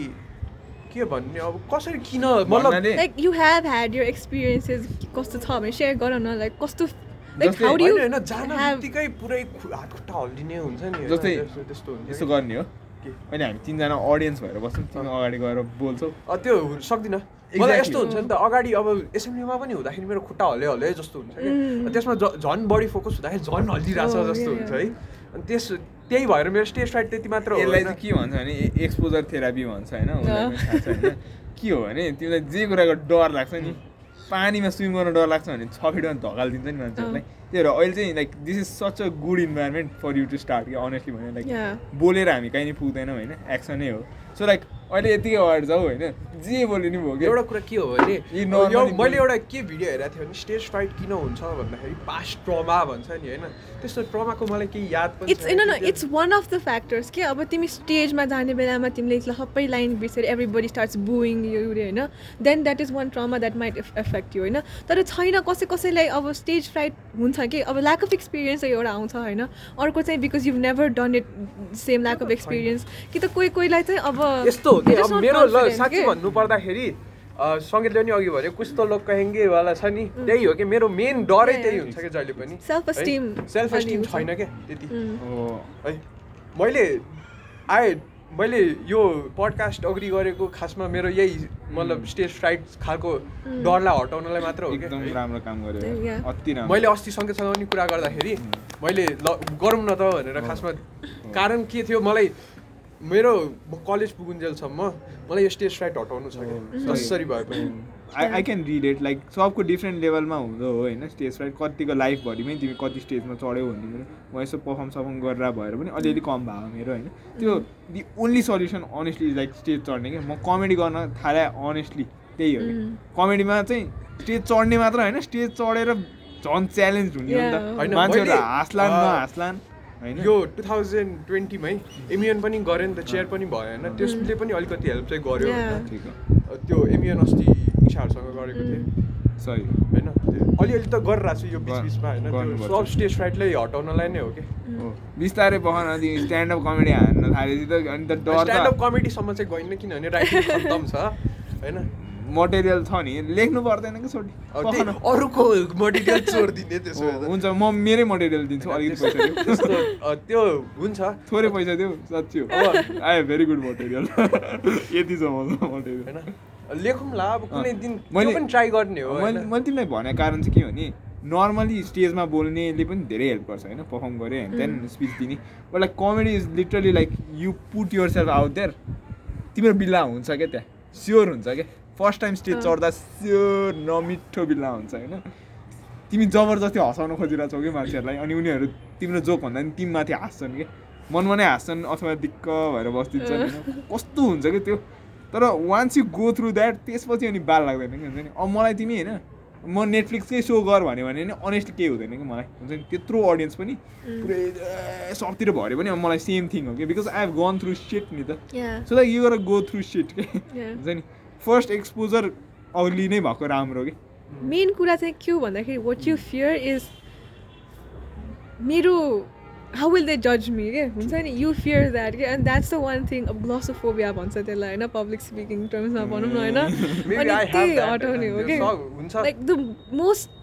के भन्ने अब कसरी किन मतलब like you have had your experiences कस्तो छ भने सेयर गर न लाइक कस्तो लाइक जस्तै- हाउ डु होइन जान बित्तिकै पुरै हात खुट्टा हल्लिने हुन्छ नि? जस्तै त्यस्तो- त्यस्तो। गर्ने हो? अहिले हामी तिनजना अडियन्स भएर बस्छौँ तिमी अगाडि गएर बोल्छौ अ, त्यो सक्दिनँ मलाई. यस्तो हुन्छ नि त अगाडि अब एसेम्ब्लीमा पनि हुँदाखेरि मेरो खुट्टा हल्ले हल्ले जस्तो हुन्छ कि त्यसमा झ- झन् बढी फोकस हुँदाखेरि झन् हल्लिरहेछ Oh, जस्तो हुन्छ है अनि त्यस त्यही भएर मेरो स्टेज फ्राइट त्यति मात्र हो यसलाई? चाहिँ के भन्छ भने एक्सपोजर थेरापी भन्छ होइन के हो भने तिमीलाई जे कुराको डर लाग्छ नि पानीमा स्विम गर्न डर लाग्छ भने छ फिटमा धकालिदिन्छ नि मान्छेहरूलाई। त्यही भएर अहिले चाहिँ like this is such a good environment for you to start कि अनेस्टली भने लाइक. बोलेर हामी कहीँ नि पुग्दैनौँ होइन एक्सनै हो। सो लाइक अहिले यतिकै अगाडि जाऊ होइन जे बोल्यो नि भयो कि एउटा कुरा के हो भने मैले बोल- एउटा के भिडियो हेरेको थिएँ भने स्टेज फ्राइट किन हुन्छ भन्दाखेरि पास्ट ट्रमा भन्छ नि होइन। त्यस्तो ट्रमाको मलाई केही याद पनि इट्स छैन नो नो कि it's one of the factors के अब तिमी स्टेजमा जाने बेलामा तिमीले सबै लाइन बिर्सेर एभ्री बडी स्टार्ट्स बुइङ यो होइन। Then that is one trauma that might affect you होइन। तर छैन कसै कसैलाई अब स्टेज फ्राइट हुन्छ कि अब ल्याक अफ एक्सपिरियन्स एउटा आउँछ होइन। अर्को चाहिँ because you never done it same lack of experience कि त कोही कोहीलाई चाहिँ अब यस्तो मेरो साँच्ची के। भन्नु पर्दाखेरि सङ्गीतले पनि अघि भन्यो कुछ त लोक कहेङ्गे वाला छ नि? त्यही हो कि मेरो मेन डरै. त्यही हुन्छ कि जहिले पनि। Self esteem सेल्फ एस्टिम छैन क्या त्यति. हो? मैले आए मैले यो पडकास्ट अग्री गरेको खासमा मेरो यही मतलब स्टेज फ्राइट खालको डरलाई हटाउनलाई मात्र हो एकदम राम्रो काम गर्यो. अति राम्रो। मैले अस्ति सङ्केतसँग पनि कुरा गर्दाखेरि मैले ल गरौँ न त भनेर खासमा कारण के थियो मलाई मेरो कलेज पुगुन्जेलसम्म मलाई यो स्टेज फ्राइट हटाउनु छ क्या। जसरी भए पनि। I I can read it like सबको डिफ्रेन्ट लेभलमा हुँदो हो होइन? स्टेज फ्राइट कतिको लाइफभरिमै तिमी कति स्टेजमा चढ्यौ मेरो म यसो पर्फर्म सर्फर्म गरेर भएर पनि अलिअलि कम भयो मेरो होइन? त्यो the only solution honestly like stage चढ्ने क्या म कमेडी गर्न थालेँ अनेस्टली त्यही हो कमेडीमा चाहिँ स्टेज चढ्ने मात्र होइन स्टेज चढेर झन् च्यालेन्ज हुने हो नि Yeah. त होइन, मान्छेहरू हाँस्लान् नहाँस्लान् होइन? यो टु थाउजन्ड ट्वेन्टीमै एमियन पनि गऱ्यो नि त चेयर पनि भयो होइन? त्यसले पनि अलिकति हेल्प चाहिँ गर्यो। त्यो एमियन अस्ति इच्छाहरूसँग गरेको थिएँ। सही। होइन अलिअलि त गरिरहेको छु यो बिच बिचमा होइन। सब स्टेज फ्राइटलाई हटाउनलाई नै हो कि? बिस्तारै पखान अनि स्ट्यान्डअप कमेडी हान्न थालेपछि त अनि त डर स्ट्यान्डअप कमेडीसम्म चाहिँ गइन्न किनभने राइटिङ खत्तम छ होइन? मटेरियल छ नि। लेख्नु पर्दैन कि छोडी अरूको मटेरियल चोरिदिने त्यसो। हुन्छ म मेरै मटेरियल दिन्छु अलिकति पैसा त्यो हुन्छ। थोरै पैसा दिऊ साँच्ची हो। आयो भेरी गुड मटेरियल यति छ मसँग मटेरियल होइन? लेखौँला अब कुनै दिन मैले- पनि ट्राई गर्ने हो मैले? मैले तिमीलाई भनेको कारण चाहिँ के हो भने नर्मली स्टेजमा बोल्नेले पनि धेरै हेल्प गर्छ होइन? पर्फर्म गऱ्यो होइन त्यहाँदेखि स्पिच दिने। But like comedy is literally like you put yourself out there तिम्रो बिल्ला हुन्छ क्या त्यहाँ? स्योर हुन्छ क्या? फर्स्ट टाइम स्टेज चढ्दा स्योर नमिठो बिल्ला हुन्छ होइन? तिमी जबरजस्ती हँसाउन खोजिरहेको छौ कि मान्छेहरूलाई? अनि उनीहरू तिम्रो जोक भन्दा पनि तिमीमाथि हाँस्छन् कि? मनमा नै हाँस्छन् अथवा दिक्क भएर बसिदिन्छन् होइन? कस्तो हुन्छ कि त्यो? तर once you go through that त्यसपछि अनि बाल लाग्दैन कि हुन्छ नि? अब मलाई तिमी होइन म नेटफ्लिक्सकै सो गर भन्यो भने नि अनेस्टली केही हुँदैन कि मलाई। हुन्छ नि? त्यत्रो अडियन्स पनि पुरै सबतिर भऱ्यो पनि अब मलाई सेम थिङ हो कि? Because I have gone through shit नि त. सो द्याट यु गर गो थ्रु सिट के. हुन्छ नि? फर्स्ट एक्सपोजर अर्ली नै भएको राम्रो कि? मेन कुरा चाहिँ के हो भन्दाखेरि वाट यु फियर इज मेरो हाउ विल दे जज मी के हुन्छ नि यु फियर द्याट के and that's the one thing अब ग्लोसोफोबिया भन्छ त्यसलाई होइन पब्लिक स्पिकिङ टर्म्समा भनौँ न होइन Maybe अनि I have त्यही that, हटाउने हो कि like the most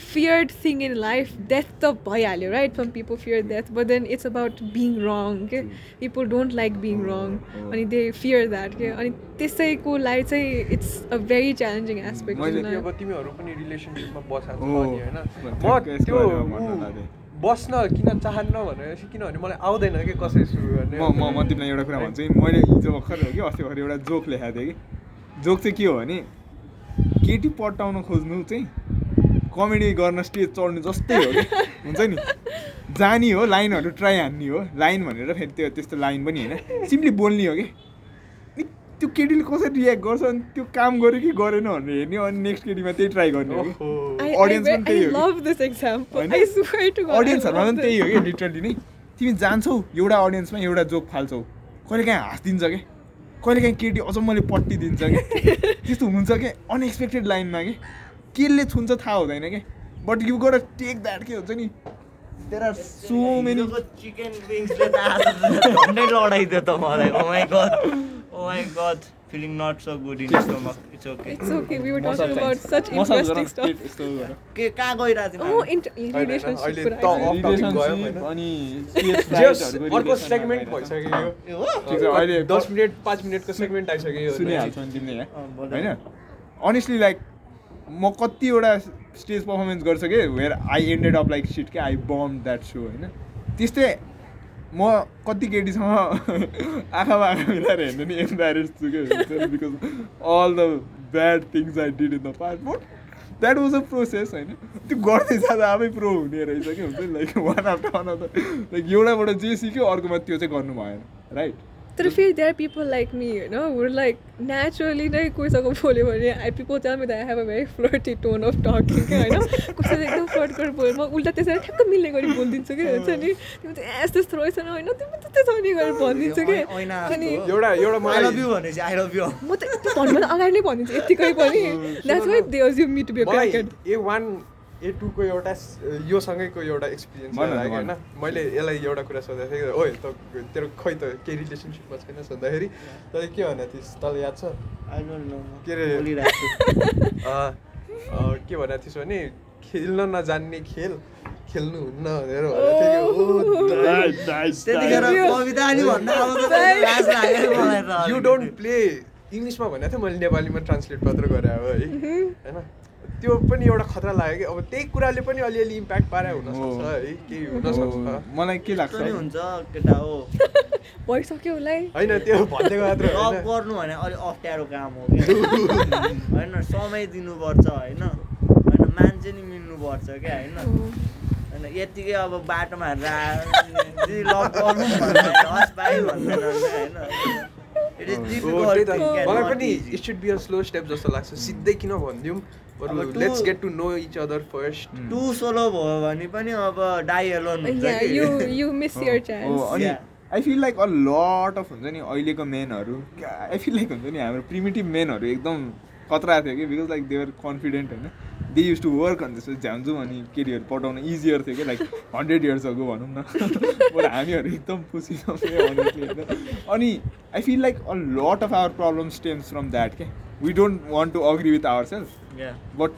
feared thing in life death त भइहाल्यो right some people fear death but then it's about being wrong के people don't like being wrong अनि they fear that के अनि त्यसैको लागि चाहिँ it's a very challenging aspect मैले in अब life तिमीहरू पनि रिलेसनसिपमा बसेको बस्न किन चाहन्न भनेपछि किनभने मलाई आउँदैन कि कसरी सुरु गर्ने म म तिमीलाई एउटा कुरा भन्छु। मैले हिजो भर्खर हो कि अस्ति भर्खर एउटा जोक लेखाएको थिएँ कि। जोक चाहिँ के हो भने केटी पटाउन खोज्नु चाहिँ कमेडी गर्न स्टेज चढ्नु जस्तै हो कि। हुन्छ नि? जाने हो लाइनहरू ट्राई हान्ने हो। लाइन भनेर फेरि त्यो त्यस्तो लाइन पनि होइन। सिम्पली बोल्ने हो कि। त्यो केटीले कसरी रियाक्ट गर्छ अनि त्यो काम गर्यो कि गरेन भनेर हेर्ने हो अनि नेक्स्ट केटीमा त्यही ट्राई गर्ने हो पनि त्यही हो अडियन्सहरूमा पनि त्यही. हो कि लिटरली नै। तिमी जान्छौ एउटा अडियन्समा एउटा जोक फाल्छौ। कहिले काहीँ हाँसिदिन्छ कि? कहिले काहीँ केटी अचम्मले पट्टी दिन्छ कि? त्यस्तो हुन्छ कि? अनएक्सपेक्टेड लाइनमा कि? केले छुन्छ थाहा हुँदैन कि? But you got take that के हुन्छ नि? There are so many chicken विङ्सले त आज झन्डै लडाइदियो त मलाई Oh oh my god oh my god feeling not so good in stomach it's okay It's okay, we were talking about such interesting stuff. के कहाँ गइरहेको थियो Oh, inter- relationship अहिले कुरा त आइसक्यो। off topic गयो होइन अनि जस अर्को सेगमेन्ट भइसक्यो यो ए हो ठिक छ, अहिले दस मिनट पाँच मिनटको सेगमेन्ट आइसक्यो यो सुनिहाल्छ नि तिमीले अँ, यहाँ बोल। होइन अनेस्टली लाइक म कतिवटा स्टेज पर्फर्मेन्स गर्छु कि? Where I ended up like shit के आई बम द्याट सो होइन? त्यस्तै म कति केटीसँग आँखामा आँखा मिलाएर हेर्नु नि एम्बारेस छु कि? Because all the bad things I did in the past but that was a process होइन? त्यो गर्दै जाँदा आफै प्रो हुने रहेछ कि? हुन्छ नि? Like one after one after like एउटाबाट जे सिक्यो अर्कोमा त्यो चाहिँ गर्नु भएन राइट तर फेरि देयर पिपल लाइक मी होइन वुड लाइक नेचुरली नै कोहीसँग बोल्यो भने I people tell me that I have a very flirty tone of talking क्या होइन कसैले एकदम फ्लर्ट गरेर बोल्यो म उल्टा त्यसरी ठ्याक्क मिल्ने गरी बोलिदिन्छु कि हुन्छ नि तिमी त यस्तो यस्तो रहेछ होइन तिमी त्यस्तै छ नि गरेर भनिदिन्छु कि अनि। एउटा यु यु म त त्यो भन्नुभन्दा अगाडि नै भनिदिन्छु यत्तिकै पनि that's why they assume me to be A one A टूको एउटा योसँगैको एउटा एक्सपिरियन्स होइन। मैले यसलाई एउटा कुरा सोधेको थिएँ ओए त तेरो खै त केही रिलेसनसिपमा छैन सोद्धाखेरि? तैँले के भनेको थिइस् तँलाई याद छ? आई डोन्ट नो के अरे? के भनेको थिइस् भने खेल्न नजान्ने खेल खेल्नु हुन्न भनेर भनेको थिएँ यु डोन्ट प्ले इङ्ग्लिसमा भनेको थियो मैले नेपालीमा ट्रान्सलेट मात्र गरेँ अब है। होइन? त्यो पनि एउटा खतरा लाग्यो कि अब त्यही कुराले पनि अलिअलि इम्प्याक्ट पारे हुनसक्छ है। केही हुनसक्छ मलाई के लाग्छ? हुन्छ केटा हो। भइसक्यो उसलाई होइन त्यो भनिदिएको मात्र गर्नु भने अलिक अप्ठ्यारो काम हो क्या। होइन समय दिनुपर्छ होइन। होइन मान्छे नि मिल्नुपर्छ क्या होइन। होइन यत्तिकै अब बाटोमा होइन। मलाई पनि it should be a slow step जस्तो लाग्छ। सिधै किन भनिदिउँ? Let's get to know each other first to solo भयो भने पनि अब डाइ एलोन. अनि. I feel like a lot of हुन्छ नि अहिलेको मेनहरू आई फिल लाइक हुन्छ नि हाम्रो प्रिमिटिभ मेनहरू एकदम खतरा थियो कि? Because like they were confident होइन? They used to work on त्यसो झ्याम्जु अनि केटीहरू पठाउन इजियर थियो कि? लाइक हन्ड्रेड इयर्स अगो भनौँ न। बट हामीहरू एकदम खुसी छौँ अनि I feel like a lot of our problem stems from that के we don't want to agree with our self. But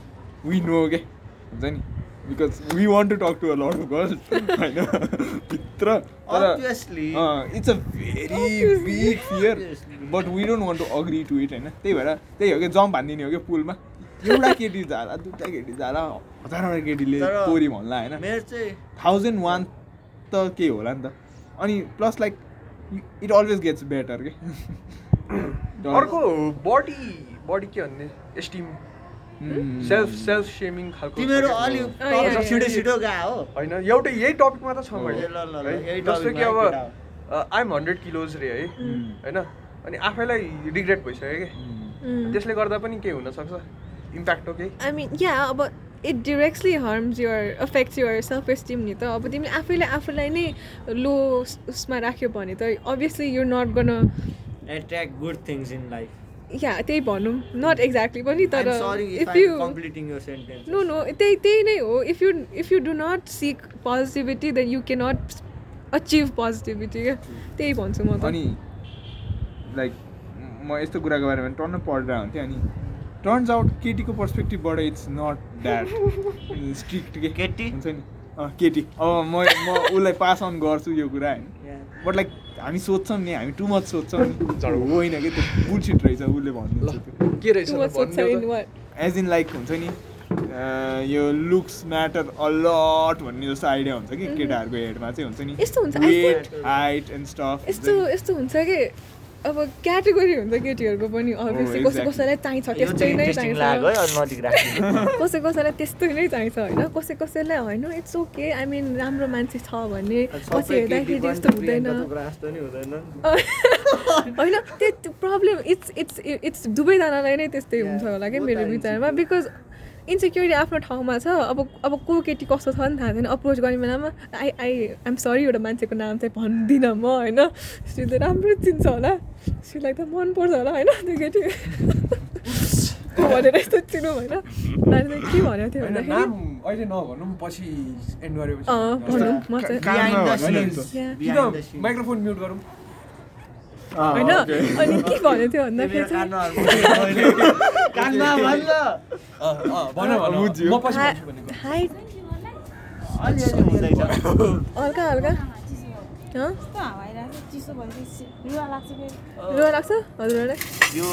we know के हुन्छ नि because we want to talk to a lot of girls होइन भित्र तर. It's a very big fear. But we don't want to agree to it होइन त्यही भएर त्यही हो कि जम्प हानिदिने हो कि पुलमा एउटा केटी झाला दुइटा केटी झाला हजारवटा केटीले कोरी भन्ला होइन मेरो चाहिँ थाउजन्ड वान त के होला नि त अनि plus like it always gets better के अर्को बडी बडी के भन्ने एस्टिम. सेल्फ सेल्फ सेमिङ खालको तिमीहरू yeah. छिटो छिटो गएको हो होइन एउटै यही टपिकमा त छ। मैले जस्तो कि अब आइएम हन्ड्रेड किलोज रे है. होइन अनि आफैलाई रिग्रेट भइसक्यो कि. त्यसले गर्दा पनि केही हुनसक्छ इम्प्याक्ट हो केही I mean, yeah, but it directly harms your, affects your self-esteem नि त अब तिमीले आफैले आफूलाई नै लो उसमा राख्यो भने त obviously you're not gonna attract good things in life. Yeah त्यही भनौँ। Not exactly पनि तर your sentence. no no त्यही त्यही नै हो। If you if you do not seek positivity then you cannot achieve positivity क्या त्यही भन्छु म त। अनि लाइक म यस्तो कुराको बारेमा टन्न पढेर हुन्थेँ अनि टर्न्स आउट केटीको पर्सपेक्टिभबाट इट्स नट द्याट स्ट्रिक्ट के? केटी? हुन्छ नि? अँ, केटी। अब म म उसलाई पास अन गर्छु यो कुरा होइन? बट लाइक हामी सोध्छौँ नि हामी टु मच सोध्छौँ नि। होइन कि? त्यो बुलसिट रहेछ उसले त्यो के रहेछ भन्नु? एज इन लाइक हुन्छ नि यो लुक्स म्याटर अलट भन्ने जस्तो आइडिया हुन्छ कि केटाहरूको हेडमा चाहिँ हुन्छ नि। यस्तो हुन्छ, हाइट एन्ड स्टफ यस्तो यस्तो हुन्छ कि अब क्याटेगोरी हुन्छ केटीहरूको पनि अभियसली कसै exactly. कसैलाई चाहिन्छ त्यस्तै नै चाहिन्छ। अनि नजिक राख्नु। कसै कसैलाई त्यस्तै नै चाहिन्छ होइन? कसै कसैलाई होइन इट्स ओके आई मिन राम्रो मान्छे छ भने पछि हेर्दाखेरि त्यस्तो हुँदैन। होइन त्यो प्रब्लम इट्स इट्स इट्स दुवैजनालाई नै त्यस्तै हुन्छ होला क्या मेरो विचारमा बिकज इन्सेक्युरिटी आफ्नो ठाउँमा छ अब अब को केटी कस्तो छ नि थाहा छैन। अप्रोच गर्ने बेलामा आई आई आइम सरी एउटा मान्छेको नाम चाहिँ भन्दिनँ म होइन? सिधै राम्रो चिन्छ होला। सिलाई त मनपर्छ होला होइन? त्यो केटी। को भनेर यस्तो चिनौँ होइन चाहिँ के भनेको थियो भन्दाखेरि? अहिले नभनौँ पछि एन्ड गरेपछि माइक्रोफोन म्युट गरौँ। होइन अनि के भनेको थियो भन्दाखेरि हल्का हल्का रुवा लाग्छ हजुरहरूलाई यो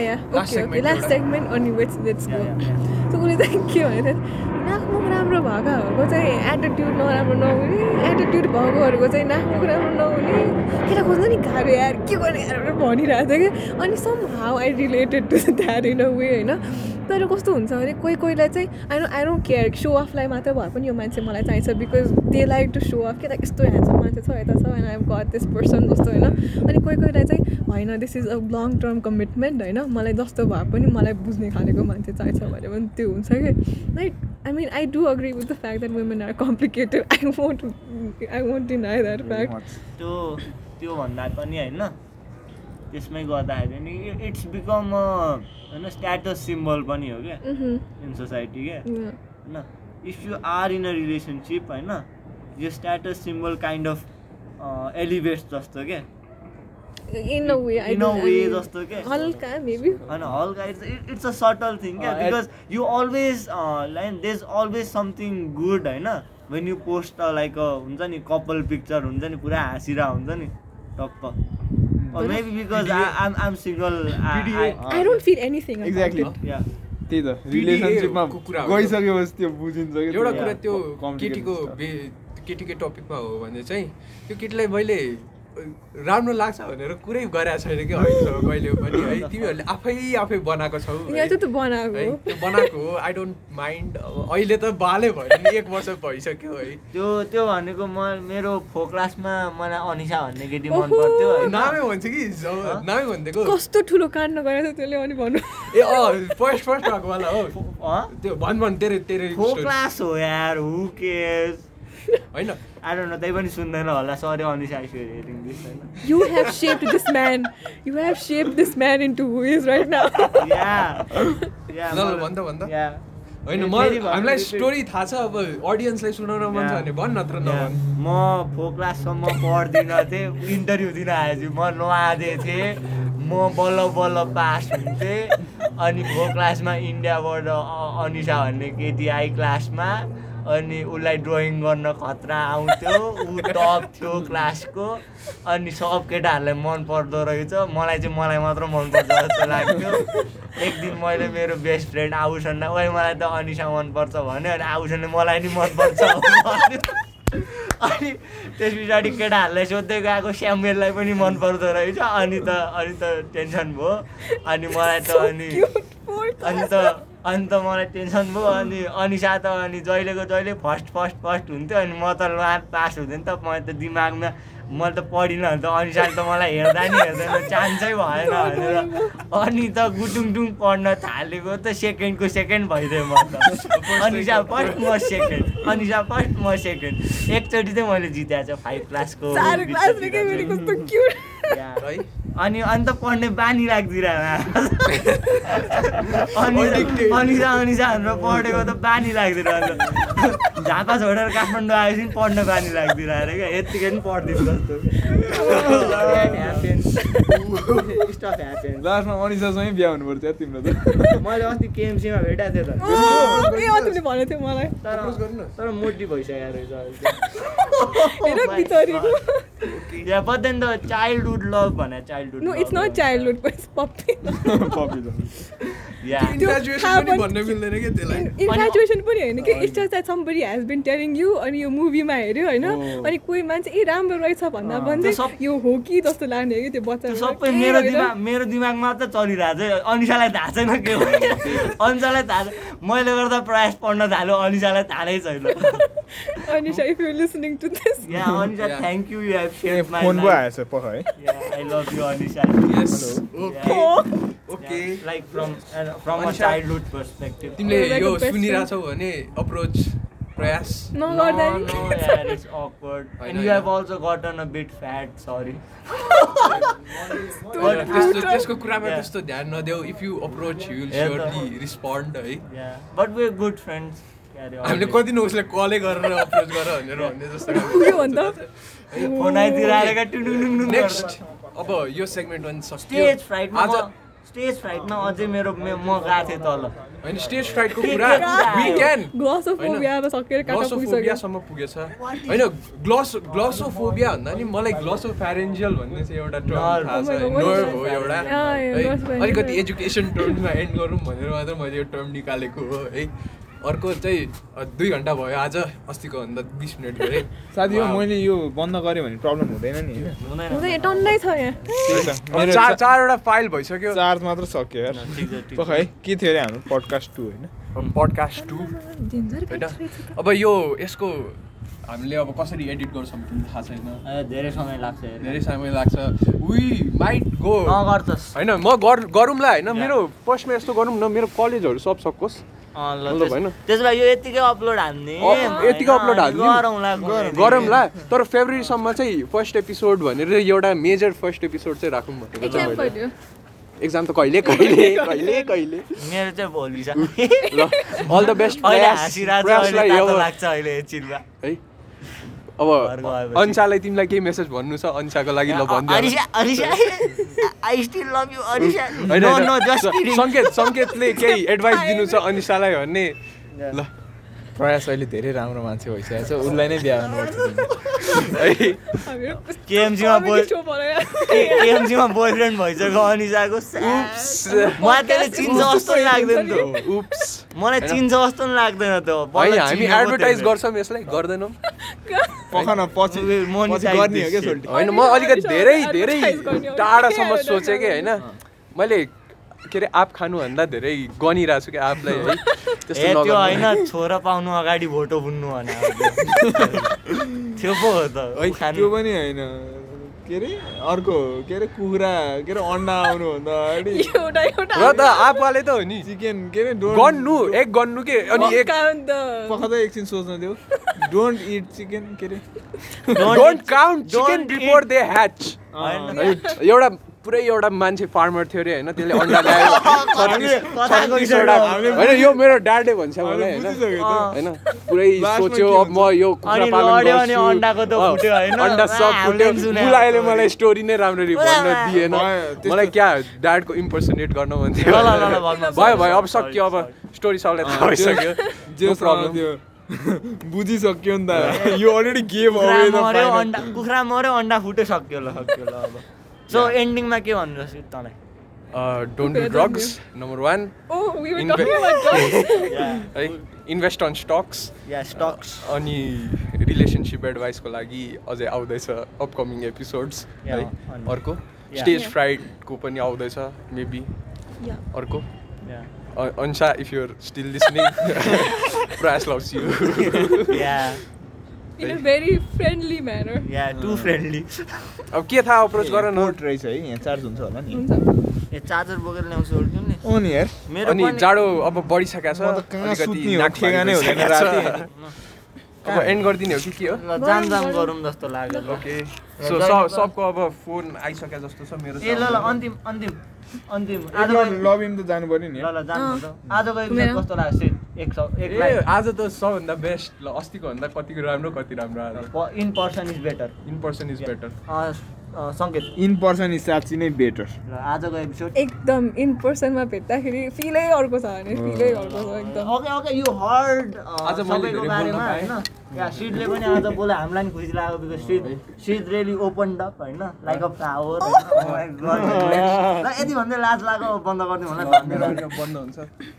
या लास्ट सेगमेन्ट अनि उसले चाहिँ के भन्यो नाकमुख राम्रो भएकोहरूको चाहिँ एटिट्युड नराम्रो नहुने। एटिट्युड भएकोहरूको चाहिँ नाकमुख राम्रो नहुने। केटा खोज्नु नि गाह्रो यार के गर्ने यार भनेर भनिरहेको थियो कि। अनि somehow I related to that in a way होइन। तर कस्तो हुन्छ भने कोही कोहीलाई चाहिँ I know I don't care so अफलाई मात्र भए पनि यो मान्छे मलाई चाहिन्छ because they like to show off के त यस्तो ह्यान्डसम मान्छे छ यता छ and I got this person जस्तो होइन। अनि कोही कोहीलाई चाहिँ होइन this is a long term commitment होइन। मलाई जस्तो भए पनि मलाई बुझ्ने खालेको मान्छे चाहिन्छ भने पनि त्यो हुन्छ कि। Like mean I do agree with the fact that women are complicated I won't I won't deny that fact त्यो त्यो भन्दा पनि होइन त्यसमै गर्दाखेरि नि इट्स बिकम होइन स्ट्याटस सिम्बल पनि हो क्या इन सोसाइटी क्या होइन if you are in a relationship होइन यो status symbol kind of elevates जस्तो क्या in a way I In a way जस्तो के? हल्का मेबी होइन हल्का it's it's a subtle thing क्या? Uh, because you always like they is always something good होइन? वेन यु पोस्ट लाइक हुन्छ नि कपाल पिक्चर हुन्छ नि पुरा हाँसिरहेको हुन्छ नि टक्क। Maybe because I'm I'm single I don't feel anything exactly या त्यही त रिलेसनसिपमा। गइसकेपछि त्यो बुझिन्छ कि एउटा कुरा त्यो केटीको केटीको टपिकमा हो भने चाहिँ त्यो केटीलाई मैले अ, राम्रो लाग्छ भनेर कुरै गरेको छैन कि अहिलेसम्म कहिले पनि है। तिमीहरूले आफै आफै बनाएको छौ बनाएको है हो। त्यो बनाएको हो आई डोन्ट माइन्ड अहिले त बाले भयो नि एक वर्ष भइसक्यो है। त्यो त्यो भनेको म मेरो फो क्लासमा मलाई अनिसा भन्ने केटी मन पर्थ्यो नामै भन्छ कि नामै भनिदिएको कस्तो ठुलो काण्ड गरेको थियो त्यसले अनि भन्नु। ए अँ फर्स्ट फर्स्ट भएको वाला हो? त्यो भन भन तेरो तेरो। क्लास हो यार हु केयर्स होइन आई डोन्ट नो त्यही पनि सुन्दैन होला sorry Anisa I'm hearing this होइन You have shaped this man. You have shaped this man into who he is right now. Yeah yeah ल ल भन् त भन् त या होइन म फेरि हामीलाई। स्टोरी थाहा छ अब अडियन्सलाई सुनाउन मन छ. भने भन् नत्र या, नभन् म फो क्लाससम्म पढ्दिनँ थिएँ इन्टरभ्यू दिन आएछु म नआँदै थिएँ म बल्ल बल्ल पास हुन्थेँ अनि फो क्लासमा इन्डियाबाट अनिसा भन्ने केटी आई क्लासमा अनि उसलाई ड्रइङ गर्न खतरा आउँथ्यो ऊ टप थियो क्लासको। अनि सब केटाहरूलाई मन पर्दो रहेछ। मलाई चाहिँ मलाई मात्र मनपर्छ जस्तो लाग्थ्यो। एक दिन मैले मेरो बेस्ट फ्रेन्ड आभूषणलाई ओइ मलाई त अनिसा मनपर्छ भन्यो। अनि आभूषणले मलाई नि मनपर्छ अनि त्यस पछाडि केटाहरूलाई सोध्दै गएको स्यामुएललाई पनि मन पर्दो रहेछ। अनि त अनि त टेन्सन भयो। अनि मलाई त अनि अनि त अनि त मलाई टेन्सन भयो अनि अनिसा त अनि जहिलेको जहिले फर्स्ट फर्स्ट फर्स्ट हुन्थ्यो अनि म त ला पास हुँदैन त मैले त दिमागमा मैले त पढिनँ भने त अनिसाले त मलाई हेर्दा नि हेर्दैन चान्सै भएन भनेर अनि त गुटुङटुङ पढ्न थालेको त सेकेन्डको सेकेन्ड भइदिएँ म त। अनिसा फर्स्ट म सेकेन्ड अनिसा फर्स्ट म सेकेन्ड। एकचोटि चाहिँ मैले जितेको छु फाइभ क्लासको अनि अन्त पढ्ने बानी अनि अनिसा अनिसा भनेर पढेको त बानी लाग्दैन अन्त झापा छोडेर काठमाडौँ आएपछि पढ्न बानी लाग्दिरहेको अरे क्या यत्तिकै पनि पढ्दिनु जस्तो। लास्टमा अनिसासँगै बिहा तिम्रो त। मैले अस्ति केएमसीमा भेटाएको थिएँ त। भनेको थियो मलाई। तर मोटी रहेछ yeah but then the childhood love भने childhood no it's not childhood it's puppy yeah. त्यो Graduation थाहा पनि पनि- भन्न मिल्दैन क्या त्यसलाई। इन्फ्याचुएसन पनि होइन कि? It's just that somebody has been telling you अनि यो मुभीमा हेऱ्यो होइन? अनि कोही मान्छे ए राम्रो रहेछ भन्दा भन्दै त्यो सब- यो हो कि जस्तो लाग्ने हो कि त्यो त्यो सबै मेरो दिमाग मेरो दिमागमा त चलिरहेको छ। अनिसालाई थाहा छैन के हो। अनिसालाई थाहा छ। मैले गर्दा प्रयास पढ्न थाल्यो अनिसालाई थाहा नै छैन। Anisa if you listening to this yeah Anisa thank you you have save my phone आएछ पख है। I love you Anisa. Yes okay okay like from from a childhood perspective तिमीले यो सुनिरहेछौ भने अप्रोच प्रयास No, नगर्दा no, yeah, it's awkward. I And know, you yeah. have also gotten a bit fat, sorry. त्यस्तो त्यसको कुरामा. त्यस्तो ध्यान नदेऊ if you approach you will surely respond है Yeah, but we're good friends. Carry on. हामीले कति न उसले कलै गरेर अप्रोच गर भनेर भन्ने जस्तो नेक्स्ट अब यो सेगमेन्ट पनि सक्यो स्टेज फ्राइटमा आज स्टेज फ्राइटमा अझै मेरो मे- म गएको थिएँ तल होइन स्टेज फ्राइटको के- कुरा वी? क्यान ग्लोसोफोबिया अब सकेर ग्लोसोफोबियासम्म पुगेछ होइन ग्लोस ग्लोसोफोबिया भन्दा नि मलाई ग्लोसोफ्यारेन्जियल भन्ने चाहिँ एउटा टर्म. थाहा छ नर्भ हो? एउटा. अलिकति एजुकेसन टर्ममा एन्ड गरौँ भनेर मात्र मैले यो टर्म निकालेको हो है अर्को चाहिँ दुई घन्टा भयो। आज अस्तिको भन्दा बिस मिनट धेरै साथी हो मैले यो बन्द गरेँ भने प्रब्लम हुँदैन नि। टन्नै छ यहाँ। चारवटा फाइल भइसक्यो। चार्ज मात्र सक्यो यार। ठिक छ ठिक पख है के थियो अरे हाम्रो पडकास्ट टू होइन? पडकास्ट टू होइन। अब यो यसको हामीले अब कसरी एडिट गर्छौँ पनि थाहा छैन। धेरै समय लाग्छ। धेरै समय लाग्छ। वी माइट गो होइन म गर गरौँला होइन। मेरो फर्स्टमा यस्तो गरौँ न मेरो कलेजहरू सब सकोस्। त्यस- भए यो यत्तिकै अपलोड हान्ने। अँ, यत्तिकै upload होइन, हालिदिउँ। गरौँला तर फेब्रुअरीसम्म चाहिँ फर्स्ट एपिसोड भनेर एउटा मेजर फर्स्ट एपिसोड चाहिँ राखौँ भनेको छ एक्जाम मैले। पढ्यो एक्जाम त कहिले कहिले कहिले कहिले? मेरो चाहिँ भोलि छ। ल अल द बेस्ट अहिले प्रयास हाँसिरहेको छ, अहिले प्रयासलाई तातो अब लाग्छ अहिले चिल्ला है? अब। अन्सालाई तिमीलाई केही मेसेज भन्नु छ? अन्साको लागि ल भनिदिनु सङ्केत सङ्केतले केही एडभाइस दिनु छ अनिसालाई भन्ने। ल। प्रयास अहिले धेरै राम्रो मान्छे भइसकेको छ। उसलाई नै बिहा गर्नुपर्छ केएमसीमा बनायो। केएमसीमा बोयफ्रेन्ड भइसक्यो अनिसाको मलाई त्यसले चिन्छ जस्तो लाग्दैन त। उप्स मलाई चिन्छ जस्तो नि लाग्दैन त। हामी एडभर्टाइज गर्छौँ यसलाई गर्दैनौँ। पख न पछि होइन म अलिकति धेरै धेरै। टाढासम्म सोचेँ कि होइन। मैले के अरे आँप खानुभन्दा धेरै गनिरहेको छु कि आँपलाई है? त्यस्तो त्यो। होइन छोरा पाउनु अगाडि भोटो बुन्नु भने त्यो पो हो त। त्यो पनि होइन। के अरे अर्को के अरे कुखुरा के अरे अन्डा आउनुभन्दा अगाडि। एउटा एउटा। र त आँपवाले त हो नि। चिकन के अरे डोन्ट गन्नु एक गन्नु के अनि एक काउन्ट पख त। एकछिन सोच्न देऊ। डोन्ट इट चिकन के अरे। Don't count chicken don't before they hatch. एउटा पुरै एउटा मान्छे फार्मर थियो अरे होइन? त्यसले अन्डा ल्यायो। होइन यो मेरो ड्याडले भन्छ मलाई होइन। होइन? पुरै सोच्यो अब म यो? अन्डा सब फुट्यो। मलाई स्टोरी नै राम्ररी भन्न दिएन। मलाई क्या ड्याडको इम्पर्सनेट गर्न मन थियो। ल, ल, ल, ल, भन्नु, भयो भयो अब सक्यो अब. स्टोरी सबलाई थाहा भइसक्यो। जे. त्यो बुझिसक्यो नि त। यो अलरेडी गेम कुखुरा अवे द मऱ्यो अन्डा कुखुरा मऱ्यो अन्डा फुट्यो सक्यो ल सक्यो ल अब। सो एन्डिङमा के भन्नु तँलाई don't do drugs number one. है इन्भेस्ट अन स्टक्स या स्टक्स अनि रिलेसनसिप एडभाइसको लागि अझै आउँदैछ अपकमिङ एपिसोड्स है अर्को. स्टेज. फ्राइडको पनि आउँदैछ मेबी. अर्को ANSA if your still listening Prayas loves you In a very friendly manner. Yeah too friendly अब के थाहा अप्रोच गर न नोट रहेछ है यहाँ चार्ज हुन्छ होला नि। हुन्छ। ए चार्जर बोकेर ल्याउँछु नि हो नि यार। मेरो अनि जाडो अब बढिसकेको छ म त कहाँ अलिकति सुत्ने हो, नाक ठेगानै हुँदैन। राति। अब एन्ड गरिदिने हो कि के हो? ल जाम जाम गरौँ जस्तो लाग्यो। ओके सो सब सबको अब फोन आइसके जस्तो छ मेरो ए ल ल अन्तिम अन्तिम। आज त जानु पर्यो नि। ल ल जानु त। आजको एपिसोड घुमेर। कस्तो लाग्यो सेट एक सौ एक ए लाइक आज त सबभन्दा बेस्ट ल अस्तिको भन्दा कतिको राम्रो कति राम्रो in person is better in person is better सङ्केत। इन पर्सन इज साँच्ची नै बेटर। र आजको एपिसोड एकदम इन पर्सनमा भेट्दाखेरि फिलै अर्को छ भने फिलै अर्को छ एकदम। ओके ओके यु हर्ड आज सबैको बारेमा। होइन? या सिडले पनि आज बोले हामीलाई पनि खुसी लाग्यो because Sid Sid really open up होइन? Like a. फ्लावर र यति भन्दै लाज लाग्यो बन्द गरिदिउँ होला। धन्यवाद बन्द हुन्छ।